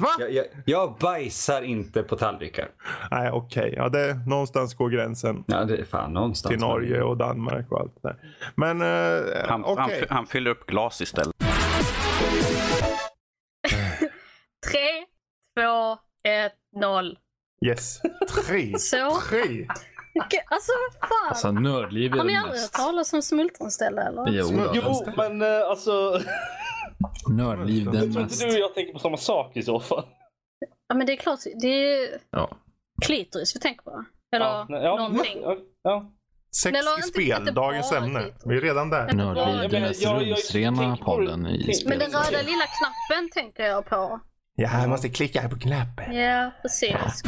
S3: Va?
S9: Jag, jag, jag bajsar inte på tallrikar.
S3: Nej, okej. Ja, det, någonstans går gränsen.
S9: Ja, det är fan någonstans.
S3: Till Norge och Danmark och allt det där. Men eh,
S2: Han,
S3: okej.
S2: han, han fyller upp glas istället.
S11: Tre, två, ett, noll.
S3: Yes. Tre.
S11: Så.
S3: Tre.
S11: Alltså, fan.
S8: Alltså nördliv är
S11: Har ni aldrig hört talas om smultronställe eller?
S8: Jo.
S17: Jo, men eh, alltså.
S8: Nördliv det
S17: Jag tror inte du och jag tänker på samma sak i så fall.
S11: Ja men det är klart, det är
S8: Ja.
S11: klitoris vi tänker på. Eller
S17: Ja, nej, ja,
S11: någonting.
S17: Ja, ja.
S3: Sex
S11: la
S3: i spel,
S11: inte
S3: dagens ämne.
S11: klitoris.
S3: Vi är redan där.
S8: Nördliv, den mest rumsrena podden i
S17: tänk-
S11: Men den röda lilla knappen tänker jag på.
S3: Ja, jag måste klicka här på knappen.
S11: Ja, precis.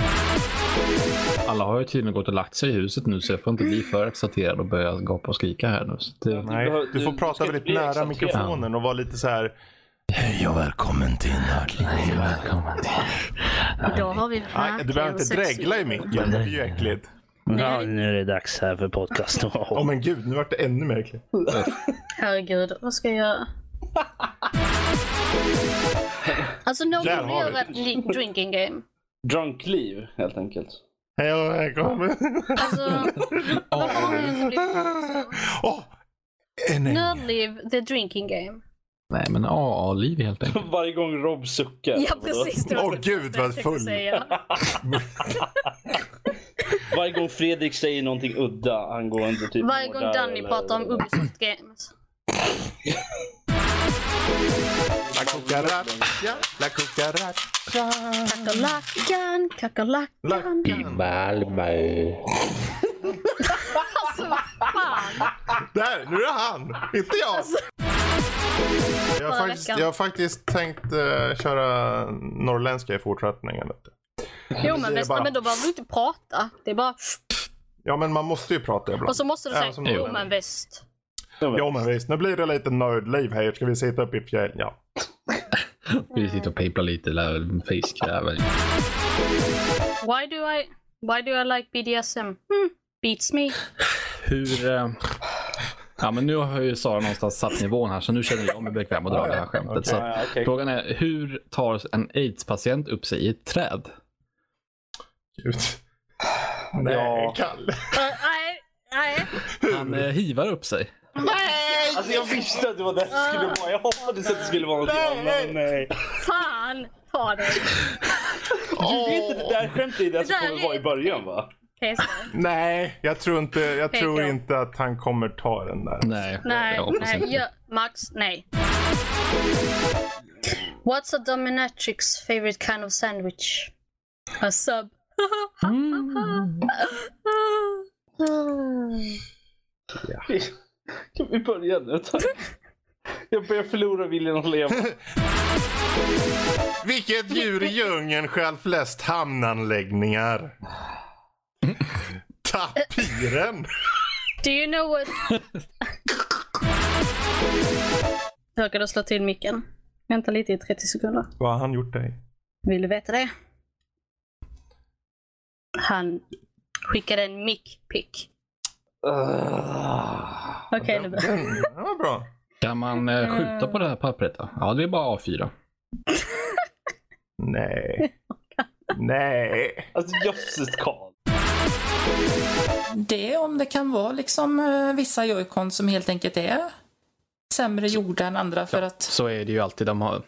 S8: Alla har ju tydligen gått och lagt sig i huset nu så jag får inte bli för exalterad och börja gapa och skrika här nu. Så det...
S3: Nej, du får
S17: du
S3: prata
S17: ska
S3: väldigt nära
S17: exalterad.
S3: mikrofonen och vara lite så här. Hej och välkommen till Nördliv.
S8: Välkommen till...
S11: Idag har vi
S3: Nej, du behöver inte dregla i micken, det är ju äckligt.
S11: Nej.
S18: nu är det dags här för podcast.
S3: Åh men gud, nu vart det ännu mer äckligt.
S11: Herregud, vad ska jag göra? Alltså någon
S3: Där
S11: borde göra ett drinking game.
S17: Drunkliv, helt enkelt.
S3: Hej och välkommen.
S11: Alltså, varför har ni blivit
S3: Åh! En äng.
S11: Nördliv, the drinking game.
S8: Nej men AA-liv helt enkelt.
S17: Varje gång Rob suckar.
S11: Ja, precis.
S3: Åh
S11: det
S3: gud vad full.
S17: Varje gång Fredrik säger någonting udda angående typ
S11: Varje gång Danny
S17: eller-
S11: pratar om Ubisoft Games.
S3: La cucaracha, la cucaracha.
S11: Kackerlackan, kackerlackan.
S18: Malmö.
S11: Alltså vad fan.
S3: Där, nu är det han, inte jag. Jag har faktiskt, jag har faktiskt tänkt eh, köra norrländska i fortsättningen. Vet du.
S11: Jo
S3: Det
S11: men,
S3: bara-
S11: men då behöver du inte prata. Det är bara...
S3: Ja men man måste ju prata ibland.
S11: Och så måste du säga jo men visst.
S3: Jo men visst, nu blir det lite nördliv här. Ska vi sitta uppe i fjällen? Ja.
S8: Vi sitter och piplar lite där fiskjävel.
S11: Why do I, why do I like BDSM? Hmm, beats me.
S8: Hur... eh, Ja men nu har ju Sara någonstans satt nivån här så nu känner jag mig bekväm att dra det här skämtet. Så
S17: Ja, ja, okej.
S8: Frågan är, hur tar en aids-patient upp sig i ett träd?
S3: Gud. Nej,
S17: Ja.
S3: Kalle.
S11: Nej, nej.
S8: Han eh, hivar upp sig.
S11: Nej!
S17: Alltså jag visste att det var det det skulle vara. Jag hoppades att det skulle vara någonting annat. men Nej.
S11: Fan, ta det.
S17: Du vet att det där skämtet är det som kommer vara i början va?
S11: Okej, så.
S3: Nej, jag tror inte, jag
S11: Hej,
S3: tror inte att han kommer ta den där.
S8: Nej,
S11: Nej,
S8: jag hoppas
S11: nej,
S8: inte.
S11: ja, Max, nej. What's a dominatrix favorite kind of sandwich? A sub.
S17: Kan vi börja nu tack? Jag börjar förlora viljan att leva.
S3: Vilket djur i djungeln stjäl flest hamnanläggningar? Tapiren.
S11: Do you know what... Råkade slå till micken. Vänta lite i 30 sekunder.
S3: Vad har han gjort dig?
S11: Vill du veta det? Han skickade en mick-pick. Okej, nu börjar
S3: Den, den var bra.
S8: Kan man eh, skjuta på det här pappret då? Ja, det är bara A4.
S3: Nej. Nej.
S17: Alltså jösses Karl.
S6: Det om det kan vara liksom eh, vissa joycon som helt enkelt är sämre gjorda än andra för att...
S8: Så är det ju alltid. De har...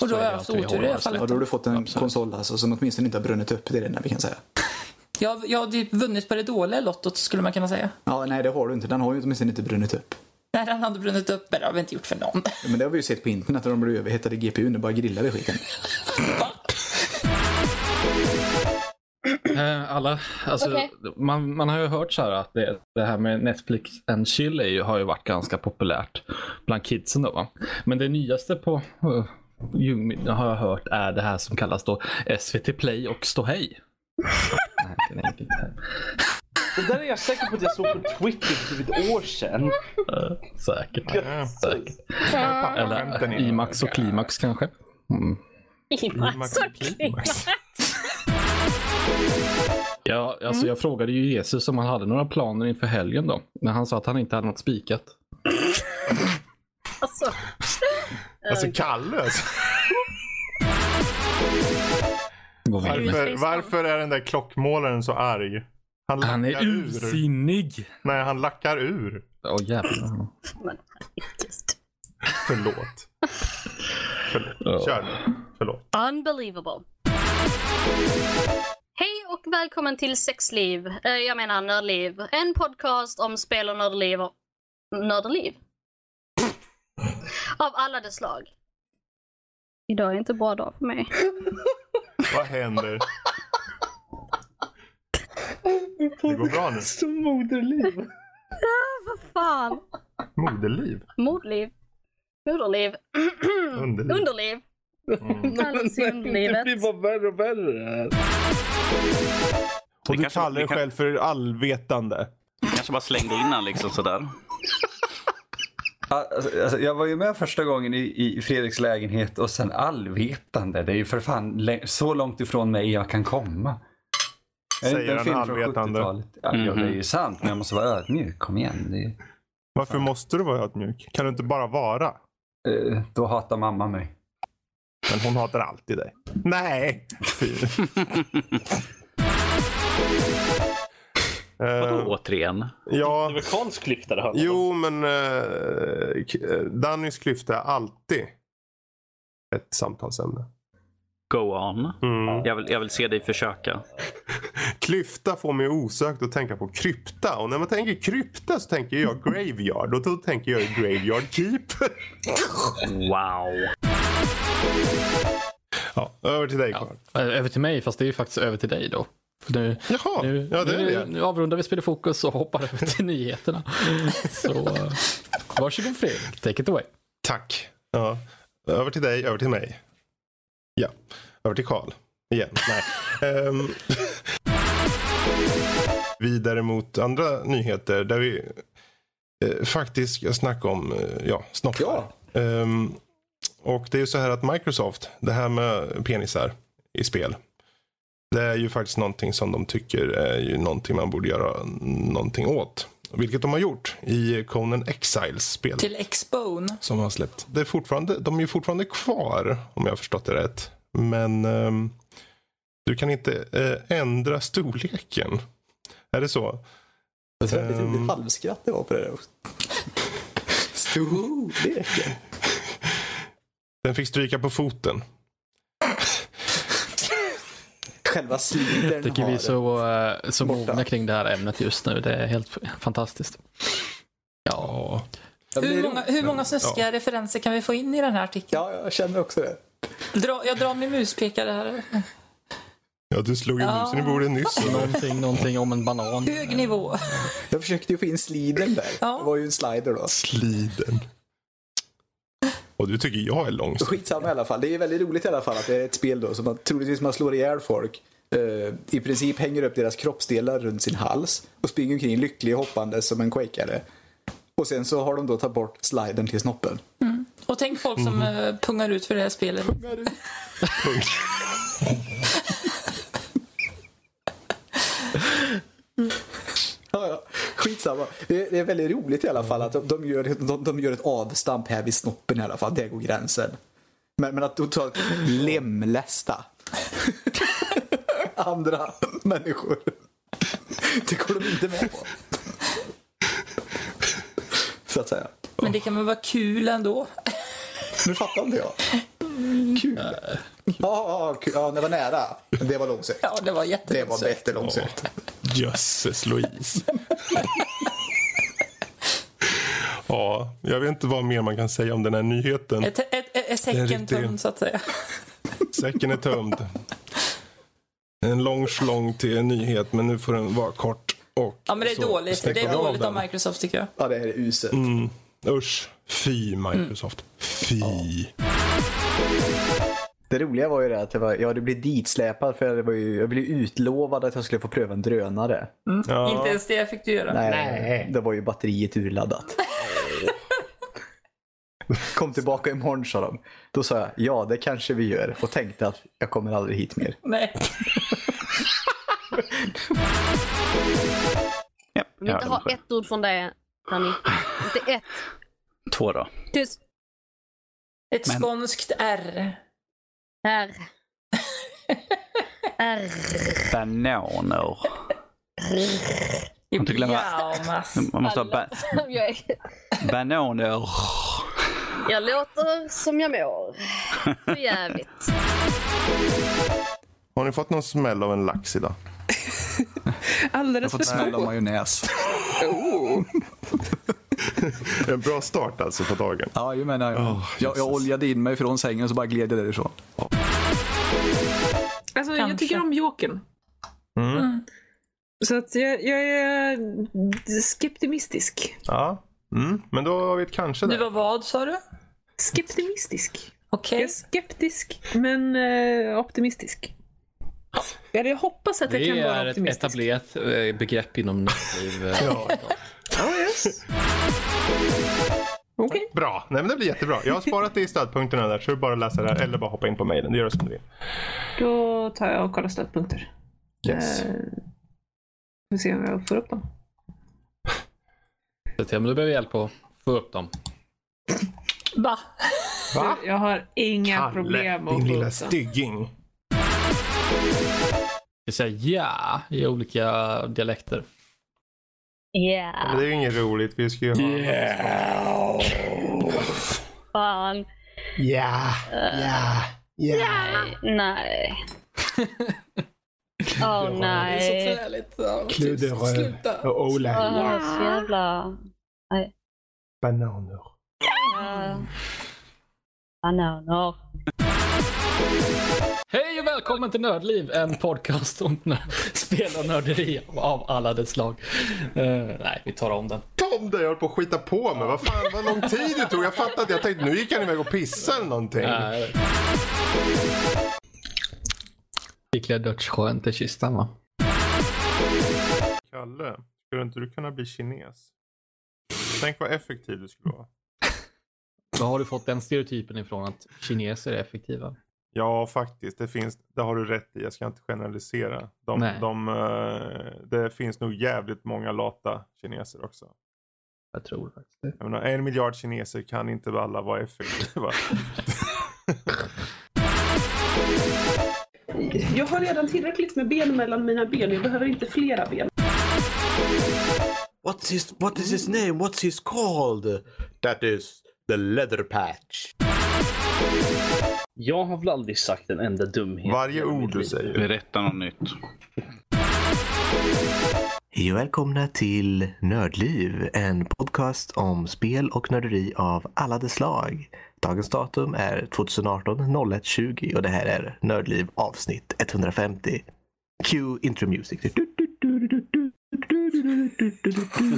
S6: Och då har
S8: är
S6: jag
S8: det
S6: haft otur i alla
S8: hårdvarslet.
S6: fall.
S10: Och då har du fått en konsol alltså, som åtminstone inte har brunnit upp. Det är det enda vi kan säga.
S6: Jag, jag har typ vunnit på det dåliga lottot skulle man kunna säga.
S10: Ja, nej det har du inte. Den har ju åtminstone inte brunnit upp.
S6: Nej, den hade brunnit upp, men det har vi inte gjort för någon.
S10: Ja, Men det har vi ju sett på internet när de blir överhettade i GPUn och bara grillar vid skiten.
S8: Eh, Alla, alltså,
S11: Okej.
S8: man, man har ju hört så här att det, det här med Netflix and chill ju, har ju varit ganska populärt bland kidsen då va. Men det nyaste på uh, Ljungby har jag hört är det här som kallas då SVT Play och Ståhej. Nej, det är inte det.
S17: Där är jag säker på att jag såg på Twitter för typ ett år sedan.
S8: Säkert. Säkert.
S3: Skämten
S8: Eller IMAX och Klimax kanske. Mm.
S11: Imax och Klimax.
S8: Ja, alltså jag frågade ju Jesus om han hade några planer inför helgen då. Men han sa att han inte hade något spikat.
S11: Alltså.
S3: Alltså Kalle
S8: du?
S3: Varför, varför är den där klockmålaren så arg? Han,
S8: Han är
S3: lackar ur.
S8: ursinnig.
S3: Nej, han lackar ur.
S8: Åh jävlar.
S11: Men herregud.
S3: Förlåt. Förlåt. Kör nu. Förlåt.
S11: Unbelievable. Hej och välkommen till Sexliv, eh, jag menar Nördliv. En podcast om spel och nördliv. Och... Nördliv? Av alla dess slag. Idag är inte en bra dag för mig.
S3: Vad händer? Det går bra nu.
S17: Som moderliv.
S11: Vad fan?
S3: Moderliv.
S11: Mordliv. Moderliv.
S3: Underliv.
S11: Underliv.
S3: Mm.
S11: Underlivet.
S17: Det blir bara värre och värre det här.
S3: Och du kallar dig
S2: vi
S3: själv för allvetande.
S2: Kanske bara slängde in han liksom sådär.
S9: Alltså, alltså, jag var ju med första gången i, i Fredriks lägenhet och sen allvetande. Det är ju för fan så långt ifrån mig jag kan komma.
S3: Säger han
S9: film från
S3: allvetande.
S9: 70-talet? Ja, ja, det är ju sant, men jag måste vara ödmjuk. Kom igen. Det är,
S3: Varför måste du vara ödmjuk? Kan du inte bara vara?
S9: eh, då hatar mamma mig.
S3: Men hon hatar alltid dig. Nej!
S2: Vadå
S3: Eh,
S2: återigen?
S3: ja,
S17: Amerikansk klyfta det här.
S3: jo men uh, Dannys klyfta är alltid ett samtalsämne.
S2: Go on.
S3: Mm.
S2: Jag, vill, jag vill se dig försöka.
S3: Klyfta får mig osökt att tänka på krypta. Och när man tänker krypta så tänker jag graveyard. Och då tänker jag graveyard keeper.
S2: Wow.
S3: ja, över till dig
S8: Ja,
S3: Carl.
S8: eh, över till mig, fast det är ju faktiskt över till dig då. För nu,
S3: Jaha,
S8: nu,
S3: ja det är
S8: nu,
S3: det.
S8: nu avrundar vi Spel i fokus och hoppar över till nyheterna. Så uh, varsågod Fredrik, take it away.
S3: Tack. Ja. Över till dig, över till mig. Ja, över till Karl. Igen. Nej. Ehm. Vidare mot andra nyheter där vi eh, faktiskt ska snacka om eh, ja, snoppar.
S10: Ja.
S3: Ehm, och det är ju så här att Microsoft, det här med penisar i spel. Det är ju faktiskt någonting som de tycker är ju någonting man borde göra någonting åt. Vilket de har gjort i Conan Exiles spel
S6: Till Xbone.
S3: som har släppt. Det är fortfarande, de är ju fortfarande kvar om jag har förstått det rätt. Men ehm, du kan inte eh, ändra storleken. Är det så?
S10: Det var väldigt
S3: Ehm.
S10: roligt halvskratt det var på det där också. Storleken.
S3: Den fick stryka på foten.
S10: Själva slidern
S8: Tycker vi
S10: har...
S8: är så, eh, så mogna kring det här ämnet just nu. Det är helt fantastiskt. Ja,
S10: Ja,
S6: Hur många, hur många snuskiga referenser kan vi få in i den här artikeln?
S10: Ja, jag känner också det.
S6: Dra, jag drar min muspekare här.
S3: Ja, du slog ju
S6: Ja.
S3: musen i bordet nyss.
S8: någonting, någonting om en banan.
S6: Hög nivå.
S10: Jag försökte ju få in sliden där.
S6: Ja.
S10: Det var ju en slider då.
S3: Sliden. Och du tycker jag är långsam.
S10: Skitsamma i alla fall. Det är väldigt roligt i alla fall att det är ett spel då som man troligtvis man slår ihjäl folk. eh, I princip hänger upp deras kroppsdelar runt sin hals och springer omkring lycklig hoppande som en quakeare. Och sen så har de då tagit bort sliden till snoppen.
S6: Och tänk folk som
S10: Mhm.
S6: eh, pungar ut för det här spelet.
S10: Ja, ja. Skitsamma. Det, det är väldigt roligt i alla fall att de, de, gör, de, de gör ett avstamp här vid snoppen i alla fall. Där går gränsen. Men, men att totalt lemlästa andra människor. Det går de inte med på. Så att säga.
S6: Men det kan väl vara kul ändå?
S10: Nu fattar inte jag. Kul. Ja, ja, ja, det var nära. Men det var långsökt.
S6: Ja, det var
S10: Det
S6: jättelångsökt.
S10: var bättre långsökt.
S3: Jösses Louise. ja, jag vet inte vad mer man kan säga om den här nyheten.
S6: Ett, ett, ett, ett säcken
S3: riktig-
S6: tömd så att säga.
S3: Säcken är tömd. En lång slång till en nyhet, men nu får den vara kort. Och
S6: Ja men det är
S3: så
S6: dåligt. Det är
S3: vi av
S6: dåligt av
S3: den.
S6: Microsoft tycker jag.
S10: Ja, det här är uselt.
S3: Mm, usch. Fy Microsoft. Fy.
S10: Det roliga var ju det att det var, jag hade blivit ditsläpad för det var ju, jag blev utlovad att jag skulle få pröva en drönare.
S3: Ja.
S6: Inte ens det fick du göra.
S10: Nej, det var ju batteriet urladdat. Kom tillbaka imorgon sa de. Då sa jag ja det kanske vi gör och tänkte att jag kommer aldrig hit mer.
S6: Nej.
S2: Ja,
S11: Vill inte ha ett ord från det, Danny. Inte ett.
S2: Två då.
S11: Tyst.
S6: Ett
S2: Men-
S6: skånskt R.
S11: R. R.
S2: Bananer. Man inte glömma, man måste ha ba bananer.
S11: jag låter som jag mår. För jävligt.
S3: Har ni fått någon smäll av en lax idag?
S10: Jag har
S1: Alldeles
S10: fått
S1: för
S10: smäll av majonnäs.
S1: Oh.
S3: En bra start alltså på dagen.
S10: Ja, jag menar jag.
S3: Åh,
S10: jag, jag oljade in mig från sängen och så bara gled jag därifrån.
S1: Alltså, jag tycker om Jokern.
S3: Mm.
S1: Så att jag, jag är skeptimistisk.
S3: Ja, mm. men då har vi ett kanske
S6: Du
S3: där.
S6: var vad sa du?
S1: Skeptimistisk.
S6: Okej.
S1: Jag är skeptisk, men eh, optimistisk. Ja, jag hoppas att jag kan
S8: Det
S1: vara
S8: är ett
S1: optimistisk.
S8: etablerat eh, begrepp inom näringsliv. eh.
S3: Ja.
S1: Oh, yes. Okej.
S3: Bra, nej men det blir jättebra. Jag har sparat det i stödpunkterna där så det är bara att läsa där eller bara hoppa in på mejlen. Det gör som du vill.
S1: Då tar jag och kollar stödpunkter.
S3: Yes.
S1: Eh, får se om jag får upp dem.
S8: Så att, ja, men du behöver hjälp att få upp dem.
S6: Va?
S3: Va?
S1: Jag har inga
S3: Kalle,
S1: problem att
S3: din lilla stygging.
S8: Jag säger ja i olika dialekter.
S11: Yeah.
S3: Men det är ju inget roligt. Vi ska ju ha...
S11: Fan.
S5: Ja, ja, ja.
S11: Nej. Åh nej.
S5: Kludderö och Ola.
S11: Så jävla...
S3: Bananer.
S11: Uh, bananer.
S8: Hej och välkommen till Nördliv, en podcast om nö- spel och nörderi av alla dess slag. Eh, nej, vi tar om den.
S3: Tom, det jag höll på att skita på mig. Vad fan, vad lång tid det tog. Jag fattade att jag tänkte nu gick han iväg och pissade eller någonting.
S8: Nej. Dödsskönt i kistan va?
S3: Kalle, skulle inte du kunna bli kines? Tänk vad effektiv du skulle vara.
S8: Var har du fått den stereotypen ifrån att kineser är effektiva?
S3: Ja, faktiskt. Det, finns, det har du rätt i. Jag ska inte generalisera. De, de, eh, det finns nog jävligt många lata kineser också.
S8: Jag tror faktiskt det.
S3: Jag menar, en miljard kineser kan inte alla vara effektiva.
S1: Jag har redan tillräckligt med ben mellan mina ben. Jag behöver inte flera ben.
S5: What's his, what is his name? What's his called? That is the leather patch.
S17: Jag har väl aldrig sagt en enda dumhet.
S3: Varje ord du säger.
S2: Berätta något nytt.
S5: Hej och välkomna till Nördliv, en podcast om spel och nörderi av alla dess slag. Dagens datum är 2018 01 20 och det här är Nördliv avsnitt 150. Cue intro music.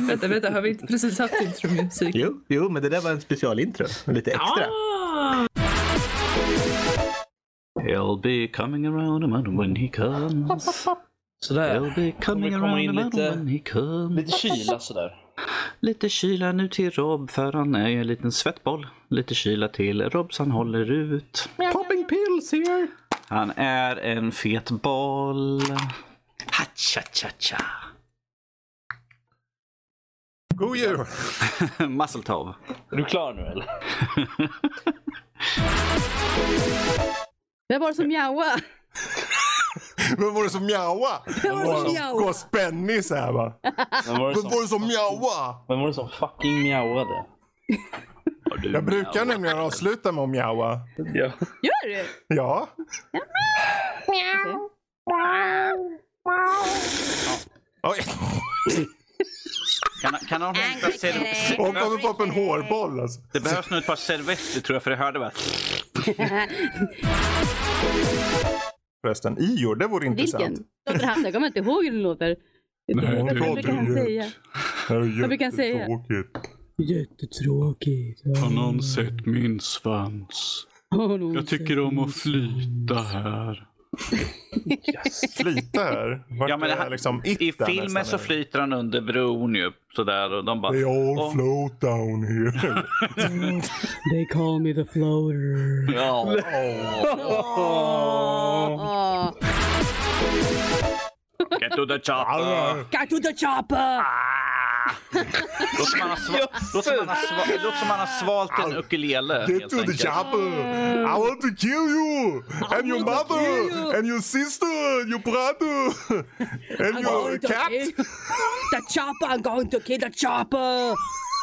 S1: Vänta, vänta, har vi inte precis haft intromusik?
S5: Jo, jo, men det där var en specialintro. Lite extra.
S1: Ah,
S2: He'll be coming around a mountain when he comes.
S17: Sådär.
S2: He'll be coming around
S17: in
S2: a mountain
S17: lite-
S2: when he comes.
S17: Lite kyla sådär.
S2: Lite kyla nu till Rob för han är ju en liten svettboll. Lite kyla till Robson håller ut.
S5: Popping pills here.
S2: Han är en fet boll. Ha-cha-cha-cha.
S3: God jul!
S2: Musseltov.
S17: Är du klar nu eller?
S13: Vem var det som mjauade?
S3: Vem var det som mjauade?
S13: Vem var det som mjauade?
S3: Gå spännig så här va.
S17: Vem var det som,
S3: mjauade?
S17: vem var det som fucking mjauade?
S3: Jag brukar nämligen avsluta med att mjaua.
S17: Ja.
S13: Gör du?
S3: Ja. Oj.
S2: Kan, kan han hämta ser-
S3: Hon kommer få upp en hårboll alltså.
S2: Det behövs nog ett par servetter tror jag för jag hörde bara.
S3: Förresten, Ior, det vore intressant.
S13: Vilken? Han? Jag kommer inte ihåg hur den låter.
S3: Nej,
S13: Vad
S3: det
S13: brukar han säga? Vad brukar han säga?
S3: Jättetråkigt.
S13: Jättetråkigt.
S2: Har någon sett min svans? Jag tycker om att flyta här.
S3: Flyta här? Vart
S2: Ja, men här-
S3: liksom
S2: I filmen så flyter han under bron ju. Sådär och de bara...
S3: They all
S2: "Åh."
S3: float down here.
S13: They call me the floater.
S2: Ja.
S13: Åh.
S2: Get to the chopper!
S13: Got to the chopper!
S2: Låter som han har, sva- låter som han har, sva- låter som han har svalt en ukulele.
S3: Get to the chopper! I want to kill you! And your mother!
S13: you.
S3: And your sister! Your brother! And
S13: I'm
S3: your cat!
S13: the chopper! I'm going to kill the chopper!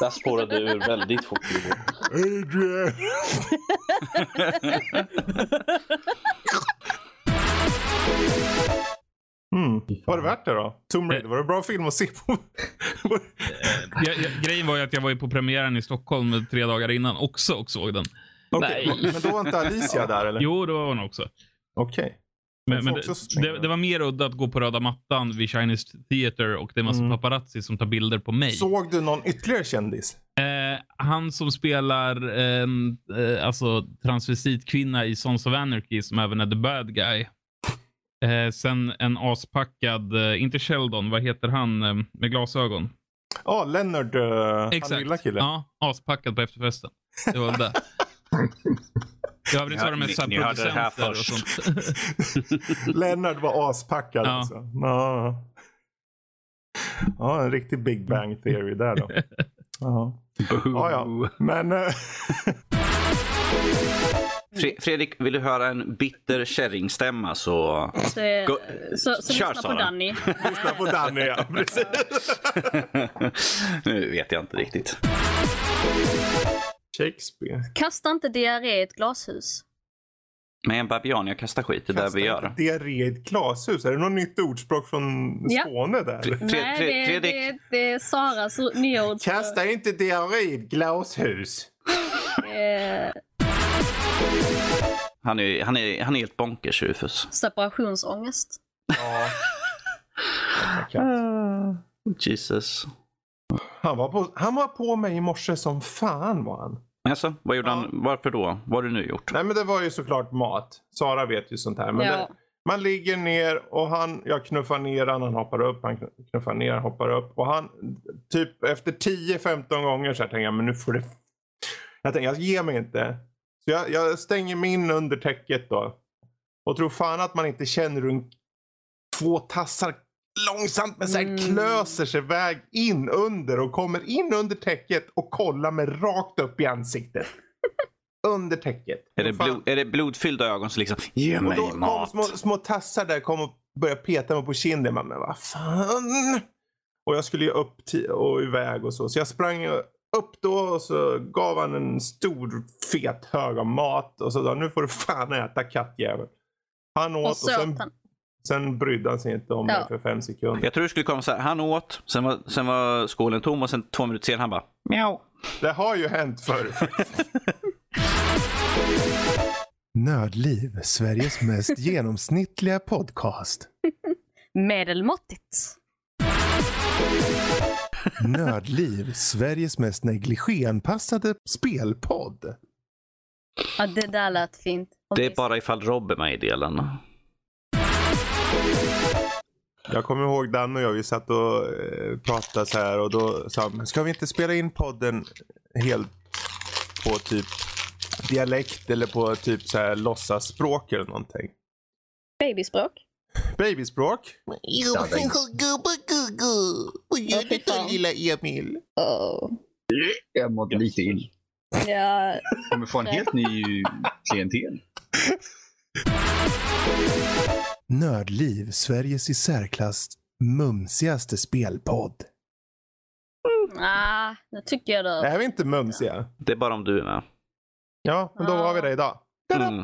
S17: Där spårade du ur väldigt fort.
S3: Adrian! Mm. Var det värt det då? Tomb Raider, var det en bra film att se på?
S19: Jag, jag, grejen var ju att jag var ju på premiären i Stockholm tre dagar innan också och såg den.
S3: Okej, Men då var inte Alicia där eller?
S19: Jo, då var hon också.
S3: Okej.
S19: Men,
S3: Jag
S19: men
S3: får
S19: det, det, det var mer udda att gå på röda mattan vid Chinese Theater och det är massa
S3: Mm.
S19: paparazzi som tar bilder på mig.
S3: Såg du någon ytterligare kändis?
S19: Eh, han som spelar en eh, alltså, transvestitkvinna i Sons of Anarchy som även är the bad guy. Eh, sen en aspackad, eh, inte Sheldon, vad heter han eh, med glasögon?
S3: Ja, Leonard, uh, han lilla killen.
S19: Ja, aspackad på efterfesten. Det var det. I övrigt var det med
S2: Ni-
S19: så här
S2: ni hörde det här
S19: producenter och sånt.
S3: Leonard var aspackad
S19: Ja.
S3: alltså. Ja. ja, en riktig Big Bang Theory där då. Ja, ja. ja. Men... eh,
S2: Fre- Fredrik, vill du höra en bitter kärringstämma så...
S11: Så, eh,
S2: Gå-
S11: så, så
S2: Kör,
S11: lyssna på
S2: Sara.
S11: Danny.
S3: Lyssna på Danny, ja. Precis.
S2: nu vet jag inte riktigt.
S3: Shakespeare.
S11: Kasta inte diarré i ett glashus.
S2: Med en babian, jag kastar skit, det är det vi gör.
S3: Diarré i ett glashus. Är det något nytt ordspråk från
S11: Ja.
S3: Skåne där?
S2: Fre-
S11: Nej,
S2: Fre-
S11: det,
S2: Fredrik,
S11: det, det är Saras nya ord. för,
S3: Kasta inte diarré i ett glashus.
S2: han är, han är, han är helt bonkers, Rufus.
S11: separationsångest.
S2: Jesus.
S3: Han var, på, han var på mig i morse som fan var han.
S2: Alltså, vad gjorde han? Varför då? Vad har du nu gjort?
S3: Nej men det var ju såklart mat. Sara vet ju sånt här. Men
S11: Ja.
S3: det, man ligger ner och han, jag knuffar ner han, han hoppar upp, han knuffar ner, han hoppar upp. Och han, typ efter 10-15 gånger så här tänker jag, men nu får det... Jag tänker, jag ger mig inte. Så jag, jag stänger mig in under täcket då. Och tror fan att man inte känner hur två tassar långsamt men så här klöser sig väg in under och kommer in under täcket och kollar mig rakt upp i ansiktet. under täcket.
S2: Är det, blod, är det blodfyllda ögon som liksom, ge
S3: Och
S2: mig
S3: då kom
S2: mat?
S3: små, små tassar där kom och började peta mig på kinden. Men, vad fan. Och jag skulle ju upp och iväg och så. Så jag sprang upp då och så gav han en stor fet hög av mat. Och så sa nu får du fan äta kattjävel. Han åt
S11: Och
S3: och,
S11: så
S3: sen, sen brydde han sig inte om
S11: Ja.
S3: för fem sekunder.
S2: Jag tror du skulle komma så här, han åt, sen var, sen var skålen tom och sen två minuter senare han bara, mjau.
S3: Det har ju hänt förr. Nördliv, Sveriges mest genomsnittliga podcast.
S11: Medelmåttigt.
S3: Nördliv, Sveriges mest negligéanpassade spelpodd. Ja, det där lät fint.
S2: Det är bara ifall Rob är med i delen.
S11: Jag kommer ihåg Dan och jag, vi satt och eh, pratade så här och då sa han, ska vi inte spela in podden helt på typ dialekt eller på typ så här låtsasspråk eller någonting?
S3: Babyspråk.
S11: Babyspråk?
S3: Vad gör du då,
S11: lilla Emil?
S3: Oh.
S9: Jag mådde lite ill.
S3: Ja.
S9: Kommer få en helt ny klientel.
S11: Nördliv, Sveriges i särklass mumsigaste spelpodd.
S3: Ah, nu tycker jag det.
S11: Är vi inte mumsiga?
S2: Det är bara om du är med.
S11: Ja, men då har vi det idag.
S2: Mm.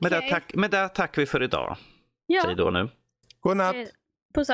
S2: Med, det tack, med det tackar vi för idag.
S3: Ja.
S2: Säg då nu.
S11: Godnatt.
S3: Eh, Puss